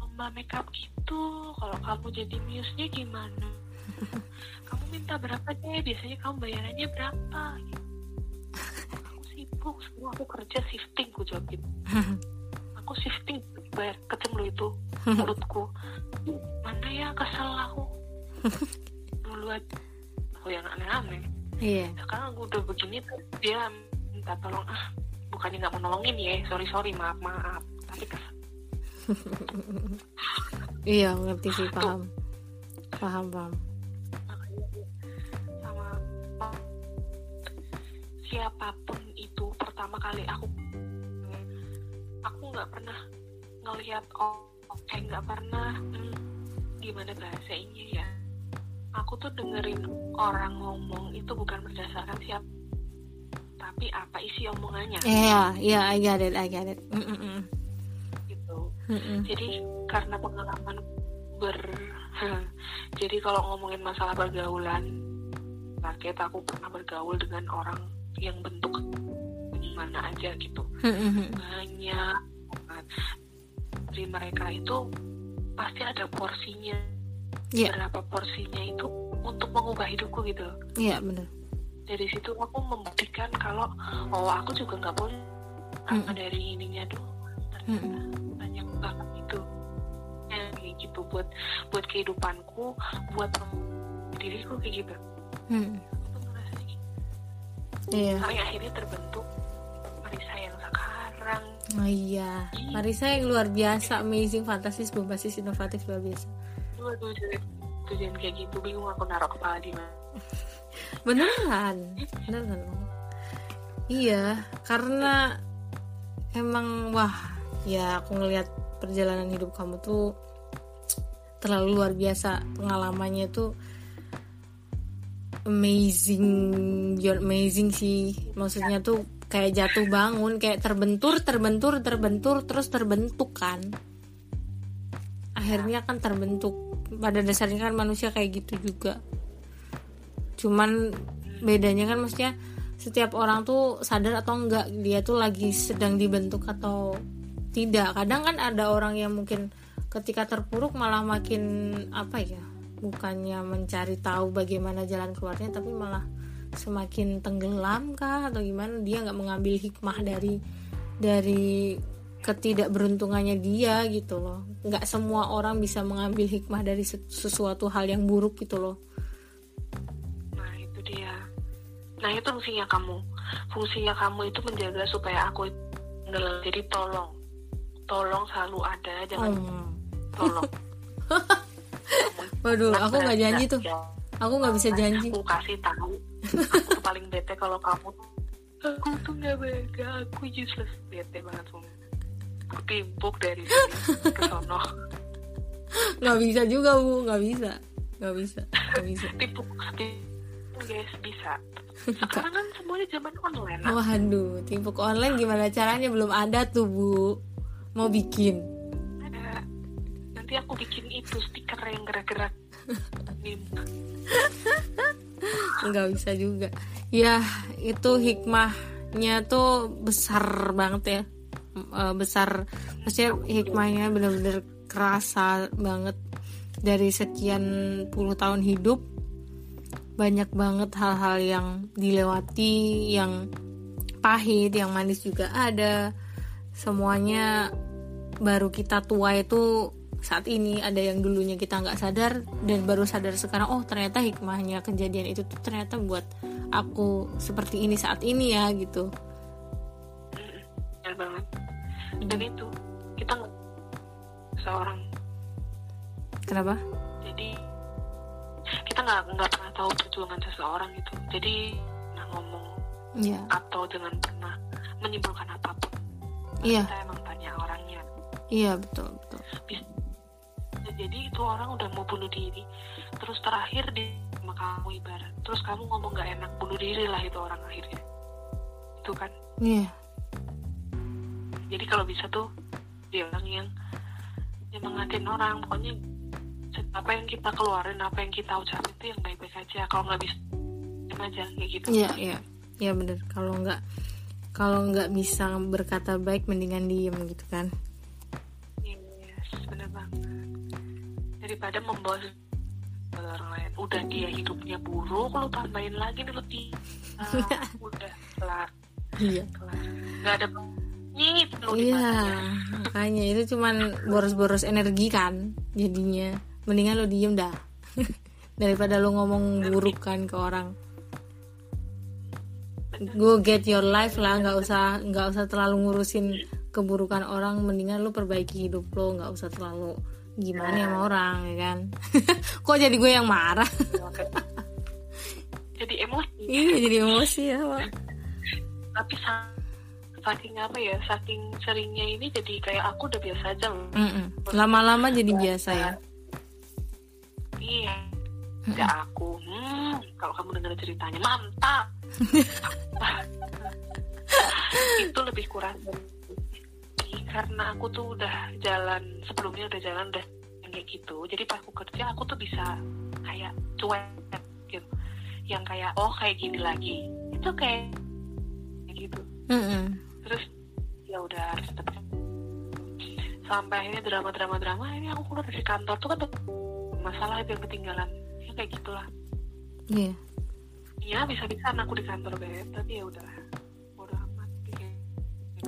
lomba makeup gitu kalau kamu jadi muse-nya gimana kamu minta berapa deh biasanya kamu bayarannya berapa gitu. Sibuk semua aku kerja shifting ku jawab gitu aku shifting bayar kecem lo itu mulutku mana ya kesel aku. Dulu aja aku yang aneh-aneh. Iya. Sekarang aku udah begini tuh dia minta tolong ah bukannya nggak mau nolongin ya sorry sorry maaf maaf. Tapi kesel. Iya ngerti sih paham. Paham paham. Sama siapa pun pertama kali aku aku nggak pernah ngelihat oh kayak nggak pernah hmm, gimana bahasanya ya aku tuh dengerin orang ngomong itu bukan berdasarkan siap tapi apa isi omongannya iya iya I get it I get it mm -mm. gitu Mm -mm. jadi karena pengalaman ber jadi kalau ngomongin masalah pergaulan rakyat aku pernah bergaul dengan orang yang bentuk gimana aja gitu Mm -mm. banyak banget. dari mereka itu pasti ada porsinya Iya. berapa porsinya itu untuk mengubah hidupku gitu iya bener dari situ aku membuktikan kalau oh aku juga nggak boleh apa Mm. dari ininya doang ternyata banyak banget itu ya, kayak gitu buat buat kehidupanku buat diriku kayak gitu Mm. aku gitu. iya akhirnya terbentuk yang oh iya. Marisa yang luar biasa amazing fantastis bombastis inovatif luar biasa. Dua tujuan kayak gitu bingung aku naruh kepala di mana. Beneran? Beneran. Iya karena emang wah ya aku ngelihat perjalanan hidup kamu tuh terlalu luar biasa. Pengalamannya tuh amazing amazing sih. Maksudnya tuh kayak jatuh bangun kayak terbentur terbentur terbentur terus terbentuk kan. Akhirnya kan terbentuk. Pada dasarnya kan manusia kayak gitu juga. Cuman bedanya kan maksudnya setiap orang tuh sadar atau enggak dia tuh lagi sedang dibentuk atau tidak. Kadang kan ada orang yang mungkin ketika terpuruk malah makin apa ya bukannya mencari tahu bagaimana jalan keluarnya tapi malah semakin tenggelam kah atau gimana? Dia nggak mengambil hikmah dari dari ketidakberuntungannya dia gitu loh. Nggak semua orang bisa mengambil hikmah dari se- sesuatu hal yang buruk gitu loh. Nah itu dia. Nah itu fungsinya kamu. Fungsinya kamu itu menjaga supaya aku enggak jadi tolong tolong selalu ada jangan Hmm. tolong. Waduh aku nggak janji tuh. aku nggak bisa janji. aku kasih tahu aku paling bete kalau kamu aku tuh nggak bega aku useless. Bete banget semua aku timpuk dari sini ke sono. Nggak bisa juga bu. Nggak bisa. Nggak bisa. Nggak bisa. Timpuk guys bisa. Sekarang kan semuanya zaman online. Nah. waduh timpuk online gimana caranya? Belum ada tuh bu. Mau bikin? Ada. Nanti aku bikin itu stiker yang gerak-gerak. nggak bisa juga. Ya itu hikmahnya tuh besar banget ya. Eh, besar. Maksudnya hikmahnya bener-bener kerasa banget. Dari sekian puluh tahun hidup banyak banget hal-hal yang dilewati yang pahit yang manis juga ada. Semuanya baru kita tua itu saat ini ada yang dulunya kita nggak sadar dan baru sadar sekarang oh ternyata hikmahnya kejadian itu tuh ternyata buat aku seperti ini saat ini ya gitu. Benar banget. Dan itu kita nggak seorang. Kenapa? Jadi kita nggak nggak pernah tahu perjuangan seseorang gitu. Jadi nah ngomong iya. atau jangan pernah menyimpulkan apa pun. Iya. Kita emang tanya orangnya. Iya betul betul. Bisa jadi itu orang udah mau bunuh diri. Terus terakhir di sama kamu ibarat terus kamu ngomong nggak enak bunuh diri lah itu orang akhirnya. Itu kan? Iya. Jadi kalau bisa tuh dia orang yang nyemangatin orang. Pokoknya apa yang kita keluarin apa yang kita ucapin itu yang baik-baik aja. Kalau nggak bisa aja kayak gitu. Iya iya. Iya bener. Kalau nggak kalau nggak bisa berkata baik mendingan diem gitu kan? Yes bener banget daripada membawa orang lain. Udah dia hidupnya buruk lu tambahin lagi nih lebih ah, udah kelar. Iya. Nggak ada nyit lu iya makanya itu cuman boros-boros energi kan jadinya. Mendingan lo diem dah. Daripada lo ngomong buruk kan ke orang. Go get your life lah nggak usah nggak usah terlalu ngurusin keburukan orang. Mendingan lo perbaiki hidup lo nggak usah terlalu gimana sama orang ya kan? Kok jadi gue yang marah? Jadi emosi. Iya jadi emosi ya Pak. tapi sa- saking apa ya saking seringnya ini jadi kayak aku udah biasa aja loh. Mm-mm. lama-lama jadi biasa ya? Iya. Ya aku hmm, kalau kamu dengar ceritanya mantap. Itu lebih kurang karena aku tuh udah jalan sebelumnya udah jalan udah kayak gitu. Jadi pas aku kerja aku tuh bisa kayak cuek gitu. Yang kayak oh kayak gini lagi. Itu kayak gitu. Mm-mm. terus ya udah harus tetap sampai akhirnya drama drama drama ini aku keluar dari kantor. Tuh kan masalah yang ketinggalan. Ya kayak gitulah. Iya. Ya bisa bisa aku di kantor beb. Tapi ya udah udah amat. Gitu.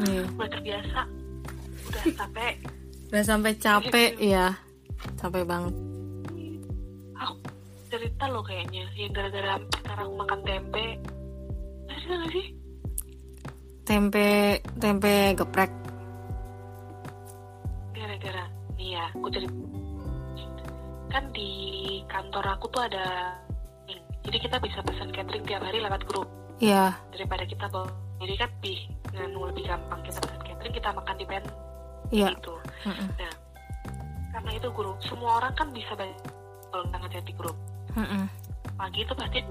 Iya. udah terbiasa udah sampai udah sampai capek ya capek banget. Aku cerita loh kayaknya yang gara-gara sekarang makan tempe. Cerita gak sih? Tempe tempe geprek. Gara-gara nih ya aku cerita kan di kantor aku tuh ada jadi kita bisa pesan catering tiap hari lewat grup. Ya daripada kita bawa jadi kan lebih nganu lebih gampang kita pesan catering kita makan di pen ya gitu. Mm-mm. nah karena itu grup semua orang kan bisa kalau kita ngechat di grup. Mm-mm. pagi itu pasti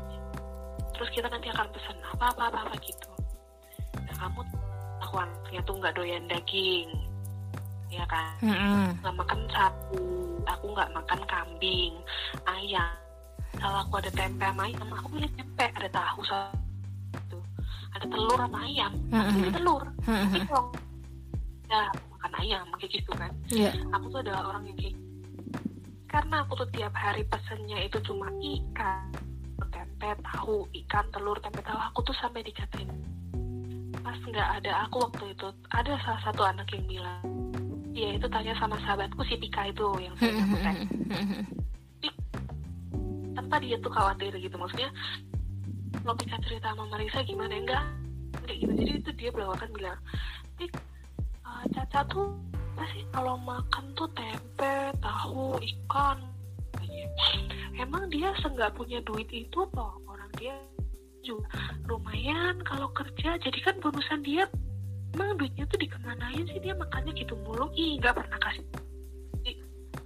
terus kita nanti akan pesan apa apa apa, apa gitu. Nah kamu aku anaknya tuh nggak doyan daging ya kan? Mm-mm. nggak makan sapi aku nggak makan kambing ayam. Kalau aku ada tempe sama ayam aku pilih tempe ada tahu satu ada telur sama ayam aku pilih telur. Mm-mm. Tapi kalau ya makan ayam kayak gitu kan. Iya. aku tuh adalah orang yang kayak karena aku tuh tiap hari pesennya itu cuma ikan tempe tahu ikan telur tempe tahu. Aku tuh sampai dikatain pas nggak ada. Aku waktu itu ada salah satu anak yang bilang dia itu tanya sama sahabatku si Pika itu yang saya tanpa dia tuh khawatir gitu. Maksudnya lo Pika cerita sama Marisa gimana? Enggak kayak gitu. Jadi itu dia belawakan bilang Caca tuh pasti kalau makan tuh tempe tahu ikan emang dia senggak punya duit itu apa orang dia juga lumayan kalau kerja. Jadi kan bonusan dia emang duitnya tuh dikemanain sih? Dia makannya gitu mulu. Ih nggak pernah kasih. Ih,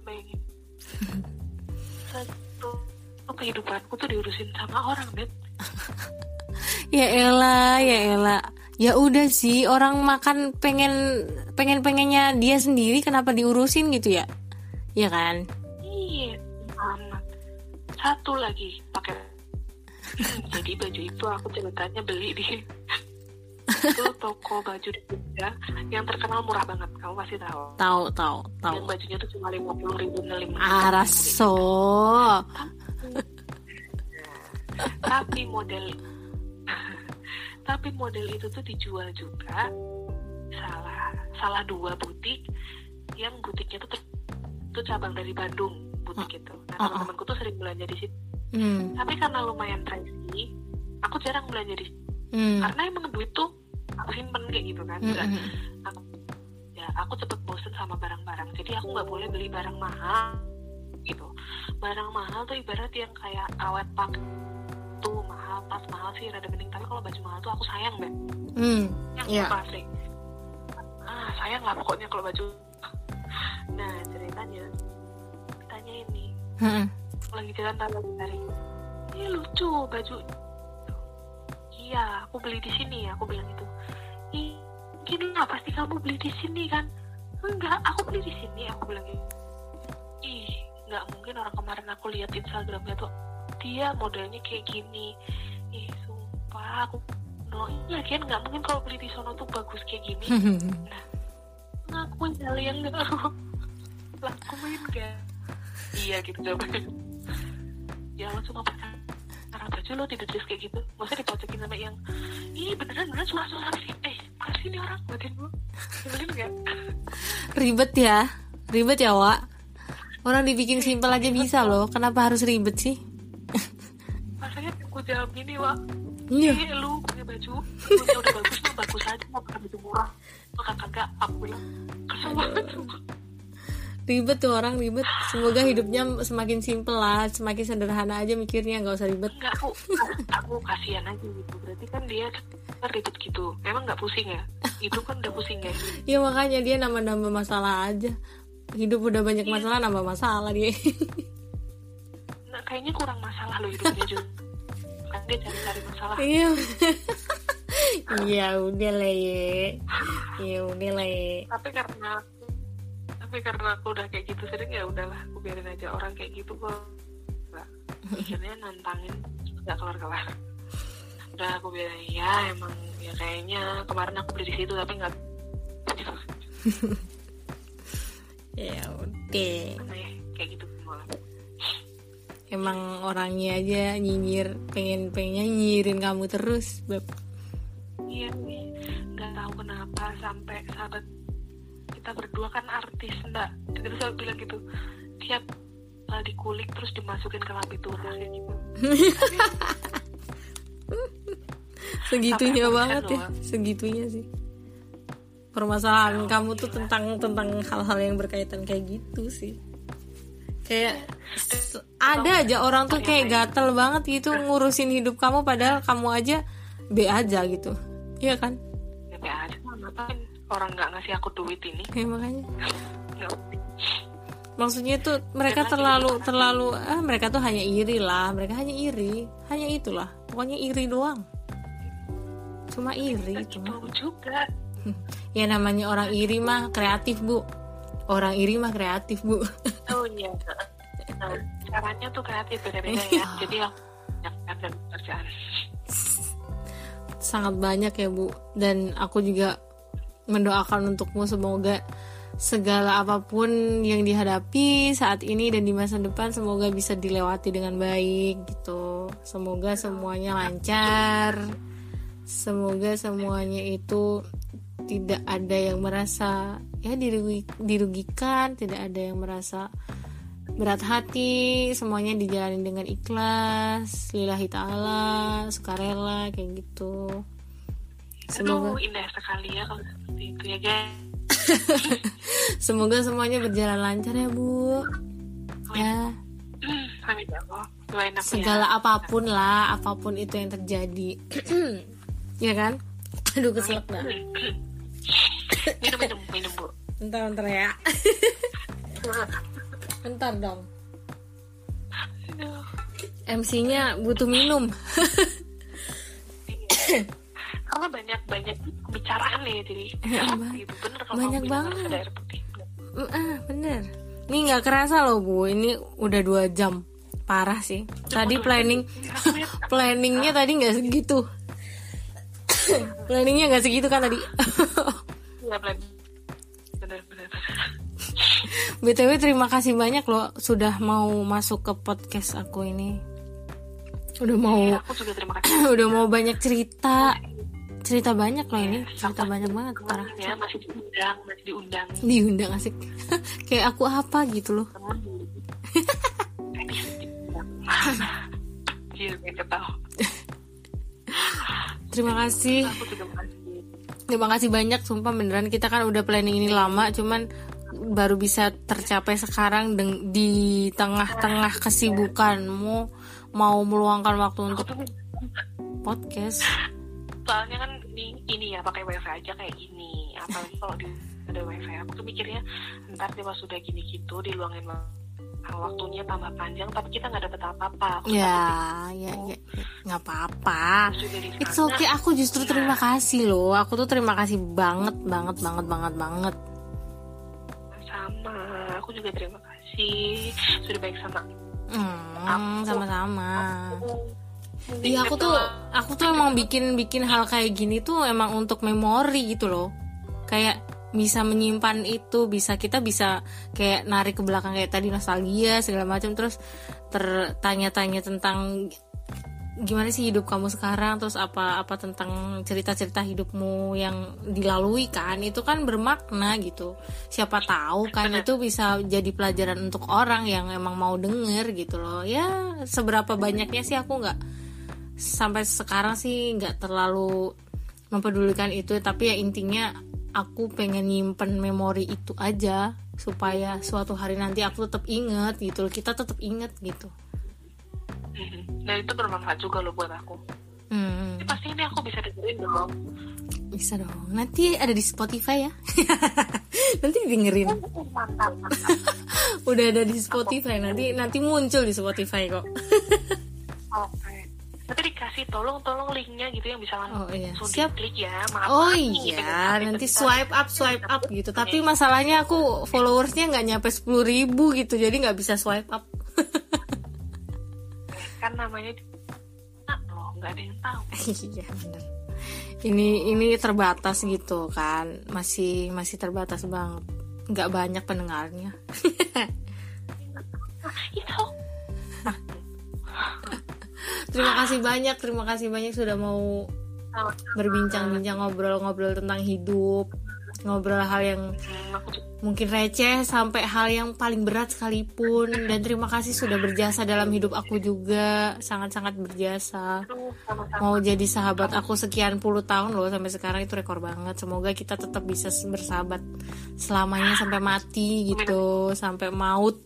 bayangin. Satu kehidupanku tuh diurusin sama orang bet ya elah ya elah ya udah sih orang makan pengen pengen pengennya dia sendiri kenapa diurusin gitu ya? Ya kan? Iya amat satu lagi pakai jadi baju itu aku ceritanya beli di itu toko baju di Jogja yang terkenal murah banget kamu pasti tahu. Tahu tahu tahu. Yang bajunya tuh cuma lima puluh ribu lima araso tapi model tapi model itu tuh dijual juga. Salah salah dua butik yang butiknya tuh tuh cabang dari Bandung butik itu. Nah Oh, oh. teman-temanku tuh sering belanja di situ. Hmm, tapi karena lumayan pricey aku jarang belanja di situ. Hmm, karena emang duit tuh aku simpen kayak gitu kan. Hmm, Nggak- hmm. aku ya aku cepet bosen sama barang-barang. Jadi aku nggak boleh beli barang mahal gitu. Barang mahal tuh ibarat yang kayak awet pak tuh mahal tas mahal sih rada mending. Tapi kalau baju mahal tuh aku sayang deh hmm, yang Iya. pasti ah sayang lah pokoknya kalau baju. Nah ceritanya tanya ini. Hmm, lagi jalan lagi cari ini lucu baju. Iya aku beli di sini aku bilang itu ih gini lah pasti kamu beli di sini kan? Enggak aku beli di sini aku bilang gitu. Ih nggak mungkin orang kemarin aku lihat Instagramnya tuh dia modelnya kayak gini. Ih sumpah aku sono lagian nggak mungkin kalau beli di sono tuh bagus kayak gini. Nah ngakuin yang nggak lakuin gak iya gitu jawabannya ya lo cuma pakai cara baju lo tidak dress kayak gitu. Gak usah dipojokin sama yang ih beneran beneran suara suara sih. Eh kasih nih orang bagian gue nyebelin gak ribet ya. Ribet ya Wak. Orang dibikin simpel aja bisa loh. Kenapa harus ribet sih masanya gue jawab gini wak. Iya. Eh, lu punya baju. Bajunya udah bagus mah bagus aja mau pakai baju murah. Maka kagak aku bilang kesel banget ribet tuh orang ribet. Semoga hidupnya semakin simpel lah semakin sederhana aja mikirnya nggak usah ribet. Enggak aku aku kasihan aja gitu. Berarti kan dia kan ribet gitu. Emang nggak pusing ya? Itu kan udah pusing ya? Ya makanya dia nambah-nambah masalah aja. Hidup udah banyak masalah nambah masalah dia kayaknya kurang masalah loh hidupnya juga kan dia cari-cari masalah. Iya. Iya udah lah ya ya udah lah ya tapi karena tapi karena aku udah kayak gitu sering ya udahlah aku biarin aja orang kayak gitu kok. Nggak. Akhirnya nantangin nggak kelar kelar udah aku biarin ya emang ya kayaknya kemarin aku beli di situ tapi nggak. Ya udah ya, kayak gitu semua emang orangnya aja nyinyir pengen pengen nyinyirin kamu terus beb. Iya nih. Nggak tahu kenapa sampai sahabat kita berdua kan artis mbak. Terus saya bilang gitu tiap uh, dikulik terus dimasukin ke lapitura kayak gitu. Segitunya banget ya. doang. segitunya sih. Permasalahan kamu tuh tentang tentang hal-hal yang berkaitan kayak gitu sih kayak ada aja orang tuh kayak gatel banget gitu ngurusin hidup kamu padahal kamu aja B aja gitu. Iya kan? Ya kayak aja ngapain orang nggak ngasih aku duit ini? Ya makanya. Maksudnya tuh mereka terlalu terlalu ah mereka tuh hanya iri lah. Mereka hanya iri. Hanya itulah. Pokoknya iri doang. Cuma iri itu mah gitu juga. Ya namanya orang iri mah kreatif bu orang iri mah kreatif bu. Oh iya. Nah, caranya tuh kreatif beda-beda ya. Jadi dan pekerjaan. Sangat banyak ya bu. Dan aku juga mendoakan untukmu semoga segala apa pun yang dihadapi saat ini dan di masa depan semoga bisa dilewati dengan baik gitu. Semoga semuanya lancar. Semoga semuanya itu tidak ada yang merasa ya dirugi- dirugikan tidak ada yang merasa berat hati semuanya dijalani dengan ikhlas lillahi ta'ala sukarela kayak gitu. Semoga aduh indah sekali ya kalau seperti itu ya guys. Semoga semuanya berjalan lancar ya bu. Ya. Amin ya Allah. Doain aku ya. Segala apa pun lah apa pun itu yang terjadi. Ya kan? Aduh keselak dah minum minum minum bu. Bentar bentar ya. Bentar dong. MC-nya butuh minum. Karena banyak banyak pembicaraan nih jadi gitu bener kalau banyak banget. ada air putih. Mm, ah bener. Ini nggak kerasa loh bu. Ini udah dua jam. Parah sih. Tadi planning planningnya tadi nggak segitu planningnya nggak segitu kan tadi? Iya bener bener. Bener btw terima kasih banyak loh sudah mau masuk ke podcast aku ini. Udah mau Iya, aku juga terima kasih. udah mau banyak cerita. Cerita banyak loh ini. Cerita banyak banget parah. Ya masih diundang masih diundang. Diundang asik. Kayak aku apa gitu loh. Temen Iya. Terima kasih Aku juga makasih. terima kasih banyak sumpah beneran kita kan udah planning ini lama cuman baru bisa tercapai sekarang di tengah-tengah kesibukanmu mau meluangkan waktu untuk podcast Soalnya kan ini, ini ya pakai wifi aja kayak gini. Apalagi kalau di ada wifi. Aku tuh mikirnya ntar dia pas sudah gini gitu diluangin waktunya tambah panjang tapi kita nggak dapet apa-apa. Ya ya ya ya, nggak apa-apa It's okay, aku justru terima kasih loh. Aku tuh terima kasih banget, banget, banget, banget, banget. sama. Aku juga terima kasih sudah baik sama Hmm, sama-sama. Iya aku tuh aku tuh emang bikin bikin hal kayak gini tuh emang untuk memori gitu loh. Kayak bisa menyimpan itu, bisa kita bisa kayak narik ke belakang kayak tadi nostalgia segala macam terus tertanya-tanya tentang gimana sih hidup kamu sekarang terus apa apa tentang cerita-cerita hidupmu yang dilalui kan itu kan bermakna gitu. Siapa tahu kan itu bisa jadi pelajaran untuk orang yang emang mau denger gitu loh. Ya seberapa banyaknya sih aku nggak sampai sekarang sih nggak terlalu mempedulikan itu tapi ya intinya aku pengen nyimpen memori itu aja supaya suatu hari nanti aku tetap inget gitu loh kita tetap inget gitu. Dan itu bermanfaat juga loh buat aku. Hmm, pasti ini aku bisa dengerin dong. bisa dong. Nanti ada di Spotify ya. nanti dengerin. Mantap, mantap. Udah ada di Spotify. Nanti nanti muncul di Spotify kok. Oke. Nanti dikasih tolong tolong linknya gitu yang bisa langsung Oh, iya. Siap. diklik ya. Maaf, Oh nih, gitu. iya, nanti Kita- swipe up, swipe up gitu. Tapi masalahnya aku followersnya nggak nyampe 10.000 ribu gitu, jadi nggak bisa swipe up. kan namanya loh nggak ada yang tahu. iya. Ini ini terbatas gitu kan, masih masih terbatas banget. Nggak banyak pendengarnya. Itu terima kasih banyak, terima kasih banyak sudah mau berbincang-bincang ngobrol-ngobrol tentang hidup, ngobrol hal yang mungkin receh sampai hal yang paling berat sekalipun. Dan terima kasih sudah berjasa dalam hidup aku juga. Sangat-sangat berjasa. Mau jadi sahabat aku sekian puluh tahun loh sampai sekarang itu rekor banget. Semoga kita tetap bisa bersahabat selamanya sampai mati gitu sampai maut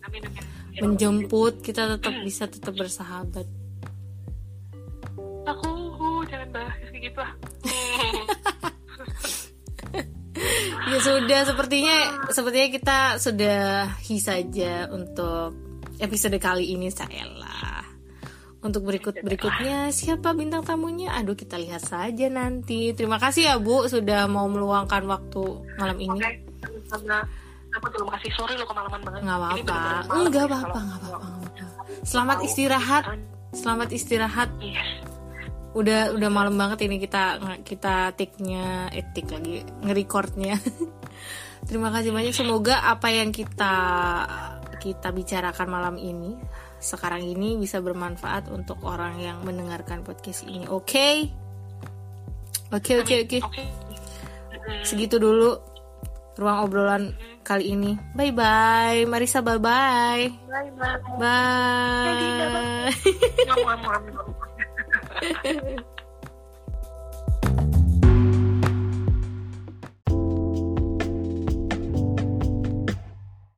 menjemput. Kita tetap bisa tetap bersahabat Aku jangan bahas kayak gitu ah. ya sudah sepertinya sepertinya kita sudahi saja untuk episode kali ini Saela untuk berikut berikutnya siapa bintang tamunya? Aduh kita lihat saja nanti. Terima kasih ya Bu sudah mau meluangkan waktu malam ini. Oke, karena aku belum kasih sorry lo kemalaman banget. nggak apa-apa. enggak apa-apa nggak apa-apa nggak apa-apa. selamat istirahat. Selamat istirahat. Yes. Udah udah malam banget ini kita kita take-nya eh, take lagi nge-recordnya. Terima kasih banyak. Semoga apa yang kita kita bicarakan malam ini sekarang ini bisa bermanfaat untuk orang yang mendengarkan podcast ini oke? Oke oke oke. Oke. segitu dulu ruang obrolan kali ini. Bye bye Marisa bye bye. Bye. Bye. bye Ngomong-ngomong. フフフ。